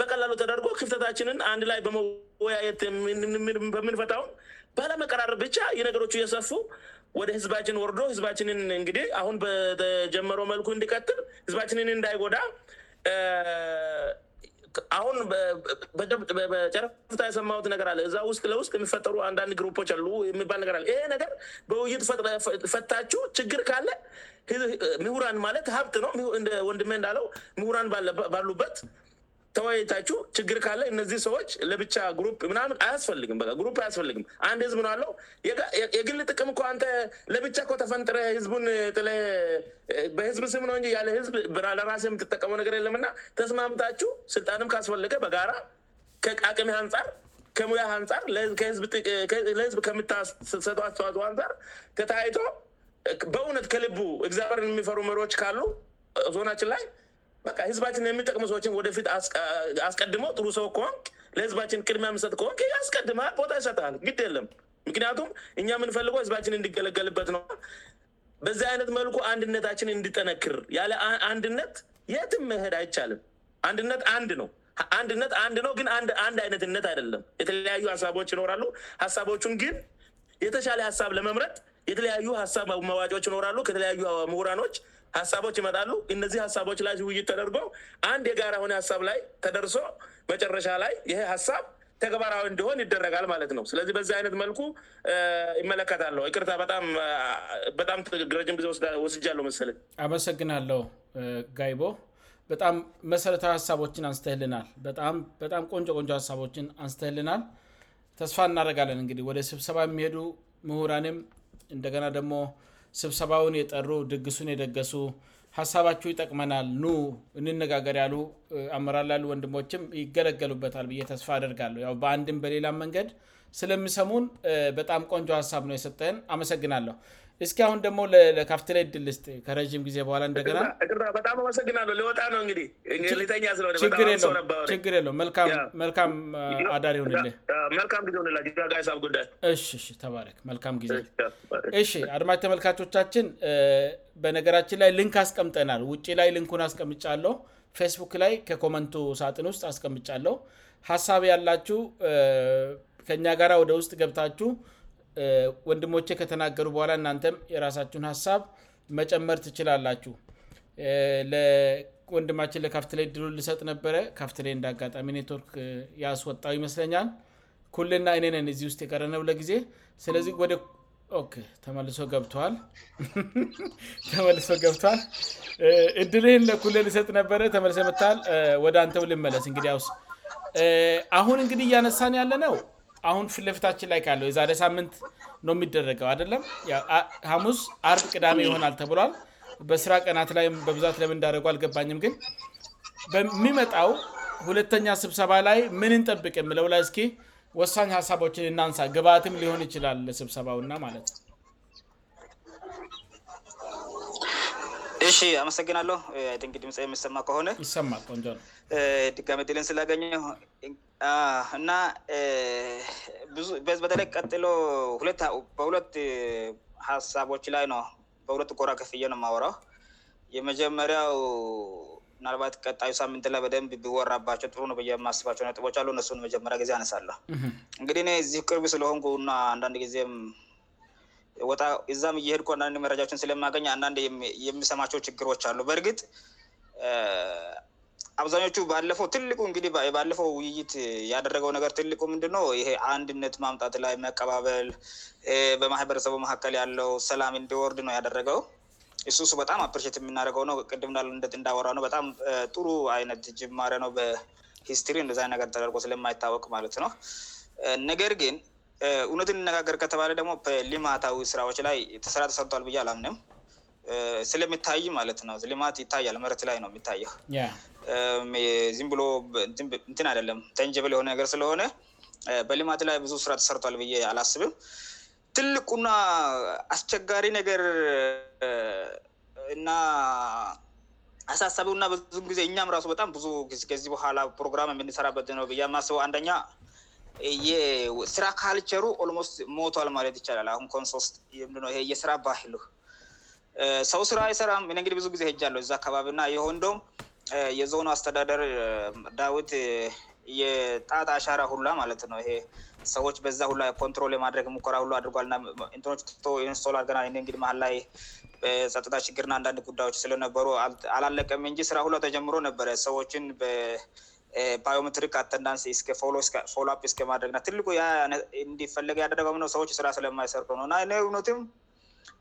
በቀላሉ ተደርጎ ክፍተታችንን አንድ ላይ በመወያየት የምንፈታውን ባለመቀራረብ ብቻ የነገሮቹ እየሰፉ ወደ ህዝባችን ወርዶ ህዝባችንን እንግዲህ አሁን በተጀመረ መልኩ እንዲቀትል ህዝባችንን እንዳይጎዳ አሁን ጨረፍታ የሰማት ነገር አለ እዛ ውስጥ ለውስጥ የሚፈጠሩ አንዳንድ ግሩፖች አሉ የሚባል ነገር አለ ይህ ነገር በውይት ፈታችው ችግር ካለ ምሁራን ማለት ሀብት ነው ወንድሜ እንዳለው ምሁራን ባሉበት ተወታችሁ ችግር ካለ እነዚህ ሰዎች ለብቻ ምም አያስፈልም አያፈልምአንድ ህዝብ ነው አለው የግል ጥቅም እኳ ተ ለብቻ ተፈንጥረ ህዝቡ በህዝብ ስም ነው እያለህዝብ ራሴ የምትጠቀመ ነገር የለምና ተስማምታችሁ ስልጣንም ካስፈለገ በጋራ ከቅሚ አንፃር ከሙያ ን ለህዝብ ከምታሰ አስተዋ ንፃር ተታያይቶ በእውነት ከል ግዚበርን የሚፈሩ መሮዎች ካሉ ዞናችን ላይ ህዝባችን የሚጠቅመ ሰዎችን ወደፊት አስቀድመው ጥሩ ሰው ከሆንክ ለህዝባችን ቅድሚያምሰጥ ከንክ ያስቀድመል ቦታ ይሰተል ግ የለም ምክንያቱም እኛ የምንፈል ህዝባችን እንዲገለገልበት ነው በዚህ አይነት መልኩ አንድነታችን እንድጠነክር ያለ አንድነት የትም መሄድ አይቻልም አንድነት አንድ ነው ንድነት ንድ ነው ግን አንድ አይነትነት አይደለም የተለያዩ ሳቦ ይኖራሉ ሳቦቹን ግን የተሻለ ሀሳብ ለመምረጥ የተለያዩ ሀሳብ መዋጮች ይኖራሉ ከተለያዩ ምሁራኖች ሀሳቦች ይመጣሉ እነዚህ ሀሳቦች ላይ ውይት ተደርጎ አንድ የጋራ የሆነ ሀሳብ ላይ ተደርሶ መጨረሻ ላይ ይህ ሀሳብ ተግባራዊ እንዲሆን ይደረጋል ማለት ነው ስለዚህ በዚ አይነት መልኩ ይመለከታለሁ ቅርታ በጣም ድረጅም ወስጃለሁ መስልን አመሰግናለው ጋይቦ በጣም መሰረታዊ ሀሳቦችን አንስተህልናል በጣም ቆንጆ ቆንጆ ሀሳቦችን አንስተህልናል ተስፋ እናደረጋለን እንግዲህ ወደ ስብሰባ የሚሄዱ ምሁራንም እንደገና ደግሞ ስብሰባውን የጠሩ ድግሱን የደገሱ ሀሳባቸሁ ይጠቅመናል ኑ እንነጋገር ያሉ አምራ ላሉ ወንድሞችም ይገለገሉበታል ብየተስፋ አድርጋሉ በአንድም በሌላ መንገድ ስለሚሰሙን በጣም ቆንጆ ሀሳብ ነው የሰጠን አመሰግናለሁ እስኪ አሁን ደግሞ ለካፍት ላይ ድልልስ ከረም ጊዜ በኋላ እንደገናጣም ጣችግ ለም አዳር የሆንተረም ጊዜእ አድማች ተመልካቾቻችን በነገራችን ላይ ልንክ አስቀምጠናል ውጭ ላይ ልንኩን አስቀምጫለው ፌስቡክ ላይ ከኮመንቱ ሳጥን ውስጥ አስቀምጫለው ሀሳብ ያላችሁ ከእኛ ጋር ወደ ውስጥ ገብታችሁ ወንድሞቼ ከተናገሩ በኋላ እናንተም የራሳችሁን ሀሳብ መጨመር ትችላላችሁ ወንድማችን ለካፍት ላይ ድሉ ልሰጥ ነበረ ካፍት ላይ እንዳጋጣሚ ኔትወርክ ያስወጣው ይመስለኛል ኩልና እኔነን እዚህ ስጥ የቀረነው ለጊዜ ስለዚህደተሶብልተመልሶ ገብቷል እድልህን ለ ልሰጥ ነበረተሰልወደ አንተው ልመለስእግስ አሁን እንግዲህ እያነሳን ያለነው አሁን ፍለፊታችን ላይ ካለው የዛ ሳምንት ነው የሚደረገው አደለም ሀሙስ አርብ ቅዳሜ ይሆናል ተብሏል በስራ ቀናት ላይ በብዛት ለምን እንዳደረጉ አልገባኝም ግን በሚመጣው ሁለተኛ ስብሰባ ላይ ምን እንጠብቅ የምለው ላይ እስኪ ወሳኝ ሀሳቦችን እናንሳ ግባአትም ሊሆን ይችላል ስብሰባውና ማለት አግናለ የ ሆነይማ ጆ ስላገኘው እና ብዙበተለይ ቀጥሎው በሁለት ሀሳቦች ላይ ነው በሁለት ጎራ ከፍዬ ነው ማወራው የመጀመሪያው ምናልባት ቀጣዩ ሳምንት ላይ በደንብ ቢወራባቸው ጥ ማስባቸው ነጥቦች አሉ እነሱ መጀመሪያ ጊዜ አነሳለሁ እንግዲህ እዚህ ቅርብ ስለሆንጉ ና አንዳንድ ጊዜም ታእዛም እየሄድ አንዳንድ መረጃችን ስለማገኘ አንንድ የሚሰማቸው ችግሮች አሉ በእርግጥ አብዛኛቹ ባለፈው ትልቁ እንግዲህ ባለፈው ውይይት ያደረገው ነገር ትልቁ ምንድው ይሄ አንድ ምነት ማምጣት ላይ መቀባበል በማህበረሰቡ መካከል ያለው ሰላም እንዲወርድ ነው ያደረገው እሱ ሱ በጣም አፕርሽት የምናደረገው ነው ቅድምእንዳወራ ነው በጣም ጥሩ አይነት ጅማሪያ ነው በሂስትሪ እዛ ነገር ተደርጎ ስለማይታወቅ ማለት ነው ነገር ግን እውነት እንነጋገር ከተባለ ደግሞ በሊማታዊ ስራዎች ላይ ተሰራ ተሰርቷል ብያ አላአምንም ስለሚታይ ማለት ነውሊማት ይታያል መረት ላይ ነው የሚታያ ዚህ ብሎ ንትን አደለም ተንጀብ ሆነ ነገር ስለሆነ በሊማት ላይ ብዙ ስራ ተሰርቷል አላስብም ትልቁና አስቸጋሪ ነገር እና አሳሳቢውእና ብዙ ጊዜ እኛም ራሱ በጣም ብዙዚህ ኋላ ፕሮግራም የምንሰራበትን ነውስቡ አንደኛ ስራ ካልቸሩ ኦስት ሞል ማለት ይቻላል አሁን ንሶ ምድ የስራ ባህል ሰው ስራ አይሰራም እ እንግዲህ ብዙ ጊዜ ሄጃለው እዚ አካባቢእና የሆንዶ የዞኑ አስተዳደር ዳዊት የጣት አሻራ ሁላ ማለት ነው ይ ሰዎች በዛ ሁኮንትሮ ማድረግ ሙከራ ሁአድርልና ኢንስቶአገናል ልላይ ጠታ ችግርና አንንድ ጉዳዮች ስለነበሩ አላለቀም እን ስራ ሁላ ተጀምሮ ነበረ ሰዎችን በባዮትሪክ አንንስ ስፎፕ እስማድረግልእንዲፈለገ ያደረበ ው ሰዎ ስራ ስለማይሰር ነውነ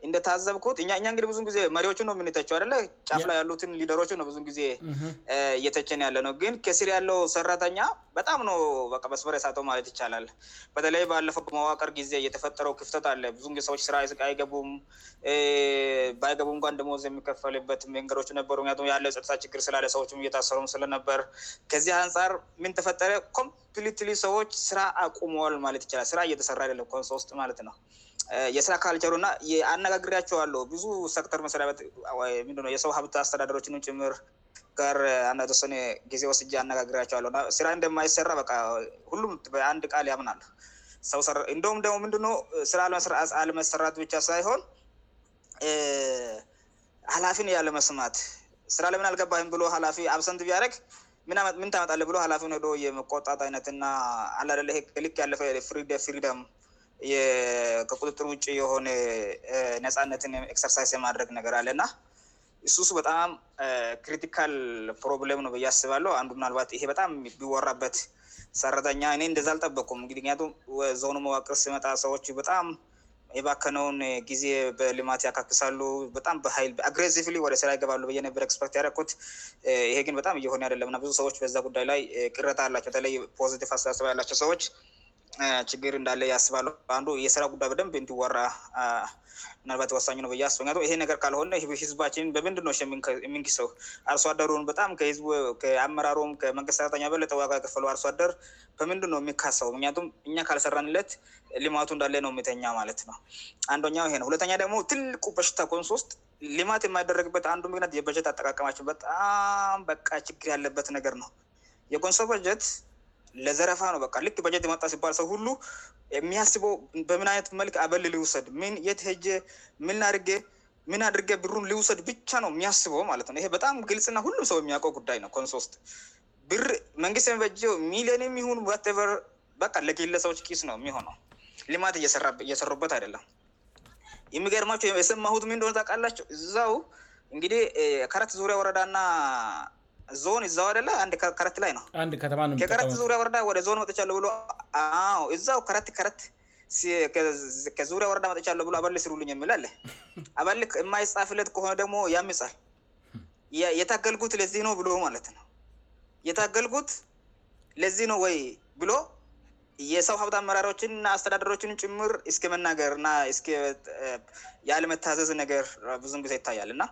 እንደታዘብኩት እኛ እንግዲህ ብዙ ጊዜ መሪዎች ነ የምንተችው አደለ ጫፍ ላ ያሉትን ሊደሮች ነ ብዙ ጊዜ እየተችን ያለ ነው ግን ከስር ያለው ሰራተኛ በጣም ነው መስመረ ሰተው ማለት ይቻላል በተለይ ባለፈው መዋቀር ጊዜ የተፈጠረው ክፍተት አለ ብዙሰችራ አይገቡም በይገቡም ጓንድዝ የሚከፈልበት መንገዶነሩያለው ጸጥ ችግር ስላለ ሰዎች እየታሰሩ ስለነበር ከዚህ አንፃር ምንተፈጠረ ኮምፕሊት ሰዎች ስራ አቁመዋል ማለት ይቻላልስራ እየተሰራ አደለም ሰውስጥ ማለት ነው የስራ ካልቸሩእና አነጋግሪያቸው አለው ብዙ ሰክተር መሪያቤት የሰው ሀብት አስተዳደሮችን ጭምር ጋር አሶ ጊዜ ወስ አነጋግያቸአለ ስራ እንደማይሰራ ቃ ሁም በአንድ ቃል ያምናል እንደም ደግሞ ምንድ ስራ አለመሰራት ብቻ ሳይሆን ሀላፊን የለመስማት ስራ ለምን አልገባህን ብሎ ላፊ አብሰንት ቢያረግ ምንታመጣለ ብ ላፊ የመቆጣት አይነትና አደላ ክ ያለፈ ፍሪደም ከቁጥትር ውጭ የሆነ ነፃነትን ኤክሰርሳይዝ የማድረግ ነገር አለ እና እሱ ሱ በጣም ክሪቲካል ፕሮብም ነው እያስባለው አንዱ ናባት ይሄ በጣም ቢወራበት ሰረተኛ እኔ ንደዛ አልጠበቁም እግዲቱ ዞኑ መዋቅር ስመጣ ሰዎች በጣም የባከነውን ጊዜ በልማት ያካክሳሉ በጣም በአግሲ ወደ ስራ ይገባሉ በየነበረ ስፐርት ያደረኩት ይሄግን በጣም እየሆን ያደለምእና ብዙ ሰዎች በዛ ጉዳይ ላይ ቅረት አላቸው ተለይ ፖዚቲ አስተስብ ያላቸው ሰዎች ችግር እንዳለ ያስባሉሁ አንዱ የስራ ጉዳይ በደንብ እንዲወራ ልባት ወሳኝ ነው ያስምቱ ይሄ ነገር ካልሆነ ህዝባችን በምንድንች የሚንክሰው አርሶደሩ በጣም ዝአመራሮ መንግስት ራተኛለተዋ አርሶደር በምንድ የሚካው ምክያቱም እኛ ካልሰራንለት ሊማቱ እንዳለ ነው የሚኛ ማለት ነው አንዱኛው ይነውሁለተኛ ደግሞ ትልቁ በሽታ ጎንሶውስጥ ሊማት የማደረግበት አንዱ ምክንት የበጀት አጠቃቀማችን በጣም በ ችግር ያለበት ነገር ነው ጎንሶ በጀት ለዘረፋ ነው ል በት ማጣ ሲባል ሰውሁሉ የሚያስበው በምን አይነት መልክ አበል ልውሰድ ምን የትጀ ምን ርገ ምን አድርገ ብሩን ልውሰድ ብቻ ነው የሚያስበው ማለትነውይ በጣም ግልጽና ሁም ሰው የሚያውቀው ጉዳይ ነው ንሶስት ብር መንግስት የሚበጀው ሚሊዮን የሚሆኑበ ለጌለሰዎች ስ ነው የሚሆነው ልማት እየሰሩበት አይደለም የሚገርማቸው የሰማሁት ምደሆ ታቃላቸው እዛው እንግዲህ ከረት ዙሪያ ወረዳና ዞን እዛ ደላ አንድ ከረት ላይ ነው ከከረት ዙሪያወረዳ ወደ ዞን መጠቻለውብሎ እዛው ከረት ረት ከዙሪያ ወረዳ መጠቻለ ብሎ አበል ሲሩልኝ የሚላለ አባል የማይጻፍለት ከሆነ ደግሞ ያሚፃል የታገልጉት ለዚህ ነው ብሎ ማለት ነው የታገልጉት ለዚህ ነው ወይ ብሎ የሰው ሀብት አመራሮችንና አስተዳደሮችን ጭምር እስከ መናገር ና የለመታዘዝ ነገር ብዙም ጊዜ ይታያልና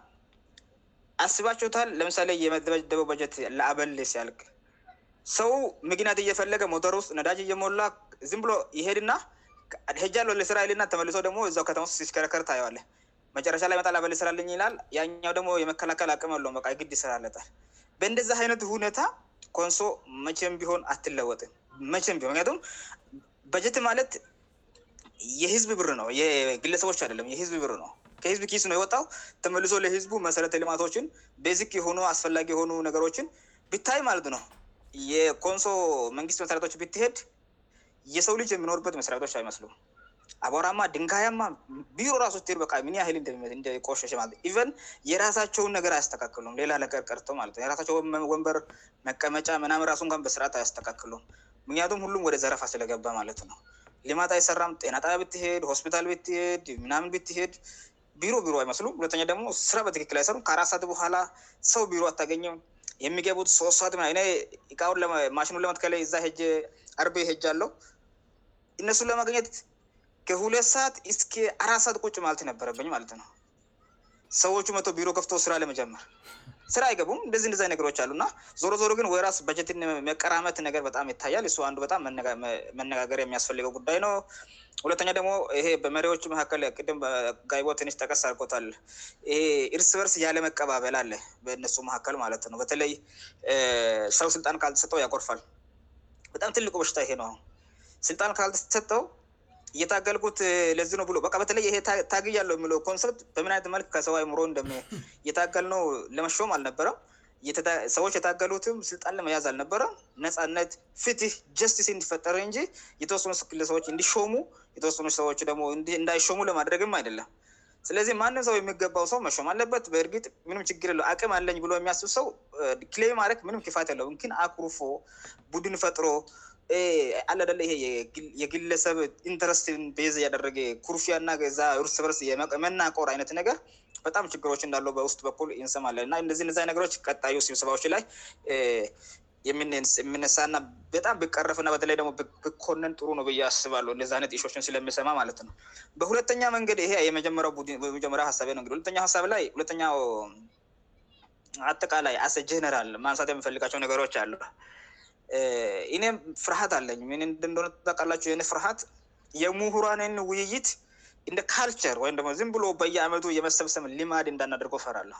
አስባቸውታል ለምሳሌ የመበደበ በጀት ለአበል ሲያልቅ ሰው ምግንያት እየፈለገ ሞተር ውስጥ ነዳጅ እየሞላ ዝም ብሎ ይሄድና ሄጃ ለው ስራኤልና ተመልሶ ደግሞ እው ከተማጥ ሲሽከረከር ታዋለ መጨረሻላ በል ስራልኝላል ኛው ደግሞ የመከላከል አምለቃግድ ይሰራለል በእንደዚ አይነት ሁኔታ ኮንሶ መቼ ቢሆን አትለወጥም መቼቢንምክቱም በጀት ማለት የህዝብ ብ ነው ግለሰቦች አይደለም የህዝብ ብር ነው ከህዝብ ኪስ ነው የወጣው ተመልሶ ለህዝቡ መሰረተ ልማቶችን ቤዚክ የሆኑ አስፈላጊ የሆኑ ነገሮችን ብታይ ማለት ነው የኮንሶ መንግስት መስሪች ብትሄድ የሰው ልጅ የሚኖርበት መስሪች አይመስሉም አራማ ድንካያማ ቢሮ እራሱሄበንል ንደቆን የራሳቸውን ነገር አያስተካክሉም ሌላነገርቀርተውራሳቸውንበር መቀመጫ ምራሱበስርት አያስተካምደ ዘረፍ አስለገባማትነው ልማት አይሰራም ጤናጣ ብትሄድ ሆስፒታል ብትሄድ ምናምን ብትሄድ ቢሮ ቢሮ አይመስሉም ሁለተኛ ደግሞ ስራ በትክክል አይሰሩም ከአራ ሰዓት በኋላ ሰው ቢሮ አታገኝም የሚገቡት ሶስት ሰት ሁማሽኑን ለመትከላይ ዛ ሄ አርቤ ሄጅ አለው እነሱ ለማገኘት ከሁለት ሰዓት እስከ አራት ሰዓት ቁጭ ማለት ነበረበኝ ማለት ነው ሰዎቹ መቶ ቢሮ ከፍቶ ስራ ለመጀመር ስራ አይገቡም እንደዚህንደዛ ነገሮች አሉእና ዞሮ ዞሮ ግን ወይራስ በጀትን መቀራመት ነገር በጣም ይታያል ሱ አንዱ በጣም መነጋገር የሚያስፈልገው ጉዳይ ነው ሁለተኛ ደግሞ ይ በመሪዎች መካከል ቅድም ጋይቦ ትንች ተቀስ ልቆታልይ እርስ በርስ ያለመቀባበል አለ በነሱ መካከል ማለት ነው በተለይ ሰው ስልጣን ካልተሰጠው ያቆርፋል በጣም ትልቁ በሽታ ይሄነ ልጣን ካልተሰው እየታገልቁት ለዚ ነው ብሎ በበተለይ ይሄ ታግይ ያለው የሚለው ኮንሰርት በምንአይነት ለ ከሰዊ ሮየታገል ነው ለመም አልነበረም ሰዎች የታገሉትም ስልጣንለመያዝ አልነበረም ነፃነት ፍትህ ጀስቲስ እንዲፈጠር እንጂ የተወኑ ስክል ሰዎች እንዲሙ የተወ ሰ ደግሞእንዳይሾሙ ለማድረግም አይደለም ስለዚህ ማንም ሰው የሚገባው ሰው መሾም አለበት በእርግጥ ም ችግር ለአም አለ ብ የሚያስብ ሰው ክሌ ማድ ምንም ክፋት ያለው ን አርፎ ቡድን ፈጥሮ አለዳላ ይሄ የግለሰብ ኢንትረስትን ዛ እያደረገ ኩርፊያ ና ዛርስ የመናቆር አይነት ነገር በጣም ችግሮች እዳለው በውስጥ በኩ ይሰማለን እናእዚነገሮች ዩ ሲብስባዎች ላይ የሚነሳእና በጣም ብቀረፍእና በተለይ ደሞ ብኮንን ጥሩ ነው ብአስባሉ እዚ ይነት እሾችን ስለሚሰማ ማለት ነው በሁለተኛ መንገድ የጀመሪ ሀሳብ ሁለተኛው ሀሳብ ላይ ሁለተኛው አጠቃላይ አጀነራል ማንሳት የሚፈልጋቸው ነገሮች አለ እኔም ፍርሀት አለኝ ንደሆነጠቃላቸው የእ ፍርሀት የሙሁራን ውይይት እንደ ካልቸር ወይም ደግሞ ዝም ብሎ በየአመቱ የመሰብሰብ ሊማድ እንዳናደርገው ፍራአለሁ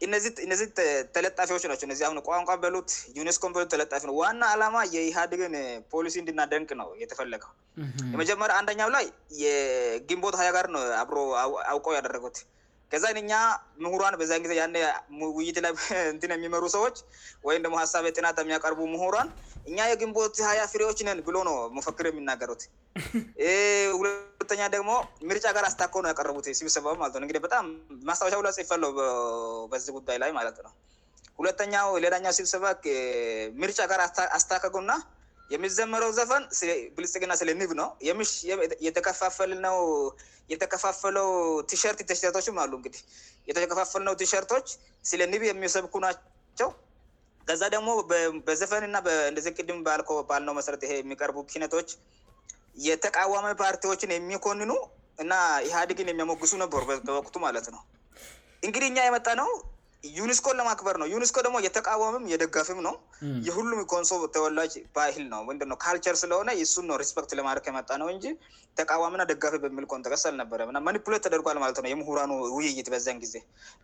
እነዚ እነዚ ተለጣፊዎች ናቸ እዚ ቋንቋን በሉት ዩኔስኮ በሎት ተለጣፊ ነ ዋና አላማ የኢህድግን ፖሊሲ እንዲና ደንክ ነው የተፈለገው መጀመሪያ አንደኛው ላይ የግንቦት ሀያጋር ነው ሮአውቀው ያደረጉት ከዛን እ ምሁሯን ግዜ ውይላይ እ የሚመሩ ሰዎች ወይ ደግሞ ሀሳብየናሚያቀርቡ ምሁሯን እኛ የግንቦት ሀያ ፍሬዎችነን ብሎ ነ መፈክር የሚናገሩት ሁለተኛ ደግሞ ምርጫ ጋር አስታከ ነ ያቀረቡ ሲብሰባውማግበጣም ሳ ይፈለው በዚ ጉዳይ ላይ ማለት ነው ሁተኛው ሌላኛ ሲብሰባ ምርጫ ጋር አስታከጉና የሚዘመረው ዘፈን ብልጽግእና ስለንብ ነው የተከፋፈለው ቲሸርት ሸርቶችም አሉእግዲ የተከፋፈልነው ቲሸርቶች ስለ ንብ የሚሰብኩ ናቸው ከዛ ደግሞ በዘፈን ና እንደዚ ቅድም ባልነው መሰረት ይ የሚቀርቡ ኪነቶች የተቃዋሚ ፓርቲዎችን የሚኮንኑ እና ኢህአዲግን የሚያመግሱ ነበሩ በወቅቱ ማለት ነው እንግዲህ እኛ የመጣ ነው ዩኒስኮን ለማክበር ነው ዩኒስኮ ደግሞ የተቃወምም የደጋፊም ነው የሁሉም ንሶ ተወላጅ ባህል ነው ካልቸር ስለሆነ ስክት ለማድረ የመጣ ነው እን ተቃዋምእና ደጋፊ በሚል ኮንጠቀስ አልነበረናኒት ተደርጓል ማለት ነው የሁራ ውይይትበዚን ጊዜ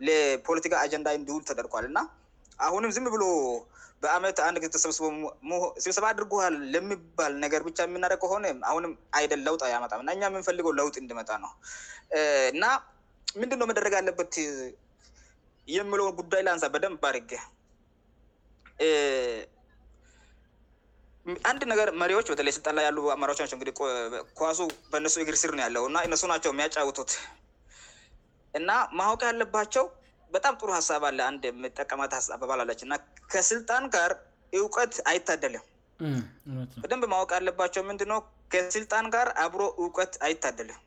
ለፖለቲካ አጀንዳ እንዲውል ተደርጓል እና አሁንም ዝም ብሎ በአመት አንድ ዜተሰብስቦስብሰባ አድርጉል ለባል ነገር ብቻ የምናደግ ከሆነሁም አይደል ለጥ ያመጣእናእ የምንፈልገው ለውጥ እንድመጣ ነው እና ምንድ መደረግ ያለበት የምለውን ጉዳይ ላ ንሳ በደንብ ባድርገ አንድ ነገር መሪዎች በተለይ ስልጣን ላይ ያሉ አማራዎች ናቸው እግ ኳሱ በነሱ እግርስር ነው ያለው እና እነሱ ናቸው የሚያጫውቱት እና ማወቅ ያለባቸው በጣም ጥሩ ሀሳብ ለን ጠቀማት ባለች እና ከስልጣን ጋር እውቀት አይታደለም በደንብ ማወቅ ያለባቸው ምንድ ከስልጣን ጋር አብሮ እውቀት አይታደልም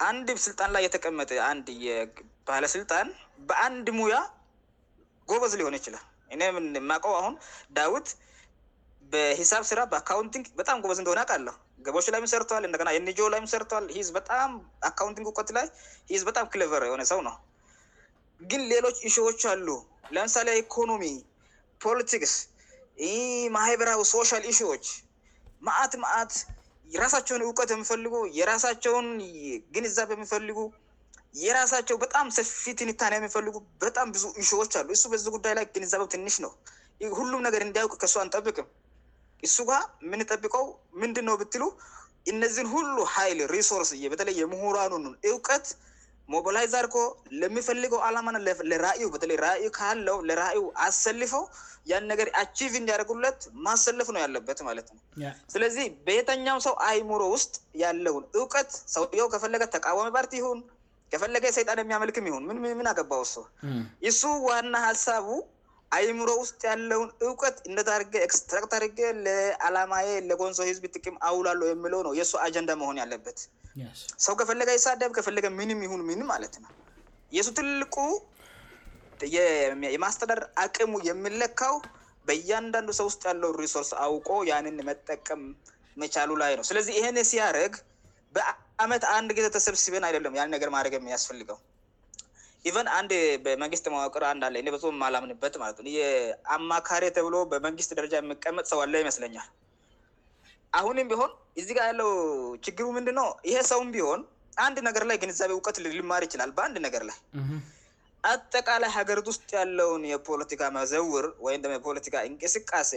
አንድ ስልጣን ላይ የተቀመጠን ባለስልጣን በአንድ ሙያ ጎበዝ ሊሆነ ይችላል እም ማቀው አሁን ዳዊት በሂሳብ ስራ በአካንቲንግ በጣም ጎበዝ እንትሆናቃለሁ ገቦች ላይ ምሰርተዋል እንደ የንጆ ላይ ሰርተዋል ዝ በጣም አካንቲንግ እውቀት ላይ ዝ በጣም ሌቨር የሆነ ሰው ነው ግን ሌሎች እሽዎች አሉ ለምሳሌ ኢኮኖሚ ፖሊቲክስ ማህበራዊ ሶሻል ኢሽዎች ማአት ማአት የራሳቸውን እውቀት የምፈልጉ የራሳቸውን ግንዛብ የሚፈልጉ የራሳቸው በጣም ሰፊትንታን የሚፈልጉ በጣም ብዙ እሽዎች አሉእ በዚ ጉዳይ ላይ ግንዛበው ትንሽ ነው ሁሉም ነገር እንዲያውቅ ከሱ አንጠብቅም እሱጋ ምንጠብቀው ምንድነው ብትሉ እነዚህን ሁሉ ኃይል ሪሶርስ በተለይ የምሁራንን እውቀት ሞቢላይዛርኮ ለሚፈልገው አላማ ለራእዩዩ ለው ለራእዩ አሰልፈው ያን ነገር አቺቭ እንዲያደርጉለት ማሰልፍ ነው ያለበት ማለት ነው ስለዚህ በየተኛም ሰው አይምሮ ውስጥ ያለውን እውቀት ሰውው ከፈለገ ተቃዋሚ ፓርቲ ይሁን ከፈለገ የሰይጣን የሚያመልክ ሁን ምን አገባው ሰ ይሱ ዋና ሀሳቡ አይምሮ ውስጥ ያለውን እውቀት እንደታደርገ ክስትራክት አድርገ ለአላማ ለጎንሶ ህዝብ ትቅም አውላለ የምለው ነው የሱ አጀንዳ መሆን ያለበት ሰው ከፈለገ የሳደብ ከፈለገ ምንም ይሁን ምን ማለት ነው የሱ ትልቁ የማስተዳደር አቅሙ የምለካው በእያንዳንዱ ሰው ውስጥ ያለውን ሪሶርስ አውቆ ያንን መጠቀም መቻሉ ላይ ነው ስለዚህ ይህን ሲያደርግ አመት አንድ ጊዜ ተሰብስብን አይደለም ያንድ ነገር ማድረግ የሚያስፈልገው ይቨን አንድ በመንግስት ማዋቅሮ አንዳለ ማላምንበት ማለት አማካሪ ተብሎ በመንግስት ደረጃ የምቀመጥ ሰው አለ ይመስለኛል አሁንም ቢሆን እዚጋ ያለው ችግሩ ምንድው ይሄ ሰው ቢሆን አንድ ነገር ላይ ግንዛቤ እውቀት ልማር ይችላል በአንድ ነገር ላይ አጠቃላይ ሀገር ውስጥ ያለውን የፖለቲካ መዘውር ወይም ደ የፖለቲካ እንቅስቃሴ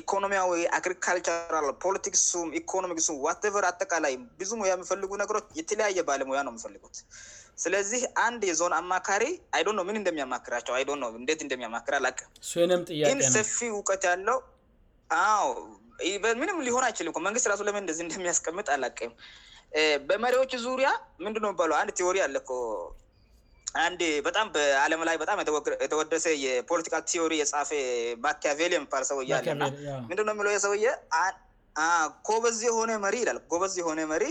ኢኮኖሚያዊ አግሪካልቸራ ፖለቲክሱም ኢኮኖሚክሱ ትቨር አጠቃላይ ብዙ ሙያ የምፈልጉ ነገሮች የተለያየ ባለሙያ ነው የሚፈልጉት ስለዚህ አንድ የዞን አማካሪ አይዶ ነው ምን እንደሚያማክራቸው አይ ነው እንት እንደሚያማክር አላቅምን ሰፊ እውቀት ያለው ምንም ሊሆን አይችልም መንግት ራሱ ለምን እንደሚያስቀምጥ አላቅም በመሪዎች ዙሪያ ምንድ ሚባሉአንድ ትሪ አለኮ አንድ በጣም በአለም ላይ በጣም የተወደሰ የፖለቲካ ቲዮሪ የጻፈ ማኪያቬል የሚባል ሰው እያለና ምንድ የሚው ሰውየ ጎበዝ የሆነ መሪ ል ጎበዝ የሆነ መሪ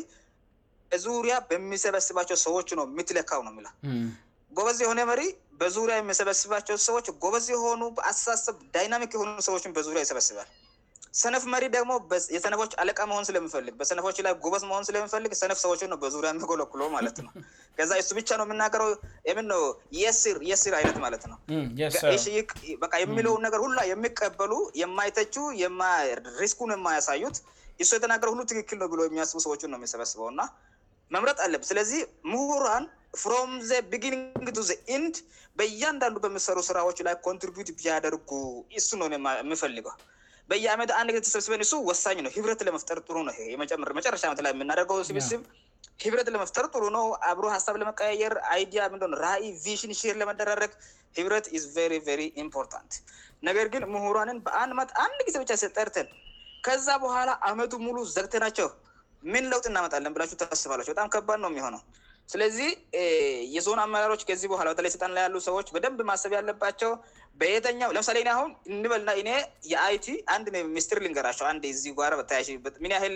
በዙሪያ በሚሰበስባቸው ሰዎች ነው የሚትለካው ነው ሚ ጎበዝ የሆነ መሪ በዙሪያ የሚሰበስባቸው ሰዎች ጎበዝ የሆኑ በአስተሳሰብ ዳይናሚክ የሆኑ ሰዎች በዙሪያ ይሰበስባል ሰነፍ መሪ ደግሞ የሰነፎች አለቃ መሆን ስለሚፈልግ በሰነፎች ላይ ጎበስ መሆን ስለሚፈልግ ሰነፍ ሰዎች ው በዙሪያን መለክሎ ማለት ነው ከዛ ሱ ብቻ ነው የምናገረው ም የስር አይነት ማለት ነው የሚለውን ገር ሁሉላ የሚቀበሉ የማይተች ሪስኩው የማያሳዩት ሱ የተናገረ ሁሉ ትክክል ብ የሚያስቡ ሰዎች ው የሚሰበስበውእና መምረጥ አለብ ስለዚህ ምሁራን ፍሮ ዘ ን በእያንዳንዱ በሚሰሩ ስራዎች ላይ ኮንትሪት ቢያደርጉ ሱ ነውየምፈልገው በየአመ አንድ ጊዜ ተሰብስበን እሱ ወሳኝ ነው ህብረት ለመፍጠር ጥሩ ነውመጨረሻ መትላይ የምናደገው ስብስብ ህብረት ለመፍጠር ጥሩ ነው አብሮ ሀሳብ ለመቀያየር አይዲያ ን ራይ ቪሽን ሽር ለመደራረግ ብረት ኢምፖርታንት ነገር ግን ምሁሯንን በአ ት አንድ ጊዜ ብቻ ጠርትን ከዛ በኋላ አመቱ ሙሉ ዘግተ ናቸው ምን ለውት እናመጣለን ብላችሁ ተስባች በጣም ከባድ ነው ሆነው ስለዚህ የዞን አመራሮች ከዚህ በኋላ በተለይ ስልጣን ላይ ያሉ ሰዎች በደንብ ማሰብ ያለባቸው በየተኛው ለምሳሌ አሁን እንበልና የአይቲ ንድሚስትር ሊንገራቸውን ምንያል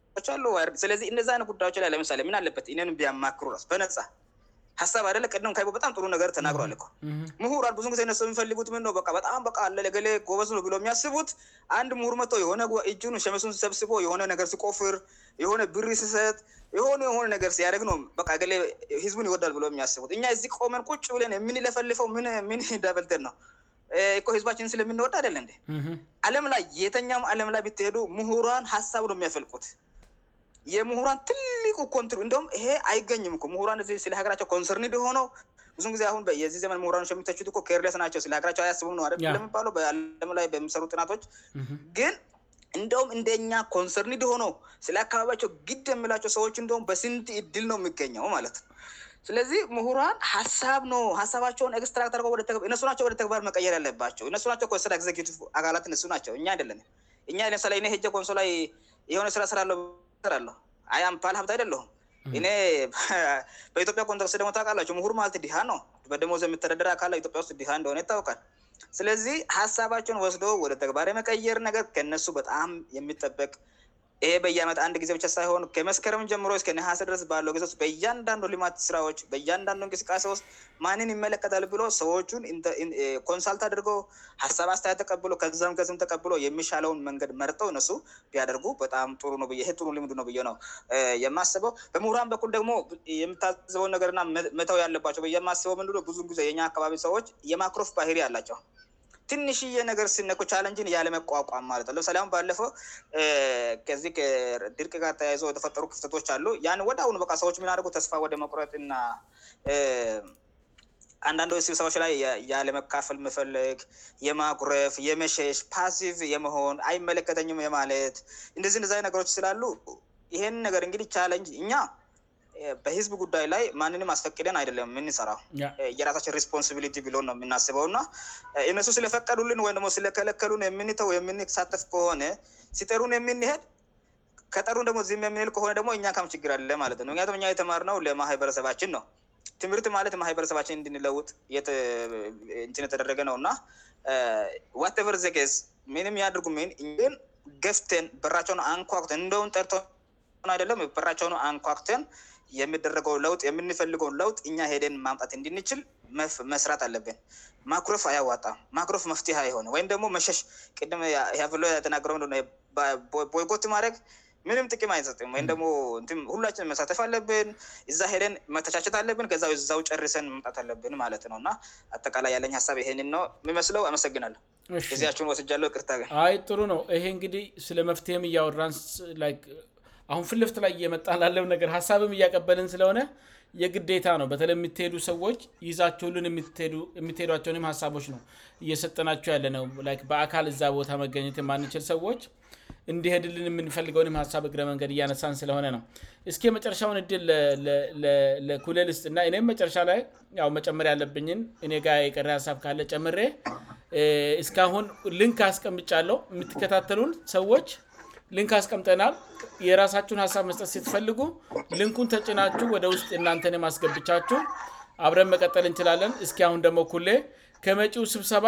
ቶች አለ ዋይድ ስለዚህ እነዚ አይነት ጉዳዮች ላይ ለምሳሌ ምን አለበት ን ቢያማክሩ ስ በነፃ ሳብ አደለ ቀ በጣም ጥሩ ነገር ተናግሯል ሁራን ብዙጊዜነየሚፈልጉት ጣምገሌጎበዝ የሚያስቡት አንድ ምሁር መ የሆነእጅ ሸመሱን ሲሰብስቦ የሆነነገ ሲቆፍር የሆነ ብሪ ሰት የሆኑየሆኑ ነገር ሲያደግነገዝቡን ይወዳል የሚያስቡት እ ዚ ቆመን ጭ ብ የምን ለፈልፈው ን ዳበልል ነው ህዝባችን ስለምንወዳ አደለ አለም ላይ የተኛም አለምላይ ብትሄዱ ሙሁራን ሀሳቡ የሚያፈልቁት የምሁራን ትልቁ ኮንት እንደም ይሄ አይገኝምኩ ሁራንስለሀገራቸው ኮንሰርኒድሆኖው ብዙጊዜሁዚህዘመንራ የሚናቸውሀቸውአያስቡነውባለውለላይ ሚሰሩ ጥናቶች ግን እንደም እንደኛ ኮንሰርኒድሆኖ ስለአካባቢቸው ግድ የሚላቸው ሰዎች እንደ በስንቲ እድል ነው የሚገኘው ማለት ነው ስለዚህ ሙሁራን ሀሳብ ነው ሀሳባቸውን ስትራክእነሱናቸው ወደ ተግባር መቀየር ያለባቸው እሱናቸው ቲቭ አካላት ሱናቸውእ አደለእ ለሳሌ ኮንሶላ የሆነስራስለው አያም ፓልሀብት አይደለሁም እኔ በኢትዮጵያ ኮንትክስ ደሞታቃላቸው ምሁር ማለት ዲሃ ነው በደሞ ዘምተዳደር አካልላ ኢትዮጵያ ውስጥ ዲሀ እንደሆነ ይታወካል ስለዚህ ሀሳባቸውን ወስዶ ወደ ተግባር መቀየር ነገር ከነሱ በጣም የሚጠበቅ ይሄ በያመት አንድ ጊዜ ብ ሳይሆን ከመስከረም ጀምሮ ከነሀስ ድረስ ባለው ጊች በእያንዳንዱ ልማት ስራዎች በእያንዳንዱ እንቅስቃሴ ውስጥ ማንን ይመለከታል ብሎ ሰዎቹን ኮንሳልት አድርገው ሀሳብ አስተያት ተ ም ተቀብሎ የሚሻለውን መንገድ መርጠው እሱ ቢያደርጉ በጣምሩ ሊምድነው ብ ነው የማስበው በምሁራን በኩል ደግሞ የምታዝበው ነገርና መተው ያለባቸው የማስበው ምንድ ብዙ ጊዜ የኛ አካባቢ ሰዎች የማክሮፍ ባሄር አላቸው ትንሽ የነገር ሲነቁ ቻለንጅን ያለመቋቋም ማለት ነው ለምሳሌ ባለፈው ከዚድርቅ ጋር ተያይዘ የተፈጠሩ ክፍተቶች አሉ ወደአሁኑ በ ሰዎች የሚናደገ ተስፋ ወደ መቁረት እና አንዳንድች ስብሳዎች ላይ ያለመካፈል መፈለግ የማቁረፍ የመሸሽ ፓሲቭ የመሆን አይመለከተኝም ማለት እንደዚህ ዚ ነገሮች ይስላሉ ይሄን ነገር እንግዲህ ቻለንጅ እኛ በህዝብ ጉዳይ ላይ ማንንም አስፈቅደን አይደለም የምንሰራው የራሳችን ሪስፖንሲሊቲ ብሎ ነው የምናስበውእና እነሱ ስለፈቀዱልን ወይም ደሞ ስለከለከሉን የምንተው የምንሳተፍ ከሆነ ሲጠሩን የምንሄል ከጠሩ ደግሞ የምንል ከሆነ ደግሞ እኛ ም ችግር አለ ማለት ነው ምክያቱምእ የተማር ነው ለማሀይበረሰባችን ነው ትምህርት ማለት ማሀይበረሰባችን እንድንለውጥ የተደረገ ነውእና ቨር ዘገዝ ምንም ያድርጉ ምን ገፍተን በራቸውን አንኳተን እንደው ጠር አይደለም በራቸው አንኳክተን የምደረገው ለ የምንፈልገውን ለውጥ እኛ ሄደን ማምጣት እንድንችል መስራት አለብን ማክረፍ አያዋጣም ማክረፍ መፍትሄ አይሆን ወይም ደግሞ መሸሽ ቅድም ተናገሮ ቦይጎት ማድረግ ምንም ጥቅም አይዘጥም ወይም ደሞ ሁላችን መሳተፍ አለብን እዛ ሄደን መተቻቸት አለብን ከዛው እዛው ጨርሰን ማምጣት አለብን ማለት ነውእና አጠቃላይ ያለ ሀሳብ ይህን ው የሚመስለው አመሰግናለሁዚያችሁን ወስጃለው ክርታ ሩ ነው ይህእንግዲህ ስለመፍትም እራ አሁን ፍልፍት ላይ እየመጣ ላለም ነገር ሀሳብም እያቀበልን ስለሆነ የግዴታ ነው በተለይ የምትሄዱ ሰዎች ይዛቸው ሉ የሚትሄዷቸውንም ሀሳቦች ነው እየሰጠናቸው ያለ ነው በአካል እዛ ቦታ መገኘት ማንችል ሰዎች እንዲህ ድልን የምንፈልገውንም ሀሳብ እግረ መንገድ እያነሳን ስለሆነ ነው እስኪ መጨረሻውን እድል ለኩሌልስጥ እና እኔም መረሻ ላይ መጨመር ያለብኝን እኔጋ የቀረ ሀሳብ ካለ ጨመሬ እስካሁን ልንክ አስቀምጫ ለው የምትከታተሉን ሰዎች ልንክ አስቀምጠናል የራሳችሁን ሀሳብ መስጠት ሲተፈልጉ ልንኩን ተጭናችሁ ወደ ውስጥ እናንተን ማስገብቻችሁ አብረን መቀጠል እንችላለን እስኪ አሁን ደሞ ሌ ከመጪው ስብሰባ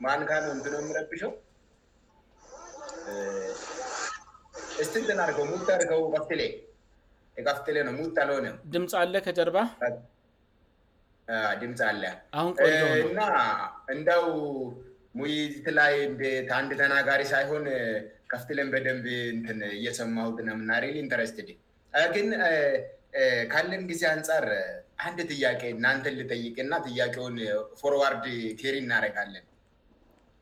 ማንካ ነው እን የምረብሾው እስትንትን አርከው ሙ ርከው ፍሌ ነው ሙ አለሆነ ድምፅ አለ ከጀርባ ድምፃ አለአሁንቆሎእና እንዳው ሙይት ላይ አንድ ተናጋሪ ሳይሆን ከፍትለን በደንብ ን እየሰማጥነ ምናኢንተረስትድግን ካለን ጊዜ አንፃር አንድ ጥያቄ እናንተ ልጠይቅና ጥያቄውን ፎርዋርድ ቴር እናረጋለን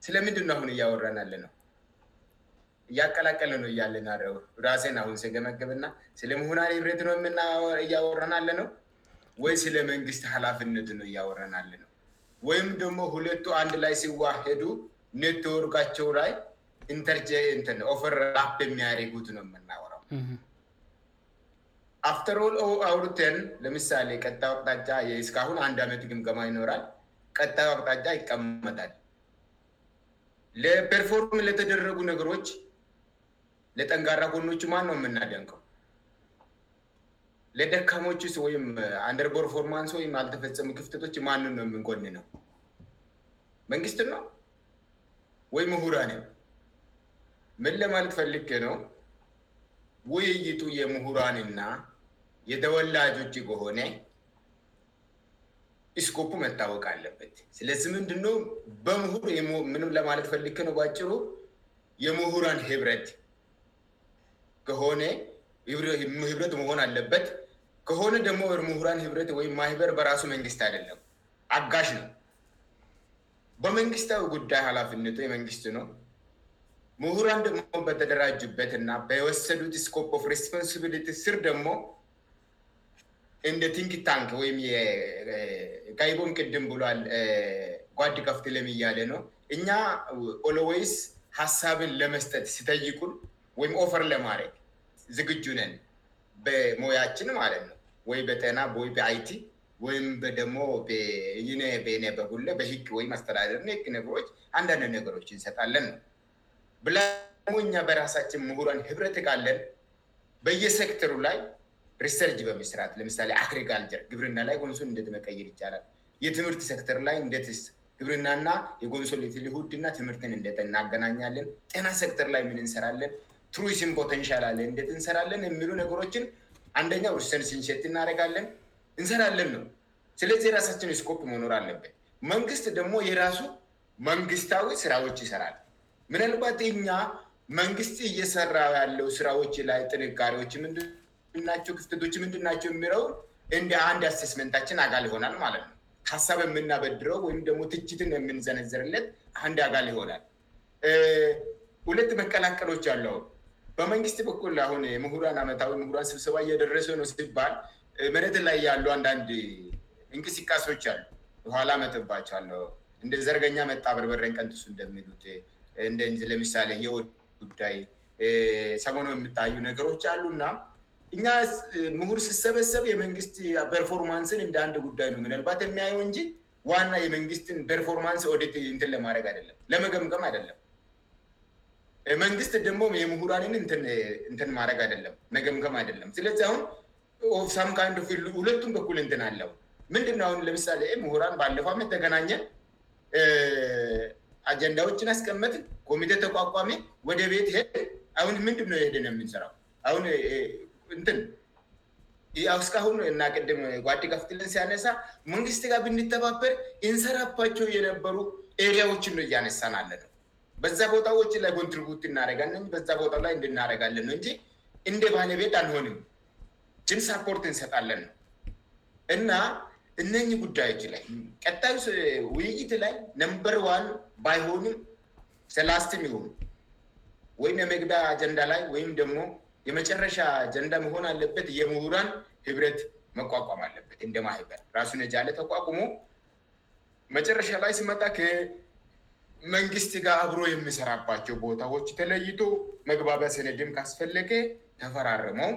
ስለምንድ አሁን እያወረናለ ነው እያቀላቀለ ነ እያለናው ራሴን አሁን ገመገብና ስለምሁናብሬት ነምና እያወረናለ ነው ወይ ስለመንግስት ሀላፍነት ነው እያወረናል ነው ወይም ደግሞ ሁለቱ አንድ ላይ ሲዋሄዱ ኔትወርካቸው ላይ ኢንተርንት ኦፈር ራ የሚያሪጉት ነው የምናወራው ፍር ል ን ለምሳሌ ቀጣ ወቅጣጫ እስካሁን አንድ ዓመት ግምገማ ይኖራል ቀጣ ወቅጣጫ ይቀመጣል ለፐርፎርም ለተደረጉ ነገሮች ለጠንጋራ ጎኖቹ ማን ነው የምናደንቀው ለደካሞችስጥ ወይም አንደር ፐርፎርማንስ ወይም አልተፈጸሙ ክፍተቶች ማንን ነው የምንቆን ነው መንግስት ነ ወይም ምሁራን ምን ለማለት ፈልክ ነው ውይይጡ የምሁራንና የተወላጆች ከሆነ ስኮፕ መታወቅ አለበት ስለዚህ ምንድ በሁምንም ለማለት ፈልክነው ባጭሩ የምሁራን ህብረት ከሆነ ህብረት መሆን አለበት ከሆነ ደግሞ ሙሁራን ህብረት ወይም ማህበር በራሱ መንግስት ያደለም አጋሽ ነው በመንግስታዊ ጉዳይ ሀላፍነቱ የመንግስት ነው ሙሁራን ደግሞ በተደራጁበትና በወሰዱት ስኮፕፍ ሬስፖንሲብሊቲ ስር ደግሞ እንደ ቲንክ ታንክ ወይም የጋይቦን ቅድም ብሏል ጓድ ቀፍት ለሚያለ ነው እኛ ኦሎዌይስ ሀሳብን ለመስጠት ሲተይቁን ወይም ኦፈር ለማሬት ዝግጁነን በሞያችን ማለት ነው ወይ በጤና ይበአይቲ ወይም ደግሞ ይ በ በጉ በ ወይም አስተዳደር ግ ነገሮች አንዳንድ ነገሮች እንሰጣለን ብላሞኛ በራሳችን ምሁሯን ህብረት ቃለን በየሰክተሩ ላይ ሪሰርጅ በሚስራት ለምሳሌ አሪጋልጀር ግብርና ላይ ጎንሶን እንደት መቀይር ይቻላል የትምህርት ሴክተር ላይ እንደትስ ግብርናና የጎንሶትሊሁድና ትምህርትን እንደት እናገናኛለን ጤና ሴክተር ላይ የምንእንሰራለን ቱሩስም ፖተንላ እንደት እንሰራለን የሚሉ ነገሮችን አንደኛው ርሰንስንሸት እናደረጋለን እንሰራለን ነው ስለዚህ የራሳችን ስኮፕ መኖር አለበት መንግስት ደግሞ የራሱ መንግስታዊ ስራዎች ይሰራል ምናልባት እኛ መንግስት እየሰራ ያለው ስራዎች ላይ ጥንካሪዎች ምንድናቸው ክፍተቶች ምንድናቸው የሚረው እንደ አንድ አሴስመንታችን አጋል ይሆናል ማለት ነው ሀሳብ የምናበድረው ወይም ደግሞ ትችትን የምንዘነዘርለት አንድ አጋል ይሆናል ሁለት መቀላቀሎች አለው በመንግስት በኩል አሁን ምሁራን አመታዊ ምሁራን ስብሰባ እየደረሰው ነው ሲባል መረትን ላይ ያሉ አንዳንድ እንቅስቃሴዎች አሉ በኋላ መትባቸ አለው እንደ ዘርገኛ መጣበርበረንቀንጥሱ እንደሚሉት ለምሳሌ የ ጉዳይ ሰመኖ የምታዩ ነገሮች አሉ ና እኛ ምሁር ስሰበሰብ የመንግስት ፐርፎርማንስን እንደ አንድ ጉዳይ ነው ምልባት የሚያየው እንጂ ዋና የመንግስትን ፐርፎርማንስ ኦዲት እት ለማድረግ አይደለም ለመገምቀም አይደለም መንግስት ደሞም የምሁራንን እትን ማረግ አይደለም ነገምከም አይደለም ስለዚህአሁን ሳምካንዶፊ ሁለቱም ተኩል ትን አለው ምንድአሁን ለምሳሌ ሁራንለፋተገናኘ አጀንዳዎችን አስቀመት ኮሚቴ ተቋቋሚ ወደ ቤት ሄ ሁ ምንድ ሄ የምንሰራውሁእስካሁን እናቅድም ዋድጋፍትለን ሲያነሳ መንግስት ጋር ብንተባበር እንሰራባቸው የነበሩ ኤሪያዎችንነ እያነሳን አለነው በዛ ቦታዎች ላይ ኮንትሪቡት እናረጋለ በዛ ቦታ ላይ እንድናረጋለን ነው እንጂ እንደባለቤት አንሆንም ጅን ሳፖርት እንሰጣለን ነው እና እነኝ ጉዳዮች ላይ ቀጣዩ ውይይት ላይ ነንበር ዋሉ ባይሆኑም ስላስትም የሆኑ ወይም የመግዳ አጀንዳ ላይ ወይም ደግሞ የመጨረሻ አጀንዳ መሆን አለበት የምሁራን ህብረት መቋቋም አለበት እንደማህበር ራሱን እጃ ለ ተቋቁሞ መጨረሻ ላይ ስመጣ መንግስት ጋር አብሮ የሚሰራባቸው ቦታዎች ተለይቶ መግባቢ ሰነድም ካስፈለገ ተፈራረመው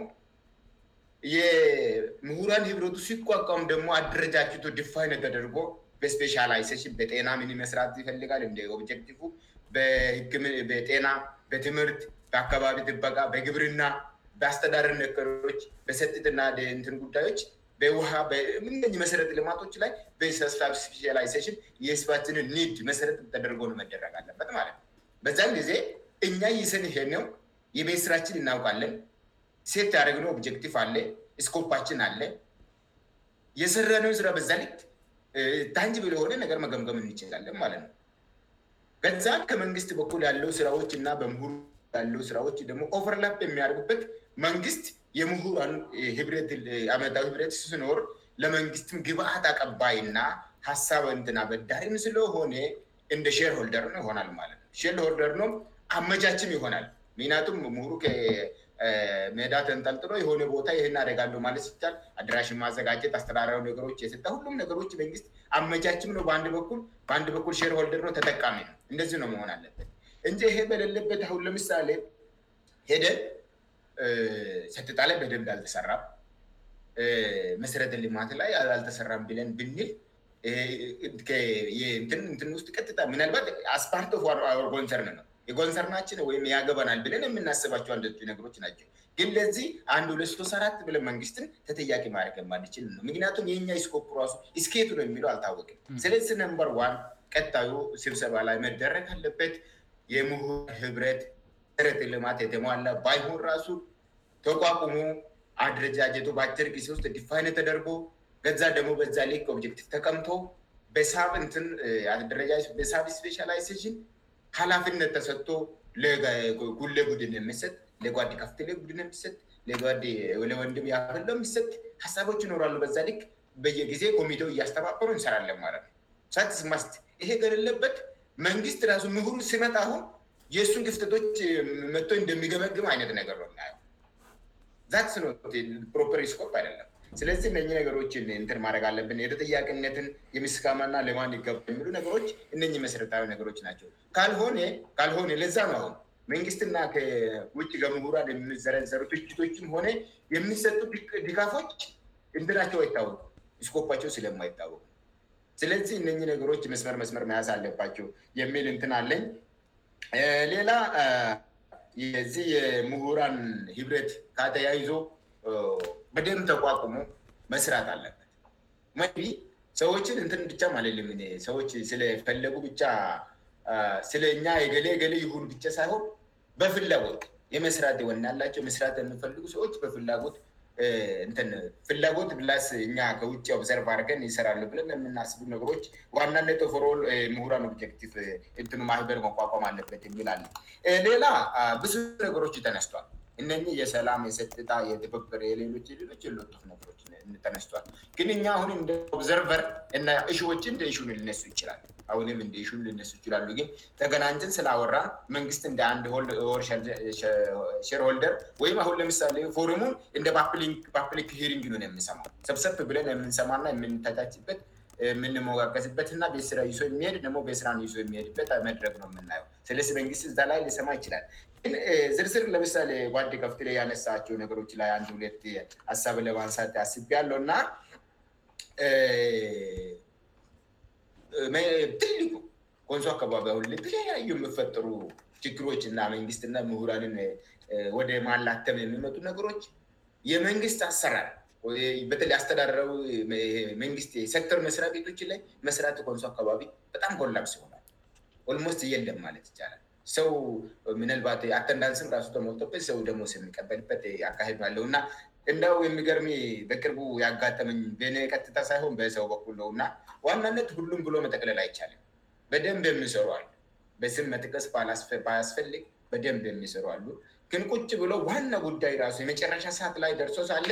የምሁራን ህብረቱ ሲቋቋሙ ደግሞ አደረጃጅቶ ድፋ አይነ ተደርጎ በስፔሻላይሽን በጤና ምን መስራት ይፈልጋል ኦብጀክቲ ጤና በትምህርት በአካባቢ ጥበቃ በግብርና በአስተዳደር ነገሮች በሰጥትና ደንትን ጉዳዮች በውሃ በምኝ መሰረት ልማቶች ላይ በስላይዜሽን የህስፋችንን ኒድ መሰረት ተደርጎነ መደረጋለበት ማለትነው በዛም ጊዜ እኛ ይሰን ይሄነው የቤት ስራችን እናውቃለን ሴት ያደርግነው ኦብጀክቲቭ አለ ስኮፓችን አለ የሰራነውን ስራ በዛ ክት ታንጅ ብለሆነ ነገር መገምገም እንችላለን ማለትነው በዛ ከመንግስት በኩል ያለው ስራዎች ና በምሁሩ ያለው ስራዎች ደግሞ ኦቨርላፕ የሚያደርጉበት መንግስት የምሁራን ብትአመታዊ ህብረት ስኖር ለመንግስት ግብአት አቀባይና ሀሳብ ንትናመዳሪም ስለሆነ እንደ ሼርሆልደር ነው ይሆናል ማለትነው ርሆልደር ነ አመጃችም ይሆናል ምክንያቱም ምሁሩ ሜዳ ተንጠልጥሎ የሆነ ቦታ ይህን አደጋሉ ማለት ቻል አደራሽን ማዘጋጀት አስተራራዊ ነገሮች የሰጣ ሁሉም ነገሮች መንግስት አመጃችም ነው በንድ በበአንድ በኩ ርሆልደር ነው ተጠቃሚ ነው እንደዚህ ነው መሆንለበት እን ይሄ በሌለበት አሁን ለምሳሌ ሄደት ሰጥታ ላይ በደምድ አልተሰራም መሰረተ ልማት ላይ አልተሰራም ብለን ብንል ትን ስጥ ጥታ ምናልባት አስፓርቶጎንሰርን ነው የጎንሰርናችን ወይም ያገበናል ብለን የምናስባቸው አንነገሮች ናቸው ግን ለዚህ አንድ ሁለት ሶስት አራት ብለን መንግስትን ተጠያቂ ማድረገማድችል ነው ምክንያቱም የኛ ስኮፕስ ስኬቱ ነው የሚለው አልታወቅም ስለዚ ነበር ዋን ቀታዩ ስብሰባ ላይ መደረግ አለበት የምሁር ህብረት መሰረተ ልማት የተማላ ይሆን ራሱ ተቋቁሞ አድረጃጀቱ በአቸር ጊዜ ውስጥ ዲፋነ ተደርጎ ገዛ ደግሞ በዛ ኦብጀክቲቭ ተቀምተ በጃበሳ ስፔላይሽን ሀላፍነት ተሰቶ ጉ ጉድን የሚሰጥ ለጓዴ ካፍድን ጓለወንድም ያ የሚሰጥ ሀሳቦች ይኖራሉ በዛ በየጊዜ ኮሚቴው እያስተባበሩ እንሰራለን ማለት ነው ሳ ማስት ይሄ ገደለበት መንግስት ራሱ ምሁሩን ሲመጣ አሁን የእሱን ግፍተቶች መቶ እንደሚገመግም አይነት ነገር ዛት ስኖ ፕሮፐር ስኮ አይደለም ስለዚህ እነ ነገሮች እንትን ማደረግ አለብን የተጠያቅነትን የሚስካማና ልማን ሊገ የሚሉ ነገሮች እነ መሰረታዊ ነገሮች ናቸው ልሆካልሆኔ ለዛ ማሁን መንግስትና ውጭ ከምሁራን የምዘረዘሩ ትችቶችም ሆነ የሚሰጡ ድካፎች እንትናቸው አይታወቁም ስኮባቸው ስለ አይታወቅም ስለዚህ እነ ነገሮች መስመር መስመር መያዝ አለባቸው የሚል እንትን አለኝ ሌላ የዚህ የምሁራን ህብረት ከተያይዞ በደም ተቋቁሞ መስራት አለበት ወዲ ሰዎችን እንትን ብጫ አለልም ሰዎች ስለፈለጉ ብቻ ስለእኛ የገሌገሌ ይሁር ብቻ ሳይሆን በፍላጎት የመስራት ይወና ያላቸው መስራት የምፈልጉ ሰዎች በፍላጎት እንትን ፍለጎት ብላስ እኛ ከውጭ ኦብዘርቫር ከን ይሰራሉብለን የምናስቡ ነገሮች ዋናነተፈሮ ምሁራን ኦብጀክቲፍ እትኑ ማህበር አቋቋማ አለበት ንይላለ ሌላ ብዙ ነገሮች ተነስቷል እነ የሰላም የሰጥታ የበበር የሌሎች ሌሎች ሎቶፍ ነገሮች ተነስቷል ግን እኛ ሁን እደ ኦብዘርቨር እና እሽዎች ንደእሹን ልነሱ ይችላል አሁንም እንደሽን ልነሱ ይችላሉ ግን ጠገናንጭን ስላወራ መንግስት እንደ አንድ ር ሸርሆልደር ወይም አሁን ለምሳሌ ፎርሙ እንደ ፓፕሊክ ሂሪንግ ነነየምሰማው ሰብሰብ ብለን የምንሰማና የምንታጫችበት የምንሞጋቀዝበትና ስራይ የሚሄድ ደግሞራየሚሄበት ድረግ ነው ምናየው ስለዚ መንግስት እዛ ላይ ሊሰማ ይችላል ዝርዝር ለምሳሌ ዋዴ ከፍትላይ ያነሳቸው ነገሮች ላይ አንድ ሁት አሳብ ለማንሳት አስቤ ያለው እና ትል ኮንሶ አካባቢ አሁን ተለለያዩ የሚፈጠሩ ችግሮች እና መንግስትና ምሁራንን ወደ ማላተም የሚመጡ ነገሮች የመንግስት አሰራር በተለይ አስተዳደረዊ ንግስት ሰክተር መስሪያ ቤቶች ላይ መሰራት ኮንሶ አካባቢ በጣም ጎላቅ ሲሆናል ሆልሞስ እየደም ማለት ይቻላል ሰው ምንልባት አተንዳንትስም ራሱ ከመጡበት ሰው ደግሞ ስንቀበልበት አካሄድ አለውና እንዳው የሚገርሚ በቅርቡ ያጋጠመኝ ከትታ ሳይሆን በሰው በኩለሁእና ናነትምብሎጠለላበደብየሚሩቀስስፈልግበደብ የሚሰሩአሉ ግን ቁጭ ብሎ ዋና ጉዳይ ራሱ የመጨረሻ ሰዓት ላይ ደርሶ ሳ ሎ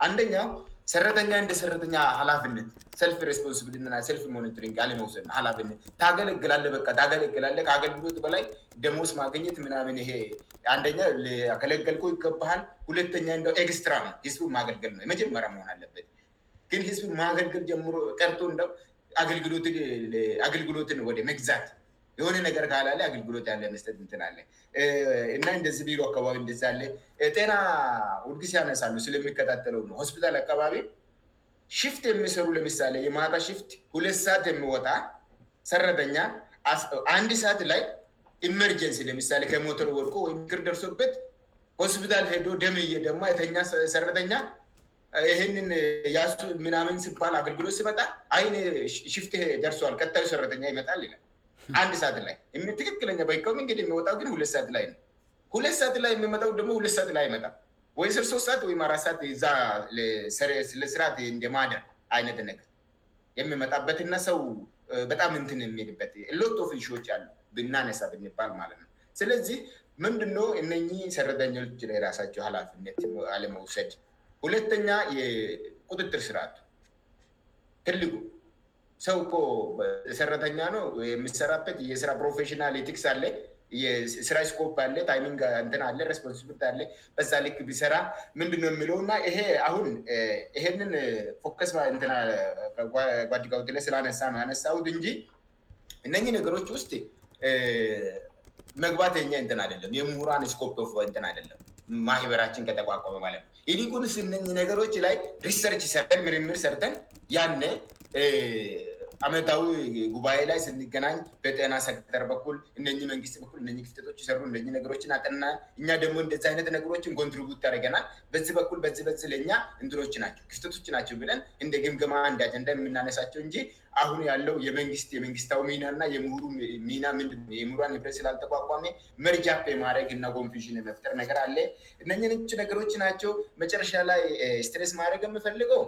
አንደኛው ሰረተኛ እንደ ሰረተኛ ሀላፍነት ልፍሬስፖንሲሊ ልኒሪንግ አዘናነት ታገለግላለበታገለግለ አገልግሎት በላይ ደሞስ ማገኘት ምምን ሄ አንደ ገለገልኮ ይገባሃል ሁለተኛንደስትራ ነው ዝቡ ማገልገል ነው ጀመሪያሆንአለበት ግን ህዝብ ማገልግል ጀምሮ ቀርንው ልግሎአገልግሎትን ወደ መግዛት የሆነ ነገር ካላለ አገልግሎ ያለስተትና እናደስሉ አካባቢደ ጤና ውድግሲያነ ሉ ስለሚከተለ ሆስፒታል አካባቢ ሽፍት የሚሰሩ ለምሳሌ የማጣ ሽፍት ሁለሳት የሚወጣ ሰረተኛ አንድ ሳት ላይ ኢመርጀንሲ ለሳሌ ከሞተር ወልቆ ይክርደርሶቤት ሆስፒታል ሄዶ ደምየደማ ሰረተኛ ይህንን ያዙ ምናምን ስባል አገልግሎት ሲመጣ አይ ሽፍት ደርሰዋል ቀጠ ሰረተኛ ይመጣል ል አንድ ሰዓትላይ ትክክለኛ በንግድ የሚጣግን ሁለት ሰዓት ይነው ሁለትሰዓት ላይየሚመውደሞሁለት ሰዓት ላይ ይመጣ ወይስርሰው ሰት ወይም ራሳት ለስርት እንደማደር አይነ ነገ የሚመጣበትና ሰውበጣም ንትን የሚሄድበት ሎት ሺዎች ያሉ ብናነሳት የንባልማለትነው ስለዚህ ምንድ እነ ሰረተኞች ላይ የራሳቸው ላፍነትአለመውሰድ ሁለተኛ የቁጥጥር ስራት ትልጉ ሰው እኮ ሰረተኛ ነው የሚሰራበት የስራ ፕሮፌሽናልቲክስ አ ስራ ስኮፕ አለ ታይሚንግ እ አ ስፖንሲ አ በሳሊክ ቢሰራ ምንድነ የሚለውና ይ አሁን ይሄንን ፎከስማ ጓጭቃ ስራ አነሳ ነው ያነሳ እንጂ እነኝ ነገሮች ውስጥ መግባትኛ እንተና አይለም የምሁራን ስኮፕ እንና አደለም ማhበራcችiን ከጠቋቋበ ml ይዲi kun sነ ነገሮcችi ላaይ riserci ሰrተን ምrምr ሰrተን ያነ አመታዊ ጉባኤ ላይ ስንገናኝ በጤና ሰክተር በኩል እነ መንግስት በኩ እነ ክፍተቶች ይሰሩእነ ነገሮችን ና እኛ ደግሞእንደዚ አይነት ነገሮችን ኮንትሪቡት ያደርገናል በ በኩል በ በ ለእኛ ንድሮች ናቸው ክፍተቶች ናቸው ብለን እንደ ግምገማ እንዳያጀንዳ የምናነሳቸው እንጂ አሁን ያለው የግየመንግስታዊ ሚናና ሚናድ ሁብስላልተቋቋሚ መርጃ ማድረግእና ኮንዥን መፍጠር ነገር አለ እነኝንቹ ነገሮች ናቸው መጨረሻ ላይ ስትሬስ ማድረግ የምፈልገው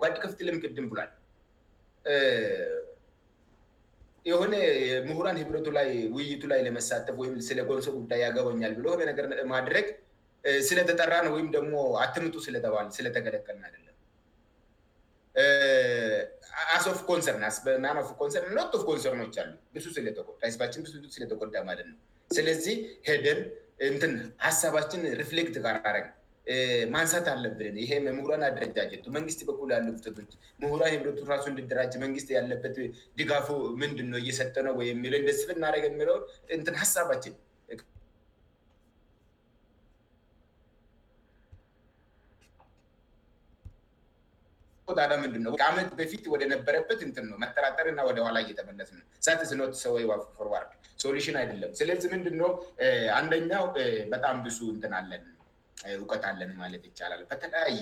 ጓድ ክፍት ልምቅድም ብሏል የሆነ ምሁራን ህብረቱ ላይ ውይይቱ ላይ ለመሳተፍ ወይም ስለ ኮንሰር ጉዳይ ያገበኛል ብሎነገር ማድረግ ስለተጠራነው ወይም ደግሞ አትምጡ ስለተገለቀልና አደለም አሶፍ ኮንሰርን ኮንሰርን ነጡፍ ኮንሰርኖች አሉ ብሱ ስለልችን ብ ስለተጎልዳ ማለት ነው ስለዚህ ሄደን ምት ሀሳባችን ሪፍሌክት ካረግነ ማንሳት አለብንን ይሄም ምሁራና አደረጃጀ መንግስት በኩሉ ያለብች ምሁራ ቱራሱ እንድደራች መንግስት ያለበት ድጋፉ ምንድ እየሰጠ ነው ወእንደስፍናገ የሚለው እንትን ሀሳባችንጣለ ምንድነው ከአመት በፊት ወደነበረበት እነው መጠራተርና ወደ ኋላ እየተመለስ ነው ሳት ስኖ ሰይርዋር ሶሊሽን አይደለም ስለዚ ምንድ አንደኛው በጣም ብሱ እንትን አለን እውቀት አለን ማለት ይቻላል በተለያየ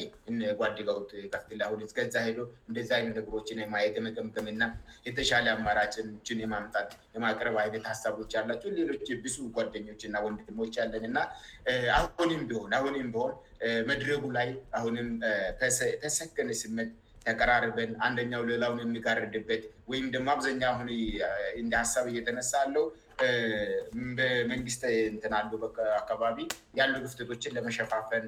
ጓድጋውት ከፍትላ አሁ እስከዛ ሄዶ እንደዚ አይ ነገሮችን የማየት የመቀምቀምና የተሻሌ አማራጭችን የማምጣት የማቅረብ አይቤት ሀሳቦች ያላቸሁ ሌሎች ብዙ ጓደኞችእና ወንድድሞች ያለን እና አሁም ሆን አሁም ቢሆን መድረጉ ላይ አሁንም ተሰከነ ስመት ተቀራርበን አንደኛው ሌላውን የሚጋርድበት ወይም ደሞ አብዛኛ ሁ እደ ሀሳብ እየተነሳ አለው በመንግስት እንትናሉ በ አካባቢ ያሉ ግፍተቶችን ለመሸፋፈን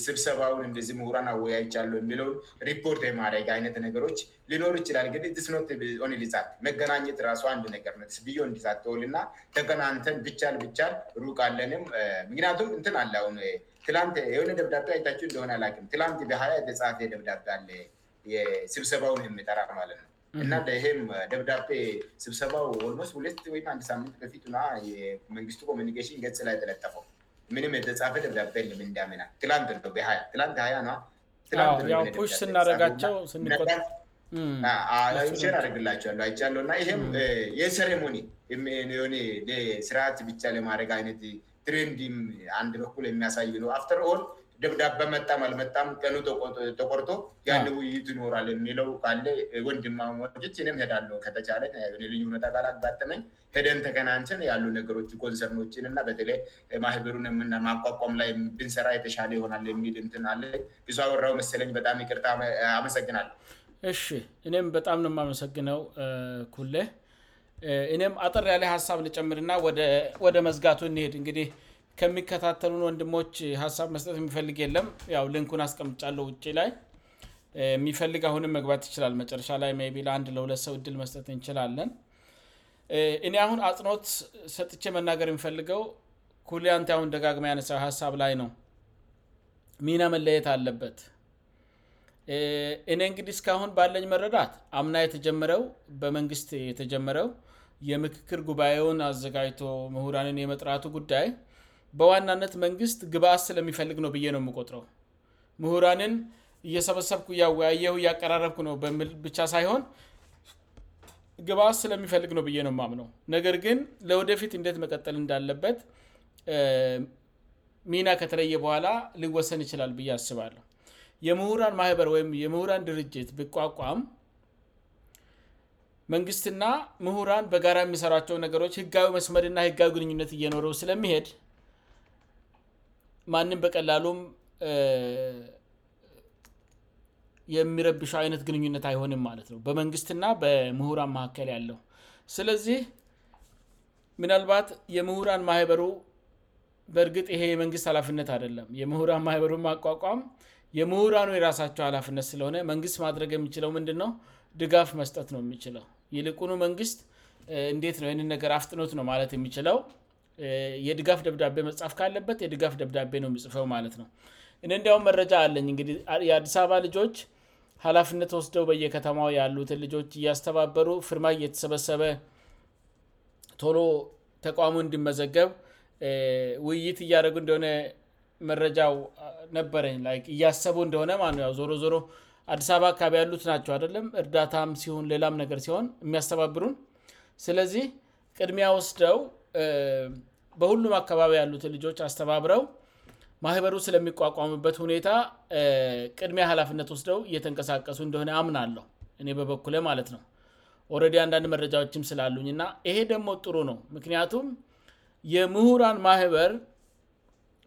ስብሰባውን እንደዚህ ምሁራን አወያይቻሉ የሚለውን ሪፖርት ማድረግ አይነት ነገሮች ሊኖሩ ይችላል ግህ ስኖን ሊጻት መገናኘት ራሱአንድ ነገር ነብዬንሊት ልና ተቀናንተን ብቻል ብቻል ሩቃለንም ምክንያቱም እንትን አለሁ የሆነ ደብዳቤ አይታቸው እደሆነ አላም ን በሀያ ጻት ደብዳቤስብሰባውን የሚጠራ ማለት ነው እናይህም ደብዳቤ ስብሰባው ስ ሁወይም አንድ ሳምንት በፊት ና መንግስቱ ኮሚኒኬሽን ገጽ ላይ ተለጠፈው ምንም የተጻፈ ደብዳቤ ለም እንዲያመናል ነው የያ ሽ ስናጋቸውቆ ናደርግላቸዋ አይቻለውእና ይህም የሴሬሞኒ ሆ ስርአት ብቻ ለማድግ አይነት ትሬንዲም አንድ በኩል የሚያሳዩ ነው አፍተር ል ደብዳበ መጣም አልመጣም ቀኑ ተቆርጦ ያለ ውይይት ይኖራል የሚለው ካ ወንድማች ም ሄዳለ ከተቻለየልዩ ሁነ ካል አጋጥመኝ ሄደን ተከናንችን ያሉ ነገሮች ኮንሰርኖችንእና በተለይ ማህብሩን ማቋቋም ላይ ብንሰራ የተሻለ ሆናል የሚልትናለ ብ ወራዊ መሰለኝ በጣም ቅርት አመሰግናለእ እኔም በጣምንም አመሰግነው ኩ እኔም አጠር ያ ላይ ሀሳብ ንጨምርእና ወደ መዝጋቱን እሄድ እንግዲህ ከሚከታተሉን ወንድሞች ሀሳብ መስጠት የሚፈልግ የለም ው ልንኩን አስቀምጫሉ ውጭ ላይ የሚፈልግ አሁንም መግባት ይችላል መረሻ ላይ ይቤላ 1 ለ2ሰው ድል መስጠት እንችላለን እኔ አሁን አጽኖት ሰጥቼ መናገር የሚፈልገው ኩል አን ሁን ደጋግመ ያነሳዊ ሀሳብ ላይ ነው ሚና መለየት አለበት እኔ እንግዲህ እስካሁን ባለኝ መረዳት አምና የተጀመረው በመንግስት የተጀመረው የምክክር ጉባኤውን አዘጋጅቶ ምሁራንን የመጥራቱ ጉዳይ በዋናነት መንግስት ግባአስ ስለሚፈልግ ነው ብዬ ነው የምቆጥረው ምሁራንን እየሰበሰብኩ እያወያየሁ እያቀራረብኩ ነው በምል ብቻ ሳይሆን ግብአስ ስለሚፈልግ ነው ብዬ ነው ማምነው ነገር ግን ለወደፊት እንዴት መቀጠል እንዳለበት ሚና ከተለየ በኋላ ሊወሰን ይችላል ብዬ አስባለሁ የምሁራን ማህበር ወይም የምሁራን ድርጅት ብቋቋም መንግስትና ምሁራን በጋራ የሚሰራቸው ነገሮች ህጋዊ መስመድና ህጋዊ ግንኙነት እየኖረው ስለሚሄድ ማንም በቀላሉም የሚረብሸው አይነት ግንኙነት አይሆንም ማለት ነው በመንግስትና በምሁራን መካከል ያለው ስለዚህ ምናልባት የምሁራን ማህበሩ በእርግጥ ይሄ የመንግስት ኃላፍነት አደለም የምሁራን ማበሩ አቋቋም የምሁራኑ የራሳቸው ሀላፍነት ስለሆነ መንግስት ማድረግ የሚችለው ምንድ ነው ድጋፍ መስጠት ነው የሚችለው ይልቁኑ መንግስት እንዴት ነው ይንን ነገር አፍጥኖት ነው ማለት የሚችለው የድጋፍ ደብዳቤ መጽፍ ካለበት የድጋፍ ደብዳቤ ነው የሚጽፈው ማለት ነው እ እንዲያሁም መረጃ አለኝ እንግዲህ የአዲስ አበባ ልጆች ኃላፊነት ወስደው በየከተማ ያሉትን ልጆች እያስተባበሩ ፍርማ እየተሰበሰበ ቶሎ ተቋሙ እንድመዘገብ ውይይት እያደረጉ እንደሆነ መረጃ ነበረኝ እያሰቡ እንደሆነ ማዞሮ ዞሮ አዲስ አበባ አካቢ ያሉት ናቸው አደለም እርዳታም ሲሆን ሌላም ነገር ሲሆን የሚያስተባብሩን ስለዚህ ቅድሚያ ወስደው በሁሉም አካባቢ ያሉትን ልጆች አስተባብረው ማህበሩ ስለሚቋቋምበት ሁኔታ ቅድሚያ ኃላፍነት ወስደው እየተንቀሳቀሱ እንደሆነ አምና አለው እኔ በበኩ ማለት ነው ወረዲ አንዳንድ መረጃዎችም ስላሉኝ እና ይሄ ደግሞ ጥሩ ነው ምክንያቱም የምሁራን ማህበር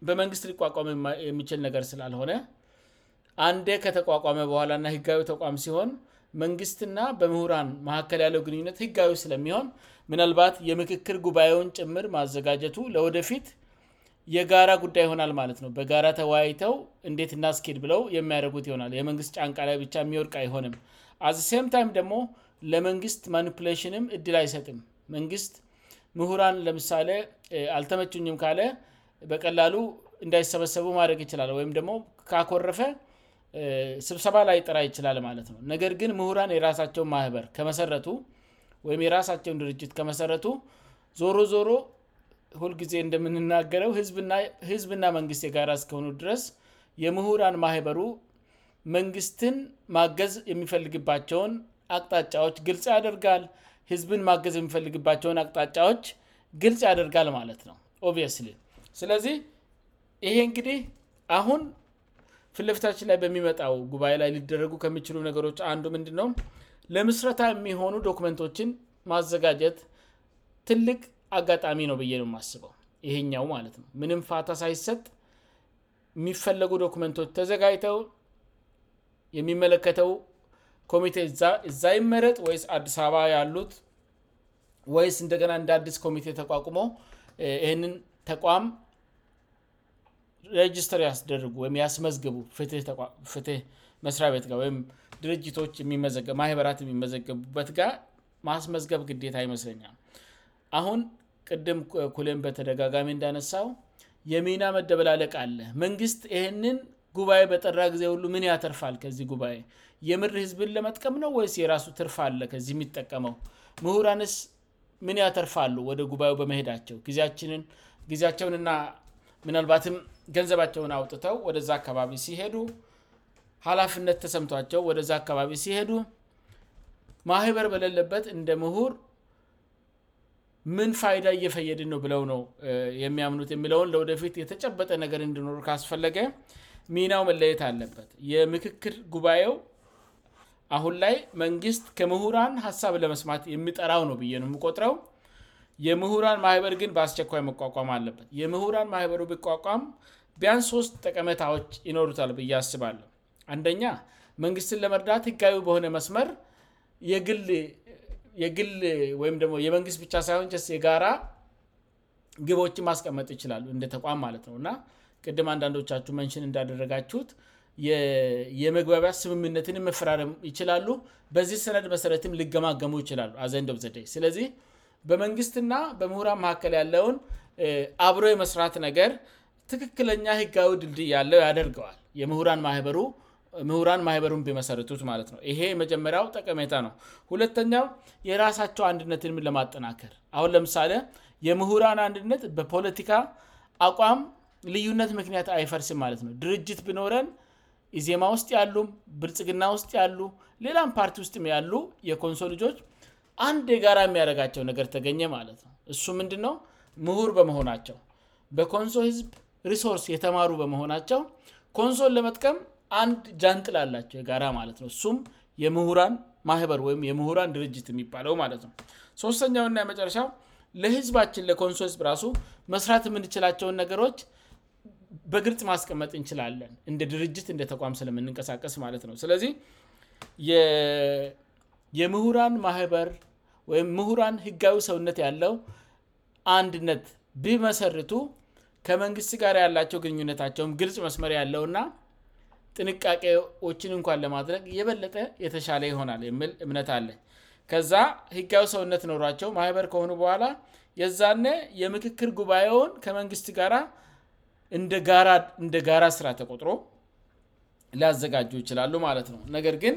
በመንግስት ሊቋቋመ የሚችል ነገር ስላልሆነ አን ከተቋቋመ በኋላና ህጋዊ ተቋም ሲሆን መንግስትና በምሁራን ማካከል ያለው ግንኙነት ህጋዊ ስለሚሆን ምናልባት የምክክር ጉባኤውን ጭምር ማዘጋጀቱ ለወደፊት የጋራ ጉዳይ ይሆናል ማለት ነው በጋራ ተወያይተው እንዴት እናስኪድ ብለው የሚያደረጉት ይሆናል የመንግስት ጫንቃላይ ብቻ የሚወርቅ አይሆንም አተ ሴም ታይም ደግሞ ለመንግስት ማኒፕሌሽንም እድል አይሰጥም መንግስት ምሁራን ለምሳሌ አልተመችኝም ካለ በቀላሉ እንዳይሰበሰቡ ማድረግ ይችላል ወይም ደግሞ ካኮረፈ ስብሰባ ላይ ጥራ ይችላል ማለት ነው ነገር ግን ምሁራን የራሳቸውን ማህበር ከመሠረቱ ወይምየራሳቸውን ድርጅት ከመሠረቱ ዞሮ ዞሮ ሁልጊዜ እንደምንናገረው ህዝብና መንግስት የጋራ እስከሆኑ ድረስ የምሁራን ማህበሩ መንግስትን ማገዝ የሚፈልግባቸውን አቅጣጫዎች ግልጽ ያደርጋል ህዝብን ማገዝ የሚፈልግባቸውን አቅጣጫዎች ግልጽ ያደርጋል ማለት ነው ኦስ ስለዚህ ይሄ እንግዲህ አሁን ፍለፊታችን ላይ በሚመጣው ጉባኤ ላይ ሊደረጉ ከሚችሉ ነገሮች አንዱ ምንድን ነው ለምስረታ የሚሆኑ ዶኩመንቶችን ማዘጋጀት ትልቅ አጋጣሚ ነው ብዬ ነው የማስበው ይሄኛው ማለት ነው ምንም ፋታ ሳይሰጥ የሚፈለጉ ዶኩመንቶች ተዘጋጅተው የሚመለከተው ኮሚቴ እዛይመረጥ ወይስ አዲስ አበባ ያሉት ወይስ እንደገና እንደ አዲስ ኮሚቴ ተቋቁሞ ይህንን ተቋም ሬጅስተር ያስደርጉ ወይም ያስመዝግቡ ፍት መስሪያቤትጋርወ ድርጅቶች የሚዘ ማህበራት የሚመዘገቡበት ጋር ማስመዝገብ ግዴታ አይመስለኛል አሁን ቅድም ኩሌን በተደጋጋሚ እንዳነሳው የሚና መደበላ አለቃለ መንግስት ይህንን ጉባኤ በጠራ ጊዜ ሁሉ ምን ያተርፋል ከዚህ ጉባኤ የምድር ህዝብን ለመጥቀም ነው ወይስ የራሱ ትርፍ አለ ከዚህ የሚጠቀመው ምሁራንስ ምን ያተርፋሉ ወደ ጉባኤው በመሄዳቸው ጊዜያቸውንና ምናልባትም ገንዘባቸውን አውጥተው ወደዛ አካባቢ ሲሄዱ ኃላፍነት ተሰምቷቸው ወደዚ አካባቢ ሲሄዱ ማህበር በለለበት እንደ ምሁር ምን ፋይዳ እየፈየድ ነው ብለው ነው የሚያምኑት የሚለውን ለወደፊት የተጨበጠ ነገር እንድኖር ካስፈለገ ሚናው መለየት አለበት የምክክር ጉባኤው አሁን ላይ መንግስት ከምሁራን ሀሳብ ለመስማት የሚጠራው ነው ብዬ የምቆጥረው የምሁራን ማህይበር ግን በአስቸኳይ መቋቋም አለበት የምሁራን ማህበሩ ቢቋቋም ቢያንስ ሶስት ጠቀመታዎች ይኖሩታል ብዬ አስባለ አንደኛ መንግስትን ለመርዳት ህጋዊ በሆነ መስመር የግል ወይም ደሞ የመንግስት ብቻ ሳይሆን ስ የጋራ ግቦችን ማስቀመጥ ይችላሉ እንደ ተቋም ማለት ነውእና ቅድም አንዳንዶቻችሁ መንሽን እንዳደረጋችሁት የመግባቢያ ስምምነትንም መፈራረም ይችላሉ በዚህ ሰነድ መሰረትም ልገማገሙ ይችላሉ አዘንዶብ ዘደይ ስለዚህ በመንግስትና በምሁራን መካከል ያለውን አብረ የመስራት ነገር ትክክለኛ ህጋዊ ድልድል ያለው ያደርገዋልራ ምሁራን ማህበሩን ቢመሰረቱት ማለት ነው ይሄ መጀመሪያው ጠቀሜታ ነው ሁለተኛው የራሳቸው አንድነትንም ለማጠናከር አሁን ለምሳሌ የምሁራን አንድነት በፖለቲካ አቋም ልዩነት ምክንያት አይፈርስም ማለት ነው ድርጅት ብኖረን ኢዜማ ውስጥ ያሉም ብልጽግና ውስጥ ያሉ ሌላም ፓርቲ ውስጥም ያሉ የኮንሶል ልጆች አንድ የጋራ የሚያደረጋቸው ነገር ተገኘ ማለት ነው እሱ ምንድ ነው ምሁር በመሆናቸው በኮንሶል ህዝብ ሪሶርስ የተማሩ በመሆናቸው ኮንሶል ለመጥቀም አንድ ጃንጥ ላላቸው የጋራ ማለት ነው እሱም የምሁራን ማህበር ወይም የምሁራን ድርጅት የሚባለው ማለት ነው ሶስተኛውና የመጨረሻ ለህዝባችን ለኮንሶ ብራሱ መስራት የምንችላቸውን ነገሮች በግልጽ ማስቀመጥ እንችላለን እንደ ድርጅት እንደ ተቋም ስለምንንቀሳቀስ ማለት ነው ስለዚህ የምሁራን ማበር ወምምሁራን ህጋዊ ሰውነት ያለው አንድነት ብመሰርቱ ከመንግሥት ጋር ያላቸው ግንኙነታቸውን ግልጽ መስመር ያለውና ጥንቃቄዎችን እንኳን ለማድረግ የበለጠ የተሻለ ይሆናል የምል እምነት አለን ከዛ ህጋዊ ሰውነት ኖሯቸው ማህበር ከሆኑ በኋላ የዛነ የምክክር ጉባኤውን ከመንግስት ጋራ እንደ ጋራ ስራ ተቆጥሮ ሊያዘጋጁ ይችላሉ ማለት ነው ነገር ግን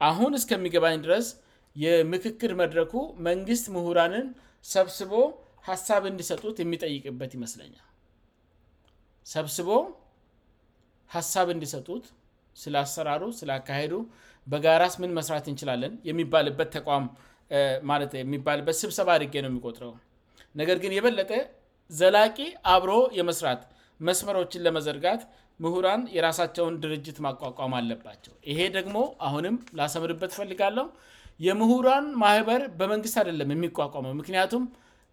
አሁን እስከሚገባኝ ድረስ የምክክር መድረኩ መንግስት ምሁራንን ሰብስቦ ሀሳብ እንዲሰጡት የሚጠይቅበት ይመስለኛልስ ሀሳብ እንዲሰጡት ስለሰራሩ ስላካሄዱ በጋራስ ምን መስራት እንችላለን የሚባበት ምየሚባልበት ስብሰባ ድጌ ነው የሚቆጥረው ነገር ግን የበለጠ ዘላቂ አብሮ የመስራት መስመሮችን ለመዘርጋት ምሁራን የራሳቸውን ድርጅት ማቋቋም አለባቸው ይሄ ደግሞ አሁንም ላሰምርበት ትፈልጋለው የምሁራን ማህበር በመንግስት አይደለም የሚቋቋመው ምክንያቱም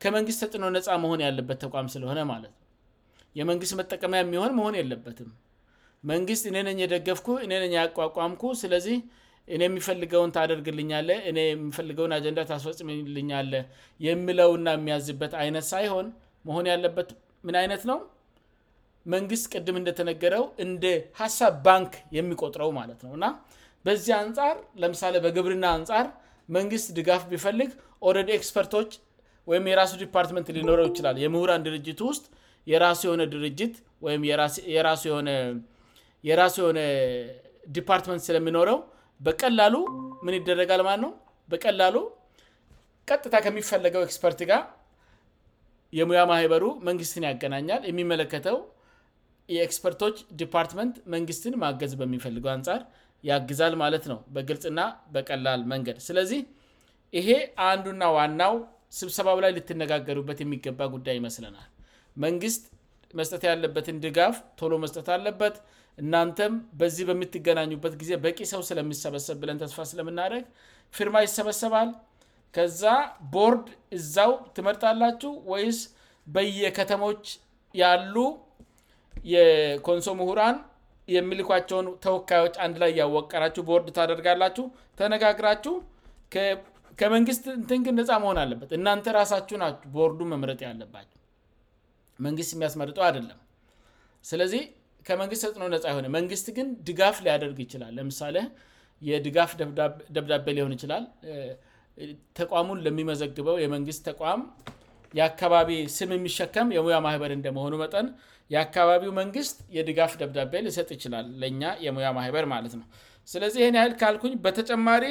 ከመንግስት ተጥኖ ነፃ መሆን ያለበት ተቋም ስለሆነ ማለት የመንግስት መጠቀሚያ የሚሆን መሆን የለበትም መንግስት እኔነኝ የደገፍኩ እኔኝ ያቋቋምኩ ስለዚህ እኔ የሚፈልገውን ታደርግልኛለ እኔ የሚፈልገውን አጀንዳ ታስፈጽምልኛለ የምለውና የሚያዝበት አይነት ሳይሆን መሆን ያለበት ምን አይነት ነው መንግስት ቅድም እንደተነገረው እንደ ሀሳብ ባንክ የሚቆጥረው ማለት ነው እና በዚህ አንጻር ለምሳሌ በግብርና አንጻር መንግስት ድጋፍ ቢፈልግ ኦረድ ኤክስፐርቶች ወይም የራሱ ዲፓርትመንት ሊኖረው ይችላል የምሁራን ድርጅት ውስጥ የራሱ የሆነ ድርጅት ወምየራሱ የሆነ የራሱ የሆነ ዲፓርትመንት ስለምኖረው በቀላሉ ምን ይደረጋል ማን ነው በቀላሉ ቀጥታ ከሚፈለገው ኤክስፐርት ጋር የሙያ ማህበሩ መንግስትን ያገናኛል የሚመለከተው የኤክስፐርቶች ዲፓርትመንት መንግስትን ማገዝ በሚፈልገው አንጻር ያግዛል ማለት ነው በግልጽና በቀላል መንገድ ስለዚህ ይሄ አንዱና ዋናው ስብሰባ ላይ ልትነጋገሩበት የሚገባ ጉዳይ ይመስልናል መንግስት መስጠት ያለበትን ድጋፍ ቶሎ መስጠት አለበት እናንተም በዚህ በምትገናኙበት ጊዜ በቂ ሰው ስለሚሰበሰብ ብለን ተስፋ ስለምናደግ ፊርማ ይሰበሰባል ከዛ ቦርድ እዛው ትመርጣላችሁ ወይስ በየከተሞች ያሉ የኮንሶ ምሁራን የሚልኳቸውን ተወካዮች አንድ ላይ እያወቀራችሁ ቦርድ ታደርጋላችሁ ተነጋግራችሁ ከመንግስት እንትንግን ነፃ መሆን አለበት እናንተ ራሳችሁ ናቸሁ ቦርዱ መምረጥ ያለባችሁ መንግስት የሚያስመርጠ አይደለም ከመንግስት ሰጥዕኖ ነጻ የሆነ መንግስት ግን ድጋፍ ሊያደርግ ይችላል ለምሳሌ የድጋፍ ደብዳቤ ሊሆን ይችላል ተቋሙን ለሚመዘግበው የመንግሥት ተቋም የአካባቢ ስም የሚሸከም የሙያ ማህበር እንደመሆኑ መጠን የአካባቢው መንግስት የድጋፍ ደብዳቤ ሊሰጥ ይችላል ለእኛ የሙያ ማበር ማለት ነው ስለዚህ ይህን ያህል ካልኩኝ በተጨማሪ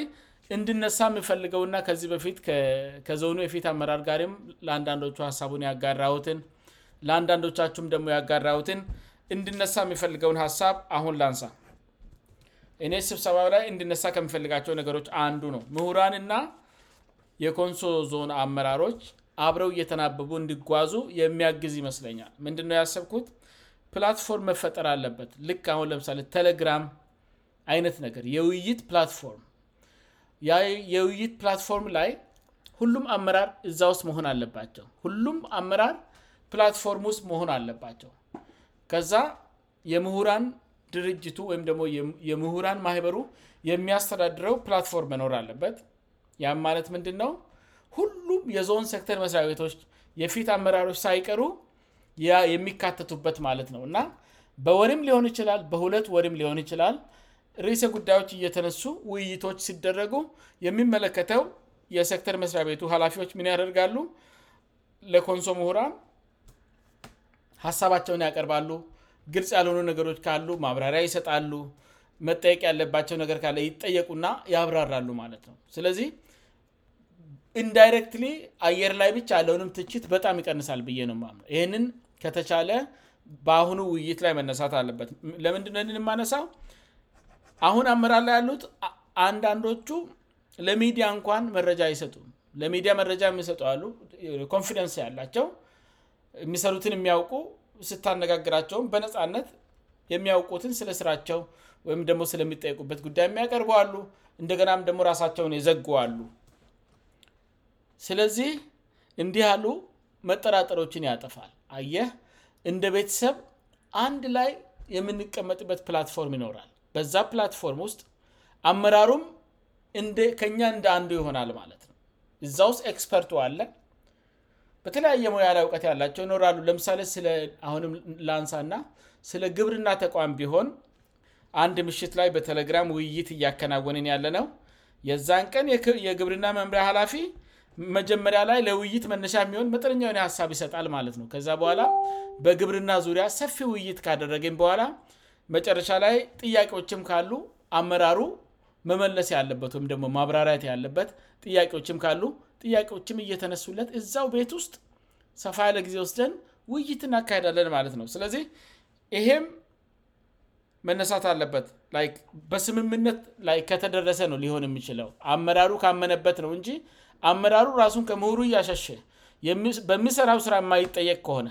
እንድነሳ የምፈልገውና ከዚህ በፊት ከዞኑ የፊት አመራር ጋርም ለአንዳንዶቹ ሀሳቡን ያጋራሁትን ለአንዳንዶቻችሁም ደግሞ ያጋራሁትን እንድነሳ የሚፈልገውን ሀሳብ አሁን ለንሳ እኔ ስብሰባ ላይ እንድነሳ ከሚፈልጋቸው ነገሮች አንዱ ነው ምሁራንና የኮንሶ ዞን አመራሮች አብረው እየተናበቡ እንዲጓዙ የሚያግዝ ይመስለኛል ምንድ ነው ያስብኩት ፕላትፎርም መፈጠር አለበት ልክ አሁን ለምሳሌ ቴሌግራም አይነት ነገር የውይይት ፕላትፎርም የውይይት ፕላትፎርም ላይ ሁሉም አመራር እዛ ውስጥ መሆን አለባቸው ሁሉም አመራር ፕላትፎርም ውስጥ መሆን አለባቸው ከዛ የምሁራን ድርጅቱ ወይም ደግሞ የምሁራን ማህበሩ የሚያስተዳድረው ፕላትፎርም መኖር አለበት ያም ማለት ምንድን ነው ሁሉም የዞን ሴክተር መስሪያ ቤቶች የፊት አመራሮች ሳይቀሩ የሚካተቱበት ማለት ነው እና በወርም ሊሆን ይላል በሁለት ወርም ሊሆን ይችላል ርዕሰ ጉዳዮች እየተነሱ ውይይቶች ሲደረጉ የሚመለከተው የሴክተር መስሪያ ቤቱ ኃላፊዎች ምን ያደርጋሉ ለኮንሶ ሁራን ሀሳባቸውን ያቀርባሉ ግልጽ ያልሆኑ ነገሮች ካሉ ማብራሪያ ይሰጣሉ መጠየቅ ያለባቸው ነገር ካለ ይጠየቁእና ያብራራሉ ማለት ነው ስለዚህ ኢንዳይሬክት አየር ላይ ብቻ ለሆንም ትችት በጣም ይቀንሳል ብዬ ነው ይህንን ከተቻለ በአሁኑ ውይይት ላይ መነሳት አለበት ለምድ ማነሳ አሁን አምራር ላይ ያሉት አንዳንዶቹ ለሚዲያ እንኳን መረጃ አይሰጡ ለሚዲያ መረጃ የሚሰ ያሉ ኮንደን ያላቸው የሚሰሩትን የሚያውቁ ስታነጋግራቸውን በነፃነት የሚያውቁትን ስለ ስራቸው ወይም ደግሞ ስለሚጠየቁበት ጉዳይ የሚያቀርበዋሉ እንደገናም ደግሞ ራሳቸውን ይዘጉዋሉ ስለዚህ እንዲህ ያሉ መጠራጠሮችን ያጠፋል አየህ እንደ ቤተሰብ አንድ ላይ የምንቀመጥበት ፕላትፎርም ይኖራል በዛ ፕላትፎርም ውስጥ አመራሩም ከእኛ እንደ አንዱ ይሆናል ማለት ነው እዛ ውስጥ ክስፐርቱ አለን በተለያየ ሙያላ እውቀት ያላቸው ይኖራሉ ለምሳሌ አሁንም ላንሳና ስለ ግብርና ተቋም ቢሆን አንድ ምሽት ላይ በቴሌግራም ውይይት እያከናወንን ያለነው የዛን ቀን የግብርና መምሪያ ኃላፊ መጀመሪያ ላይ ለውይይት መነሻ የሚሆን መጠረኛ ሀሳብ ይሰጣል ማለት ነው ከዚ በኋላ በግብርና ዙሪያ ሰፊ ውይይት ካደረግኝ በኋላ መጨረሻ ላይ ጥያቄዎችም ካሉ አመራሩ መመለስ ያለበት ወይም ደግሞ ማብራሪያት ያለበት ጥያቄዎችም ካሉ ጥያቄዎችም እየተነሱለት እዚያው ቤት ውስጥ ሰፋ ለጊዜ ወስደን ውይይትን ያካሄዳለን ማለት ነው ስለዚህ ይሄም መነሳት አለበት በስምምነት ላይ ከተደረሰ ነው ሊሆን የሚችለው አመራሩ ካመነበት ነው እንጂ አመራሩ ራሱን ከምሁሩ እያሸሸ በሚሠራው ስራ የማይጠየቅ ከሆነ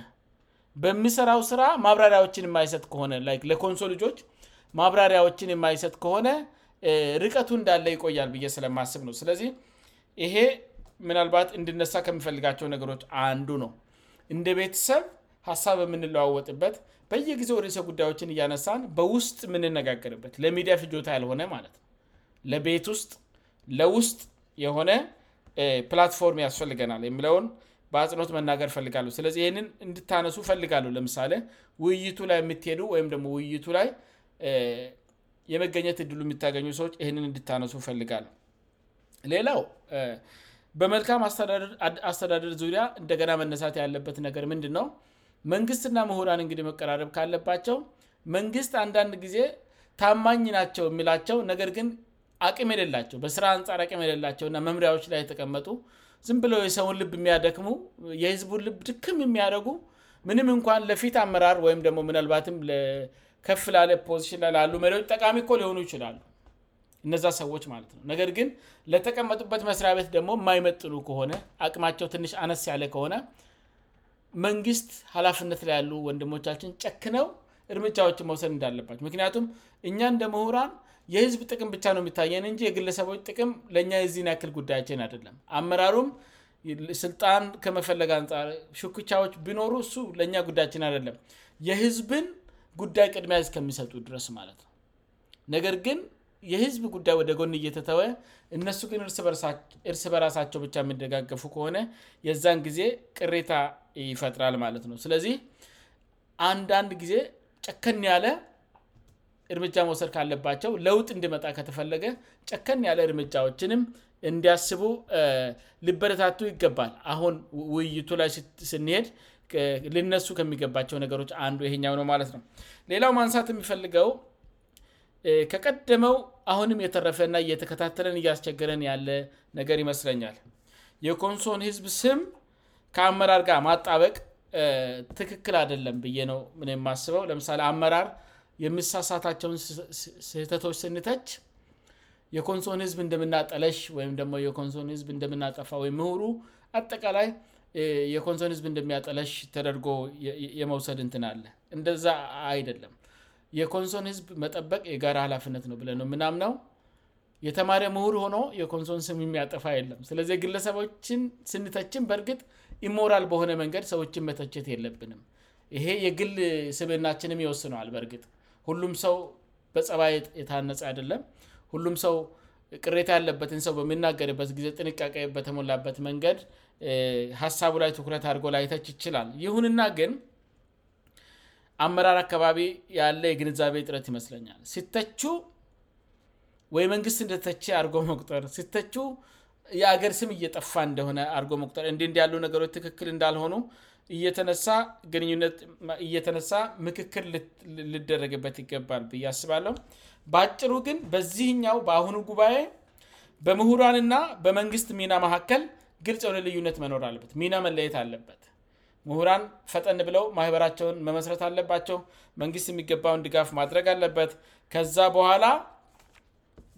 በሚሠራው ስራ ማብራሪያዎችን የማይሰጥ ከሆነለኮንሶል ልጆች ማብራሪያዎችን የማይሰጥ ከሆነ ርቀቱ እንዳለ ይቆያል ብ ስለማስብ ነው ለ ምናልባት እንድነሳ ከሚፈልጋቸው ነገሮች አንዱ ነው እንደ ቤተሰብ ሀሳብ የምንለዋወጥበት በየጊዜ ሬሰ ጉዳዮችን እያነሳን በውስጥ ምንነጋገርበት ለሚዲያ ፍጆታ ያልሆነ ማለት ው ለቤት ውስጥ ለውስጥ የሆነ ፕላትፎርም ያስፈልገናል የሚለውን በአጽኖት መናገር ይፈልጋሉ ስለዚህ እህንን እንድታነሱ ይፈልጋሉ ለምሳሌ ውይይቱ ላይ የምትሄዱ ወይም ደግሞ ውይይቱ ላይ የመገኘት እድሉ የምታገኙ ሰዎች ይህንን እንድታነሱ ይፈልጋሉሌላው በመልካም አስተዳደር ዙሪያ እንደገና መነሳት ያለበት ነገር ምንድን ነው መንግስትና ምሁራን እንግዲህ መቀራረብ ካለባቸው መንግስት አንዳንድ ጊዜ ታማኝ ናቸው የሚላቸው ነገር ግን አቅም የደላቸው በስራ አንጻር አቅም የደላቸውና መምሪያዎች ላይ የተቀመጡ ዝም ብለው የሰውን ልብ የሚያደክሙ የህዝቡን ልብ ድክም የሚያደረጉ ምንም እንኳን ለፊት አመራር ወይም ደግሞ ምናልባትም ለከፍ ላለ ፖሽን ላሉ መሪዎች ጠቃሚእኮ ሊሆኑ ይችላሉ እነዛ ሰዎች ማለት ነው ነገር ግን ለተቀመጡበት መስሪያ ቤት ደግሞ የማይመጥኑ ከሆነ አቅማቸው ትንሽ አነስ ያለ ከሆነ መንግስት ኃላፍነት ላያሉ ወንድሞቻችን ጨክነው እርምጃዎችን መውሰድ እንዳለባቸው ምክንያቱም እኛ እንደ ምሁራን የህዝብ ጥቅም ብቻ ነው የሚታየን እንጂ የግለሰቦች ጥቅም ለእኛ የዚን ያክል ጉዳያችን አደለም አመራሩም ስልጣን ከመፈለግ አንጻር ሽኩቻዎች ቢኖሩ እሱ ለእኛ ጉዳያችን አይደለም የህዝብን ጉዳይ ቅድሚያ ዝከሚሰጡ ድረስ ማለትነውነግን የህዝብ ጉዳይ ወደ ጎን እየተተወ እነሱ ግን እርስ በራሳቸው ብቻ የሚደጋገፉ ከሆነ የዛን ጊዜ ቅሬታ ይፈጥራል ማለት ነው ስለዚህ አንዳንድ ጊዜ ጨከን ያለ እርምጃ መውሰድ ካለባቸው ለውጥ እንድመጣ ከተፈለገ ጨከን ያለ እርምጃዎችንም እንዲያስቡ ልበረታቱ ይገባል አሁን ውይይቱ ላይ ስንሄድ ልነሱ ከሚገባቸው ነገሮች አንዱ ይሄኛው ነው ማለት ነው ሌላው ማንሳት የሚፈልው ከቀደመው አሁንም እየተረፈእና እየተከታተለን እያስቸግረን ያለ ነገር ይመስለኛል የኮንሶን ህዝብ ስም ከአመራር ጋር ማጣበቅ ትክክል አደለም ብዬ ነው ምን ማስበው ለምሳሌ አመራር የሚሳሳታቸውን ስህተቶች ስንተች የኮንሶን ህዝብ እንደምናጠለሽ ወይም ደሞ የኮንሶን ህዝብ እንደምናጠፋ ወይም ምሁሩ አጠቃላይ የኮንሶን ህዝብ እንደሚያጠለሽ ተደርጎ የመውሰድ እንትናአለ እንደዛ አይደለም የኮንሶን ህዝብ መጠበቅ የጋር ሀላፍነት ነው ብለው ምናምነው የተማር ምሁር ሆኖ የኮንሶን ስምም ያጠፋ የለም ስለዚ የግለሰቦችን ስንተችን በእርግጥ ኢሞራል በሆነ መንገድ ሰዎችን መተችት የለብንም ይሄ የግል ስምናችንም ይወስነዋል በእርግጥ ሁሉም ሰው በጸባየጥ የታነጽ አደለም ሁሉም ሰው ቅሬታ ያለበትን ሰው በምናገርበት ጊዜ ጥንቃቄ በተሞላበት መንገድ ሀሳቡ ላይ ትኩረት አድጎ ላይተች ይችላል ሁንናግን አመራር አካባቢ ያለ የግንዛቤ ጥረት ይመስለኛል ሲተቹ ወይ መንግስት እንደተች አርጎ መቁጠር ሲተቹ የአገር ስም እየጠፋ እንደሆነ አርጎ መቁጠር እንዲእንዲህ ያሉ ነገሮች ትክክል እንዳልሆኑ እየተነሳ ግኙነ እየተነሳ ምክክር ልደረግበት ይገባል ብያ አስባለሁ በአጭሩ ግን በዚህኛው በአሁኑ ጉባኤ በምሁራን ና በመንግስት ሚና ማካከል ግልጽ የሆነ ልዩነት መኖር አለበት ሚና መለየት አለበት ምሁራን ፈጠን ብለው ማህበራቸውን መመስረት አለባቸው መንግስት የሚገባውን ድጋፍ ማድረግ አለበት ከዛ በኋላ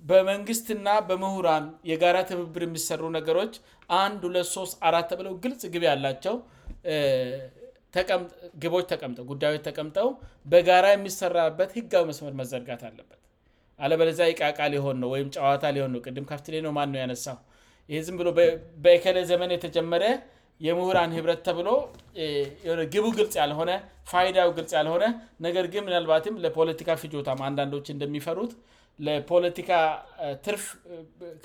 በመንግስትና በምሁራን የጋራ ትብብር የሚሰሩ ነገሮች አንድ ለ3አ ብለው ግልጽ ግቢ ያላቸው ቦተምጠጉዳዮች ተቀምጠው በጋራ የሚሰራበት ህጋዊ መስመር መዘርጋት አለበት አለበለዚ ይቃቃ ሊሆን ነው ወይም ጨዋታ ሊሆን ነው ቅድም ካፍትላነው ማን ነው ያነሳ ይህም ብ በከለ ዘመን የተጀመረ የሙሁራን ህብረት ተብሎ ግቡ ግልጽ ያልሆነ ፋይዳው ግልጽ ያልሆነ ነገር ግን ምናልባትም ለፖለቲካ ፍጆታም አንዳንዶች እንደሚፈሩት ለፖለቲካ ትርፍ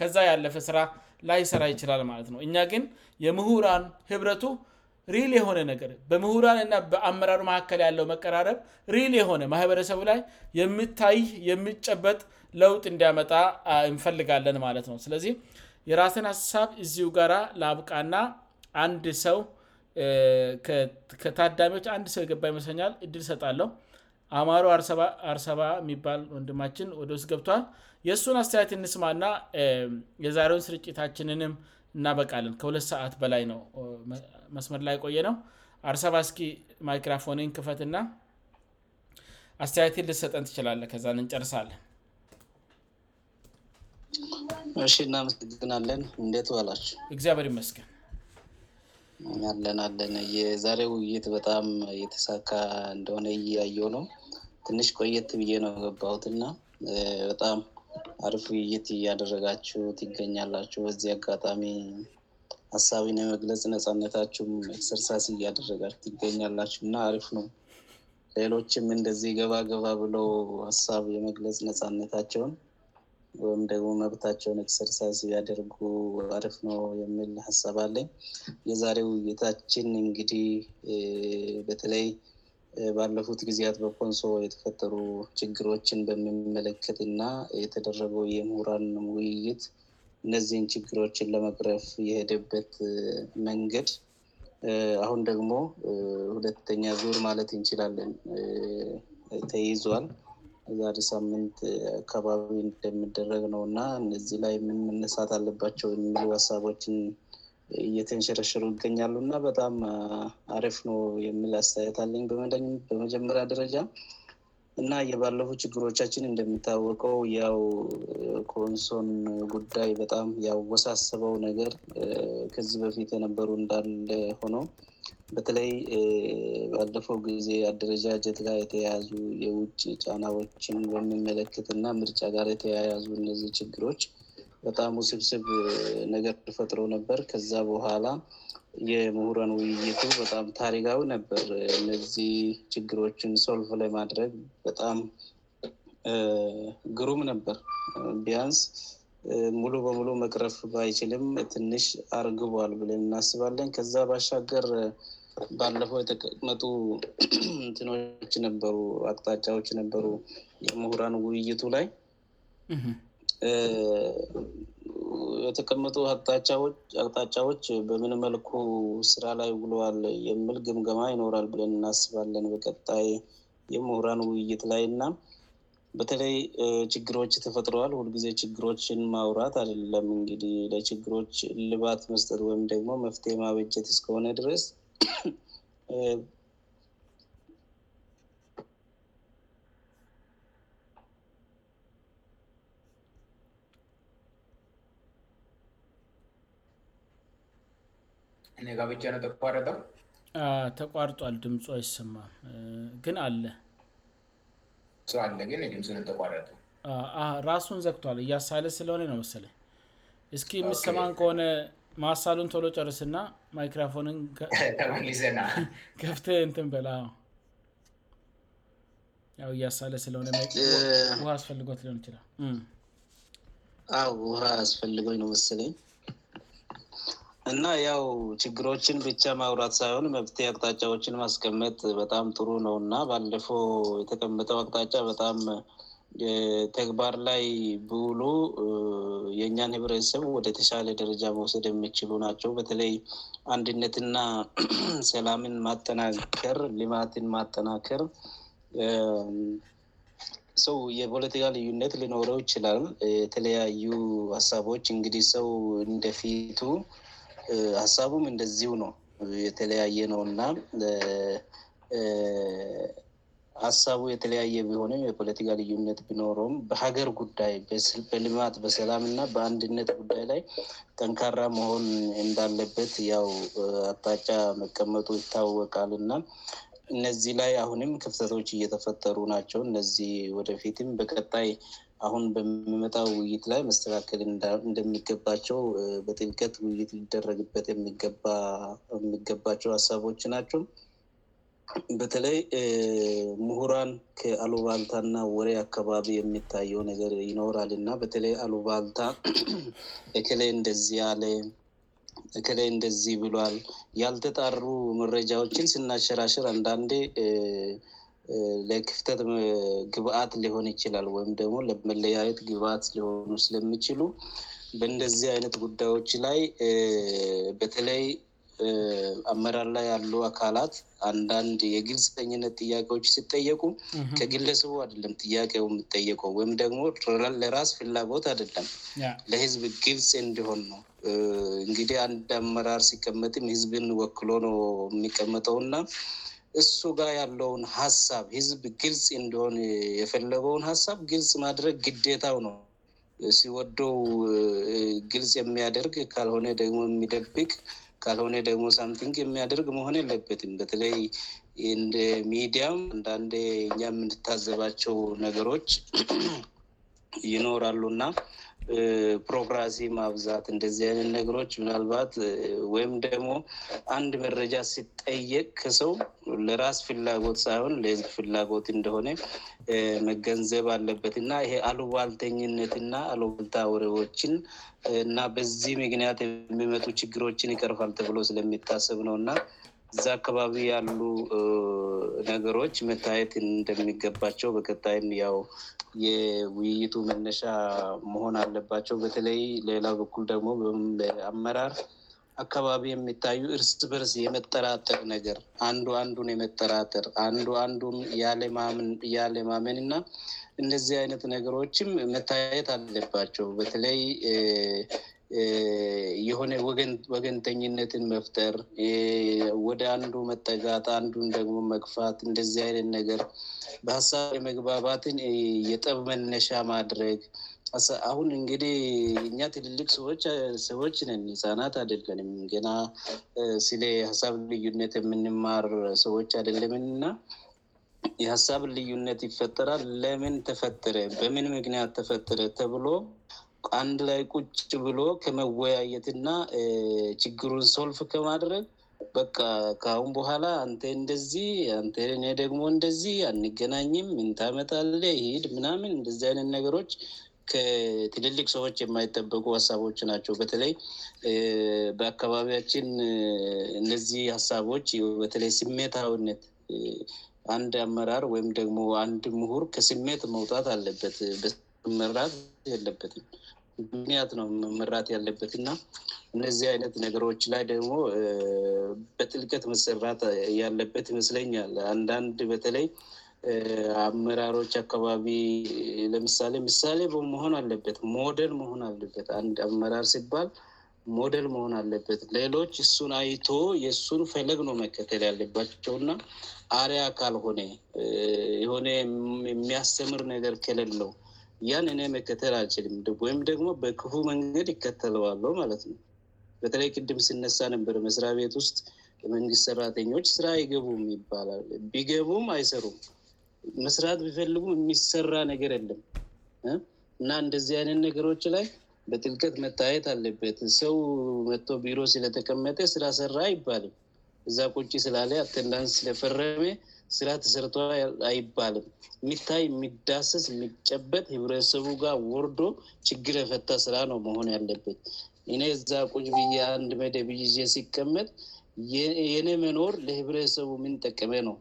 ከዛ ያለፈ ስራ ላይ ስራ ይችላል ማለት ነው እኛ ግን የምሁራን ህብረቱ ሪል የሆነ ነገር በምሁራን ና በአመራሩ መካከል ያለው መቀራረብ ሪል የሆነ ማህበረሰቡ ላይ የምታይ የሚጨበጥ ለውጥ እንዲያመጣ እንፈልጋለን ማለት ነው ስለዚህ የራትን ሀሳብ እዚ ጋራ ለብቃና አንድ ሰው ከታዳሚዎች አንድ ሰው የገባ ይመስለኛል እድል ሰጣለሁ አማሮ አርሰባ የሚባል ወንድማችን ወደ ውስጥ ገብተል የእሱን አስተያየት እንስማ ና የዛሬውን ስርጭታችንንም እናበቃለን ከሁለት ሰአት በላይ ነው መስመር ላይ ቆየ ነው አርሰባ እስኪ ማይክራፎን እንክፈትና አስተያየት ልሰጠን ትችላለን ከዛ እንጨርሳለን እናመስግናለን እትላቸእግዚ ይመስገን ናአለናአለን የዛሬ ውይይት በጣም የተሳካ እንደሆነ ያየው ነው ትንሽ ቆየት ብዬ ነው ገባሁትና በጣም አርፍ ውይይት እያደረጋችሁ ይገኛላችሁ በዚህ አጋጣሚ ሀሳቢን የመግለጽ ነፃነታችሁም ክሰርሳሲ እያደረጋችሁ ይገኛላችሁ እና አርፍ ነው ሌሎችም እንደዚህ ገባገባ ብሎ ሀሳብ የመግለጽ ነጻነታቸውን ወይም ደግሞ መብታቸውን እክሰርሳይዝ እያደርጉ አርፍ ነው የሚል ሀሳባለን የዛሬ ውይይታችን እንግዲህ በተለይ ባለፉት ጊዜያት በኮንሶ የተፈጠሩ ችግሮችን በሚመለከትእና የተደረገው የምሁራን ውይይት እነዚህን ችግሮችን ለመቅረፍ የሄደበት መንገድ አሁን ደግሞ ሁለተኛ ዙር ማለት እንችላለን ተይዟል እዚ አዲስ ምንት አካባቢ እንደሚደረግ ነው እና እነዚህ ላይ የምንነሳትአለባቸው የሚሉው ሀሳቦችን እየተንሸረሽሩ ይገኛሉ እና በጣም አረፍኖ የሚል አስተያየታለኝ በመጀመሪያ ደረጃ እና የባለፉት ችግሮቻችን እንደሚታወቀው ያው ኮንሶን ጉዳይ በጣም ያወሳሰበው ነገር ከዚ በፊት የነበሩ እንዳለ ሆነው በተለይ ባለፈው ጊዜ አደረጃጀት ጋር የተያያዙ የውጭ ጫናዎችን የሚመለከትእና ምርጫ ጋር የተያያዙ እነዚህ ችግሮች በጣም ውስብስብ ነገር ተፈጥረው ነበር ከዛ በኋላ የምሁረን ውይይቱ በጣም ታሪጋዊ ነበር እነዚህ ችግሮችን ሰልፍ ለማድረግ በጣም ግሩም ነበር ቢያንስ ሙሉ በሙሉ መቅረፍ ባይችልም ትንሽ አርግቧል ብለን እናስባለን ከዛ ባሻገር ባለፈው የተቀመጡ ትኖች ነበሩ አቅጣቻዎች ነበሩ የምሁራን ውይይቱ ላይ የተቀመጡ አቅጣጫዎች በምን መልኩ ስራ ላይ ውለዋል የምል ግምገማ ይኖራል ብለን እናስባለን በቀጣይ የምሁራን ውይይት ላይ እና በተለይ ችግሮች ተፈጥረዋል ሁልጊዜ ችግሮችን ማውራት አደለም እንግዲህ ለችግሮች ልባት መስጠት ወይም ደግሞ መፍትሄ ማበጀት እስከሆነ ድረስ ነጋ eh, ነው ተቋረጠው ተቋርጧል ድምፁ አይሰማም ግን አለአግን ም ተቋረ ራሱን ዘግቷል እያሳለ ስለሆነ ነው መስ እስኪ የምሰማን ከሆነ ማሳሉን ቶሎ ጨርስና ማክራፎዘ ከፍት ን በእያሳለለሆነውሃ ልት ሆይች ውሃ አስፈል ነውስኝ እና ያው ችግሮችን ብቻ ማውራት ሳሆን መብት አቅጣጫዎችን ማስቀመጥ በጣም ጥሩ ነውእና ለፎ የተቀመጠው አቅጣጫጣም ተግባር ላይ ብውሎ የእኛን ህብረተሰብ ወደ ተሻለ ደረጃ መውሰድ የሚችሉ ናቸው በተለይ አንድነትና ሰላምን ማጠናከር ልማትን ማጠናከር ሰው የፖለቲካ ልዩነት ልኖረው ይችላል የተለያዩ ሀሳቦች እንግዲህ ሰው እንደፊቱ ሀሳቡም እንደዚሁ ነው የተለያየ ነውእና ሀሳቡ የተለያየ ቢሆንም የፖለቲካ ልዩነት ቢኖረውም በሀገር ጉዳይ በልማት በሰላም እና በአንድነት ጉዳይ ላይ ጠንካራ መሆን እንዳለበት ያው አጣጫ መቀመጡ ይታወቃል እና እነዚህ ላይ አሁንም ክፍተቶች እየተፈጠሩ ናቸው እነዚህ ወደፊትም በቀጣይ አሁን በሚመጣው ውይይት ላይ መስተካከል እንደሚገባቸው በጥልቀት ውይይት ሊደረግበት የሚገባቸው ሀሳቦች ናቸው በተለይ ምሁራን ከአሉባልታና ወሬ አካባቢ የሚታየው ነገር ይኖራልእና በተለይ አሉባልታ እክለይ እንደዚህ ያለ ላይ እንደዚህ ብሏል ያልተጣሩ መረጃዎችን ስናሸራሽር አንዳንዴ ለክፍተት ግብአት ሊሆን ይችላል ወይም ደግሞ ለመለያየት ግብአት ሊሆኑ ስለሚችሉ በደዚህ አይነት ጉዳዮች ላይ በተለይ አመራር ላይ ያሉ አካላት አንዳንድ የግልጽተኝነት ጥያቄዎች ስጠየቁ ከግለሰቡ አደለም ጥያቄው ጠየቀው ወይም ደግሞ ለራስ ፍላጎት አደለም ለህዝብ ግልጽ እንዲሆን ነው እንግዲህ አንድ አመራር ሲቀመጥም ህዝብን ወክሎ ነው የሚቀመጠውእና እሱጋ ያለውን ሀሳብ ህዝብ ግልጽ እንዲሆን የፈለገውን ሀሳብ ግልጽ ማድረግ ግዴታው ነው ሲወደው ግልጽ የሚያደርግ ካልሆኔ ደግሞ የሚደብቅ ካልሆኔ ደግሞ ሳምቲንግ የሚያደርግ መሆን ያለበትም በተለይ እንደ ሚዲያ አንዳንዴ እኛ የምንታዘባቸው ነገሮች ይኖራሉና ፕሮክራሲ ማብዛት እንደዚህ አይነት ነገሮች ምናልባት ወይም ደግሞ አንድ መረጃ ሲጠየቅ ከሰው ለራስ ፍላጎት ሳይሆን ለህዝብ ፍላጎት እንደሆነ መገንዘብ አለበትእና ይሄ አሉባልተኝነትእና አሉባልታ ውሬዎችን እና በዚህ ምክንያት የሚመጡ ችግሮችን ይቀርፋል ተብሎ ስለሚታሰብ ነውእና እዚ አካባቢ ያሉ ነገሮች መታየት እንደሚገባቸው በከታይም ያው የውይይቱ መነሻ መሆን አለባቸው በተለይ ሌላ በኩል ደግሞ አመራር አካባቢ የሚታዩ እርስ በርስ የመጠራጠር ነገር አንዱ አንዱን የመጠራጠር አንዱ አንዱን ንያለ ማመን እና እነዚህ አይነት ነገሮችም መታየት አለባቸው በተለይ የሆነ ወገንተኝነትን መፍጠር ወደ አንዱ መጠጋት አንዱን ደግሞ መግፋት እንደዚህ አይነት ነገር በሀሳብ የመግባባትን የጠብ መነሻ ማድረግ አሁን እንግዲህ እኛ ትልልቅ ሰዎች ሰዎችነን ፃናት አደለንም ገና ስለ ሀሳብ ልዩነት የምንማር ሰዎች አደለምን እና የሀሳብ ልዩነት ይፈጠራል ለምን ተፈረ በምን ምክንያት ተፈትረ ተብሎ አንድ ላይ ቁጭ ብሎ ከመወያየትና ችግሩን ሶልፍ ከማድረግ በቃ ከአሁን በኋላ አንተ እንደዚህ አንእኔ ደግሞ እንደዚህ አንገናኝም እንታመታለ ይሄድ ምናምን እንደዚህ አይነት ነገሮች ከትልልቅ ሰዎች የማይጠበቁ ሀሳቦች ናቸው በተለይ በአካባቢያችን እነዚህ ሀሳቦች በተለይ ስሜት ውነት አንድ አመራር ወይም ደግሞ አንድ ምሁር ከስሜት መውጣት አለበት በመራት የለበትነው ምክንያት ነው መመራት ያለበትእና እነዚህ አይነት ነገሮች ላይ ደግሞ በትልቀት መሰራት ያለበት ይመስለኛል አንዳንድ በተለይ አመራሮች አካባቢ ለምሳሌ ምሳሌ በመሆን አለበት ሞደል መሆን አለበት አንድ አመራር ሲባል ሞደል መሆን አለበት ሌሎች እሱን አይቶ የእሱን ፈለግነ መከተል ያለባቸውእና አሪያ ካልሆነ የሆነ የሚያስተምር ነገር ከለለው ያን እኔ መከተል አልችልምወይም ደግሞ በክፉ መንገድ ይከተለዋለ ማለት ነው በተለይ ቅድም ስነሳ ነበረ መስሪያ ቤት ውስጥ ለመንግስት ሰራተኞች ስራ ይገቡም ይባላል ቢገቡም አይሰሩም መስራት ቢፈልጉም የሚሰራ ነገር የለም እና እንደዚህ አነት ነገሮች ላይ በጥልቀት መታየት አለበት ሰው መቶ ቢሮ ስለተቀመጠ ስራ ሰራ ይባልም እዛ ቁጭ ስላለ አቴንዳንት ስለፈረመ ስራ ተሰርተ አይባልም የምታይ የሚዳስስ የሚጨበጥ ህብረተሰቡ ጋር ወርዶ ችግር የፈታ ስራ ነው መሆን ያለበት እኔ እዛ ቁጭ የአንድ መደብዜ ሲቀመጥ የነ መኖር ለህብረተሰቡ ምን ጠቀመ ነው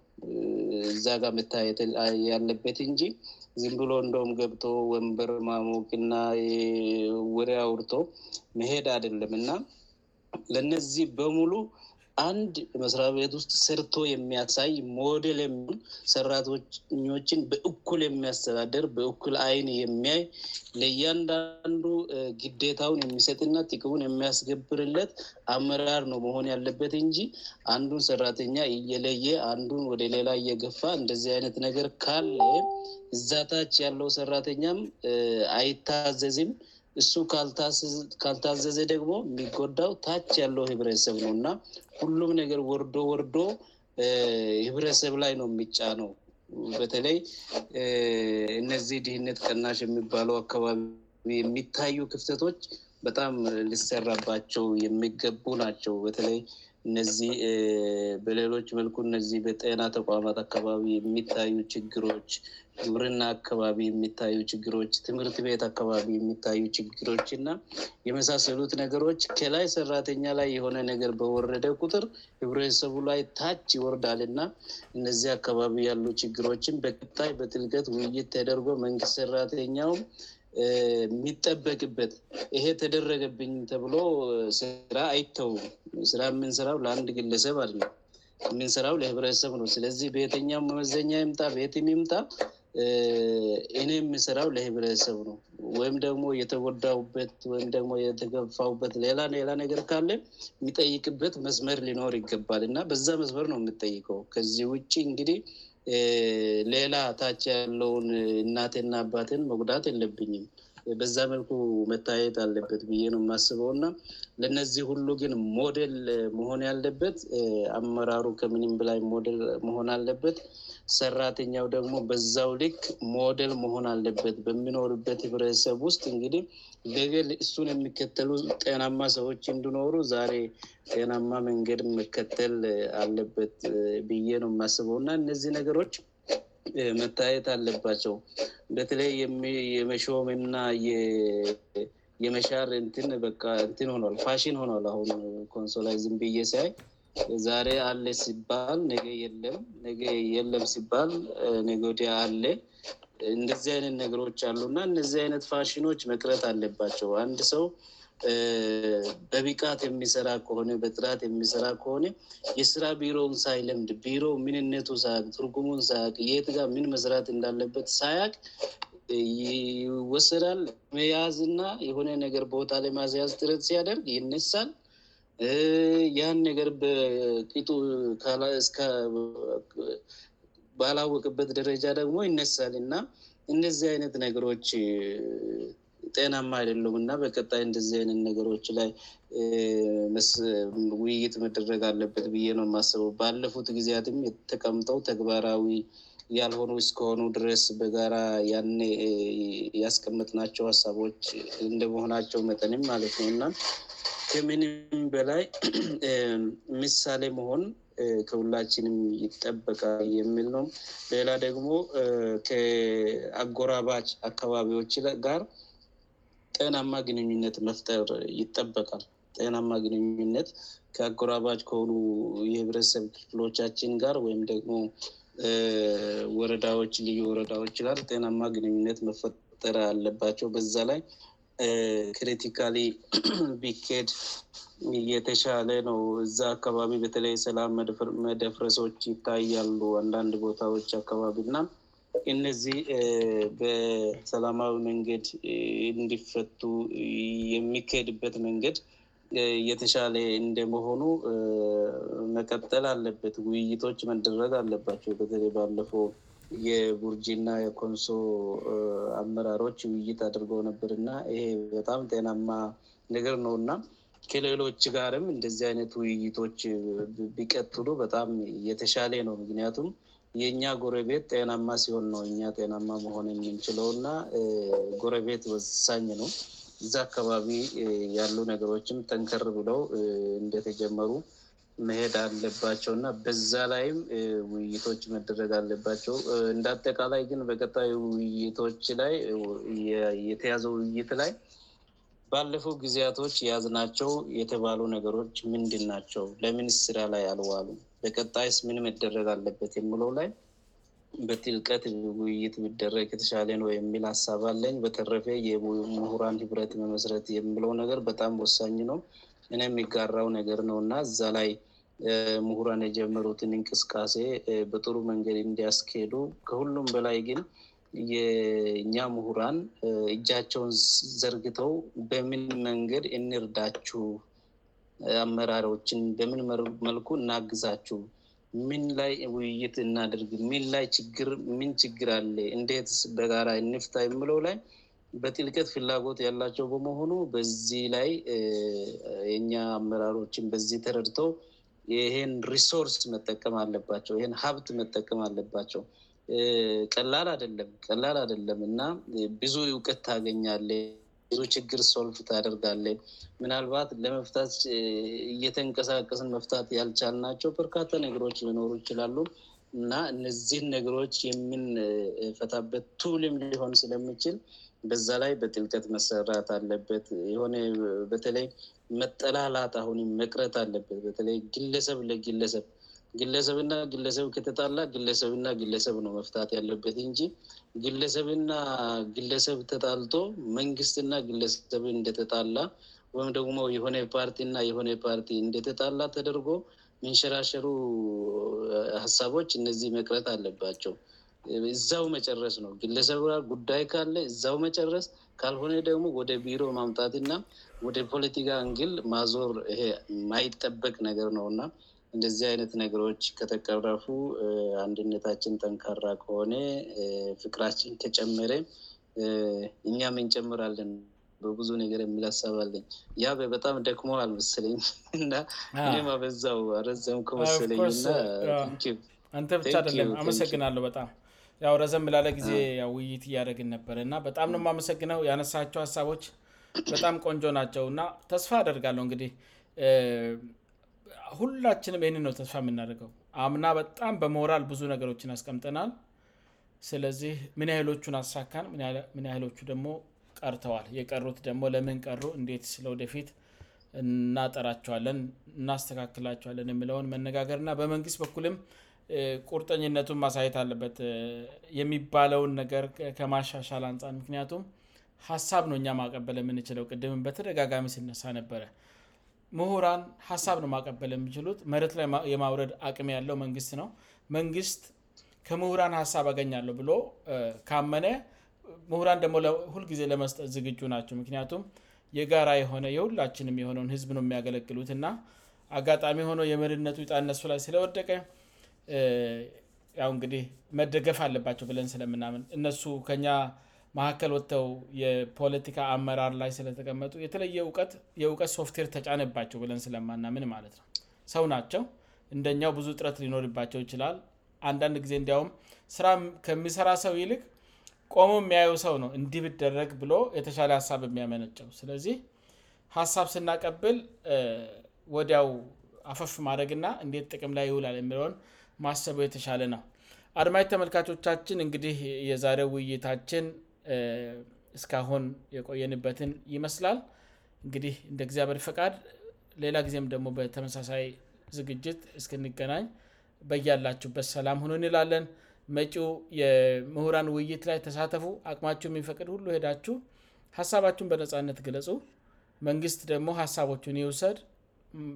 እዛ ጋር ታይ ያለበት እንጂ ዝም ብሎ እንደም ገብቶ ወንበር ማሞቅና ወሬ ውርቶ መሄድ አደለም እና ለነዚህ በሙሉ አንድ መስሪያ ቤት ውስጥ ሰርቶ የሚያሳይ ሞደል የምን ሰራቶኞችን በእኩል የሚያስተዳደር በእኩል አይን የሚያይ ለእያንዳንዱ ግዴታውን የሚሰጥና ጥቅሙን የሚያስገብርለት አመራር ነው መሆን ያለበት እንጂ አንዱን ሰራተኛ እየለየ አንዱን ወደ ሌላ እየገፋ እንደዚህ አይነት ነገር ካለ እዛታች ያለው ሰራተኛም አይታዘዝም እሱ ካልታዘዘ ደግሞ የሚጎዳው ታች ያለው ህብረሰብ ነው እና ሁሉም ነገር ወርዶ ወርዶ ህብረሰብ ላይ ነው የሚጫ ነው በተለይ እነዚህ ድህነት ቀናሽ የሚባለው አካባቢ የሚታዩ ክፍተቶች በጣም ሊሰራባቸው የሚገቡ ናቸው በተለይ እነዚህ በሌሎች መልኩ እነዚህ በጤና ተቋማት አካባቢ የሚታዩ ችግሮች እምርና አካባቢ የሚታዩ ችግሮች ትምህርት ቤት አካባቢ የሚታዩ ችግሮችና የመሳሰሉት ነገሮች ከላይ ሰራተኛ ላይ የሆነ ነገር በወረደ ቁጥር ህብረተሰቡ ላይ ታች ይወርዳአልና እነዚህ አካባቢ ያሉ ችግሮችን በክታይ በትልቀት ውይይት ተደርጎ መንግስት ሰራተኛውም የሚጠበቅበት ይሄ ተደረገብኝ ተብሎ ስራ አይተውም ስራ የምንሰራው ለአንድ ግለሰብ አው የምንሰራው ለህብረተሰቡ ነው ስለዚህ ቤተኛው መመዘኛ ይምጣ ቤት ይምጣ እኔ የምስራው ለህብረተሰብ ነው ወይም ደግሞ እየተጎዳውበት ወይም ደግሞ የተገፋውበት ሌላ ሌላ ነገር ካለ የሚጠይቅበት መስመር ሊኖር ይገባል እና በዛ መስመር ነው የምጠይቀው ከዚህ ውጭ እንግዲህ ሌላ ታች ያለውን እናቴና አባትን መጉዳት የለብኝም በዛ መልኩ መታየት አለበት ብዬ ነው የማስበውእና ለነዚህ ሁሉ ግን ሞደል መሆን ያለበት አመራሩ ከምንም ብላይ ሞደል መሆን አለበት ሰራተኛው ደግሞ በዛው ልክ ሞደል መሆን አለበት በሚኖርበት ህብረተሰብ ውስጥ እንግዲ ገል እሱን የሚከተሉ ጤናማ ሰዎች እንድኖሩ ዛሬ ጤናማ መንገድን መከተል አለበት ብዬ ነው የማስበውና እነዚህ ነገሮች መታየት አለባቸው በተለይ የመሾም እና የመሻር ንበንን ሆል ፋሽን ሆኗል አሁን ኮንሶላይዝም ብዬሳይ ዛሬ አለ ሲባል ነገ ለምነገ የለም ሲባል ነጎዲያ አለ እንደዚህ አይነት ነገሮች አሉና እነዚህ አይነት ፋሽኖች መቅረት አለባቸው አንድ ሰው በቢቃት የሚሰራ ከሆነ በጥራት የሚሰራ ከሆነ የስራ ቢሮን ሳይለምድ ቢሮ ምንነቱ ሳያቅ ትርጉሙን ሳያቅ የት ጋር ምን መስራት እንዳለበት ሳያቅ ይወሰዳል መያዝ ና የሆነ ነገር ቦታ ለማስያዝ ድረት ሲያደርግ ይነሳል ያን ነገር በባላወቅበት ደረጃ ደግሞ ይነሳል እና እንደዚህ አይነት ነገሮች ጤናማ አይደሉም እና በቀጣይ እንደዚአንን ነገሮች ላይ ውይይት መደረግ አለበት ብዬ ነው የማሰቡው ባለፉት ጊዜያትም የተቀምጠው ተግባራዊ ያልሆኑ እስከሆኑ ድረስ በጋራ ያስቀመጥናቸው ሀሳቦች እንደመሆናቸው መጠንም ማለት ነውእና ከምንም በላይ ምሳሌ መሆን ከሁላችንም ይጠበቃል የሚል ነው ሌላ ደግሞ ከአጎራባጭ አካባቢዎች ጋር ጤናማ ግንኙነት መፍጠር ይጠበቃል ጤናማ ግንኙነት ከአጎራባጅ ከሁሉ የህብረተሰብ ክፍሎቻችን ጋር ወይም ደግሞ ወረዳዎች ልዩ ወረዳዎች ጋር ጤናማ ግንኙነት መፈጠር አለባቸው በዛ ላይ ክሪቲካሊ ቢኬድ እየተሻለ ነው እዛ አካባቢ በተለይ ሰላም መደፍረሶች ይታያሉ አንዳንድ ቦታዎች አካባቢና እነዚህ በሰላማዊ መንገድ እንዲፈቱ የሚካሄድበት መንገድ የተሻሌ እንደመሆኑ መቀጠል አለበት ውይይቶች መደረግ አለባቸው በተለይ ባለፎው የቡርጂና የኮንሶ አመራሮች ውይይት አድርጎ ነበር እና ይሄ በጣም ቴናማ ነገር ነው እና ከሌሎች ጋርም እንደዚህ አይነት ውይይቶች ቢቀትሉ በጣም የተሻሌ ነው ምክንያቱም የእኛ ጎረቤት ጤናማ ሲሆን ነው የኛ ጤናማ መሆን የምንችለው እና ጎረቤት ወሳኝ ነው እዛ አካባቢ ያሉ ነገሮችም ተንከር ብለው እንደተጀመሩ መሄድ አለባቸው ና በዛ ላይም ውይይቶች መደረግ አለባቸው እንደ አጠቃላይ ግን በቀጣዩ ውይይቶች ይ የተያዘ ውይይት ላይ ባለፉው ጊዜያቶች የያዝ ናቸው የተባሉ ነገሮች ምንድን ናቸው ለምን ስሪያ ላይ አልዋሉ በቀጣይስ ምን መደረግ አለበት የምለው ላይ በትልቀት ውይይት ቢደረግ የተቻለ ነው የሚል ሀሳብ አለኝ በተረፌ የሙሁራን ህብረት መመስረት የምለው ነገር በጣም ወሳኝ ነው እነም የሚጋራው ነገር ነውእና እዛ ላይ ምሁራን የጀምሩትን እንቅስቃሴ በጥሩ መንገድ እንዲያስከሄዱ ከሁሉም በላይ ግን የእኛ ሙሁራን እጃቸውን ዘርግተው በምን መንገድ እንርዳችሁ አመራሮችን በምን መልኩ እናግዛችሁ ምን ላይ ውይይት እናደርግ ምን ላይ ችግር ምን ችግር አለ እንዴት በጋራ እንፍታ የምለው ላይ በጥልቀት ፍላጎት ያላቸው በመሆኑ በዚህ ላይ የኛ አመራሮችን በዚህ ተረድቶ ይህን ሪሶርስ መጠቀም አለባቸው ይህን ሀብት መጠቀም አለባቸው ቀላል አለምቀላል አደለም እና ብዙ እውቀት ታገኛለ ዙ ችግር ሶልፍ ታደርጋለን ምናልባት ለመፍታት እየተንቀሳቀስን መፍታት ያልቻል ናቸው በርካታ ነገሮች ሊኖሩ ይችላሉ እና እነዚህን ነገሮች የምንፈታበት ቱልም ሊሆን ስለሚችል በዛ ላይ በጥልቀት መሰራት አለበት ሆነ በተለይ መጠላላት አሁን መቅረት አለበት በተለይ ግለሰብ ለግለሰብ ግለሰብና ግለሰብ ከተጣላ ግለሰብና ግለሰብ ነው መፍታት አለበትእጂ ግለሰብና ግለሰብ ተጣልቶ መንግስትና ግለሰብ እንደተጣላ ወይምደሞ የሆነ ፓርቲና ሆፓርቲ እንደተጣላ ተደርጎ ምንሸራሸሩ ሀሳቦች እነዚህ መቅረት አለባቸው እዛው መጨረስ ነው ግለሰብ ጉዳይ ካለ እዛው መጨረስ ካልሆኔ ደግሞወደ ቢሮ ማምታትና ደ ፖለቲካ ንግል ማዞር ማይጠበቅ ነገር ነውና እደዚህ አይነት ነገሮች ከተቀረፉ አንድነታችን ጠንካራ ከሆነ ፍቅራችን ከጨመረ እኛ ምንጨምራለን በብዙ ነገር የሚላሰባለኝ ያበጣም ደክሞ አልመስለኝ እና እም በዛው ረዘም መስለኝአንተ ብቻ አደለ አመሰግናለሁ በጣም ረዘም ላለ ጊዜ ውይይት እያደግን ነበረ እና በጣም ሞ አመሰግነው ያነሳቸው ሀሳቦች በጣም ቆንጆ ናቸው እና ተስፋ አደርጋለሁ እንግዲህ ሁላችንም ይህን ነው ተስፋ የምናደርገው አምና በጣም በሞራል ብዙ ነገሮችን ያስቀምጠናል ስለዚህ ምን ያይሎቹን አሳካን ምን ያይሎቹ ደግሞ ቀርተዋል የቀሩት ደግሞ ለምን ቀሩ እንዴት ስለወደፊት እናጠራቸዋለን እናስተካክላቸዋለን የሚለውን መነጋገር እና በመንግስት በኩልም ቁርጠኝነቱን ማሳየት አለበት የሚባለውን ነገር ከማሻሻል አንጻን ምክንያቱም ሀሳብ ነው እኛ ማቀበል ምንችለው ቅድምን በተደጋጋሚ ሲነሳ ነበረ ምሁራን ሀሳብ ነው ማቀበል የሚችሉት መረት ላይ የማውረድ አቅሜ ያለው መንግስት ነው መንግስት ከምሁራን ሀሳብ አገኛለሁ ብሎ ካመነ ምሁራን ደግሞ ሁልጊዜ ለመስጠት ዝግጁ ናቸው ምክንያቱም የጋራ የሆነ የሁላችንም የሆነውን ህዝብ ነው የሚያገለግሉት እና አጋጣሚ ሆነው የምርነቱ ጣ እነሱ ላይ ስለወደቀ እንግዲህ መደገፍ አለባቸው ብለን ስለምናምን እነሱ መካከል ወጥተው የፖለቲካ አመራር ላይ ስለተቀመጡ የተለየ እየእውቀት ሶፍትዌር ተጫነባቸው ብለን ስለማናምን ማለት ነው ሰው ናቸው እንደኛው ብዙ ጥረት ሊኖርባቸው ይችላል አንዳንድ ጊዜ እንዲያውም ስራ ከሚሠራ ሰው ይልቅ ቆሞ የሚያየው ሰው ነው እንዲህ ብደረግ ብሎ የተሻለ ሀሳብ የሚያመነቸው ስለዚህ ሀሳብ ስናቀብል ወዲያው አፈፍ ማድደግና እንዴት ጥቅም ላይ ይውላል የሚለሆን ማሰበው የተሻለ ናው አድማጅ ተመልካቾቻችን እንግዲህ የዛሬው ውይይታችን እስካሁን የቆየንበትን ይመስላል እንግዲህ እንደ ግዚአበር ፈቃድ ሌላ ጊዜም ደግሞ በተመሳሳይ ዝግጅት እስክንገናኝ በያላችሁ በትሰላም ሁኑንይላለን መጪው የምሁራን ውይይት ላይ ተሳተፉ አቅማቸሁ የሚፈቅድ ሁሉ ሄዳችሁ ሀሳባችሁን በነፃነት ግለጹ መንግስት ደግሞ ሀሳቦቹን ይውሰድ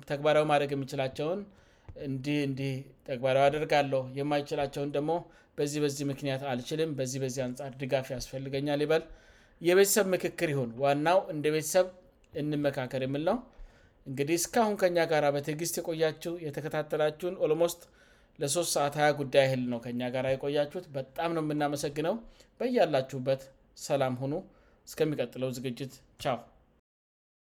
ተግባራዊ ማድረግ የሚችላቸውን እን እንዲህ ተግባራዊ አደርጋለሁ የማይችላቸውን ደግሞ በዚህ በዚህ ምክንያት አልችልም በዚህ በዚህ አንጻር ድጋፍ ያስፈልገኛል ይበል የቤተሰብ ምክክር ይሁን ዋናው እንደ ቤተሰብ እንመካከር የምል ለው እንግዲህ እስካሁን ከእኛ ጋራ በትግስት የቆያችው የተከታተላችሁን ኦሎሞስት ለ3ስት ሰአት 2ያ ጉዳይ ያህል ነው ከእኛ ጋራ የቆያችሁት በጣም ነው የምናመሰግነው በያላችሁበት ሰላም ሁኑ እስከሚቀጥለው ዝግጅት ቻው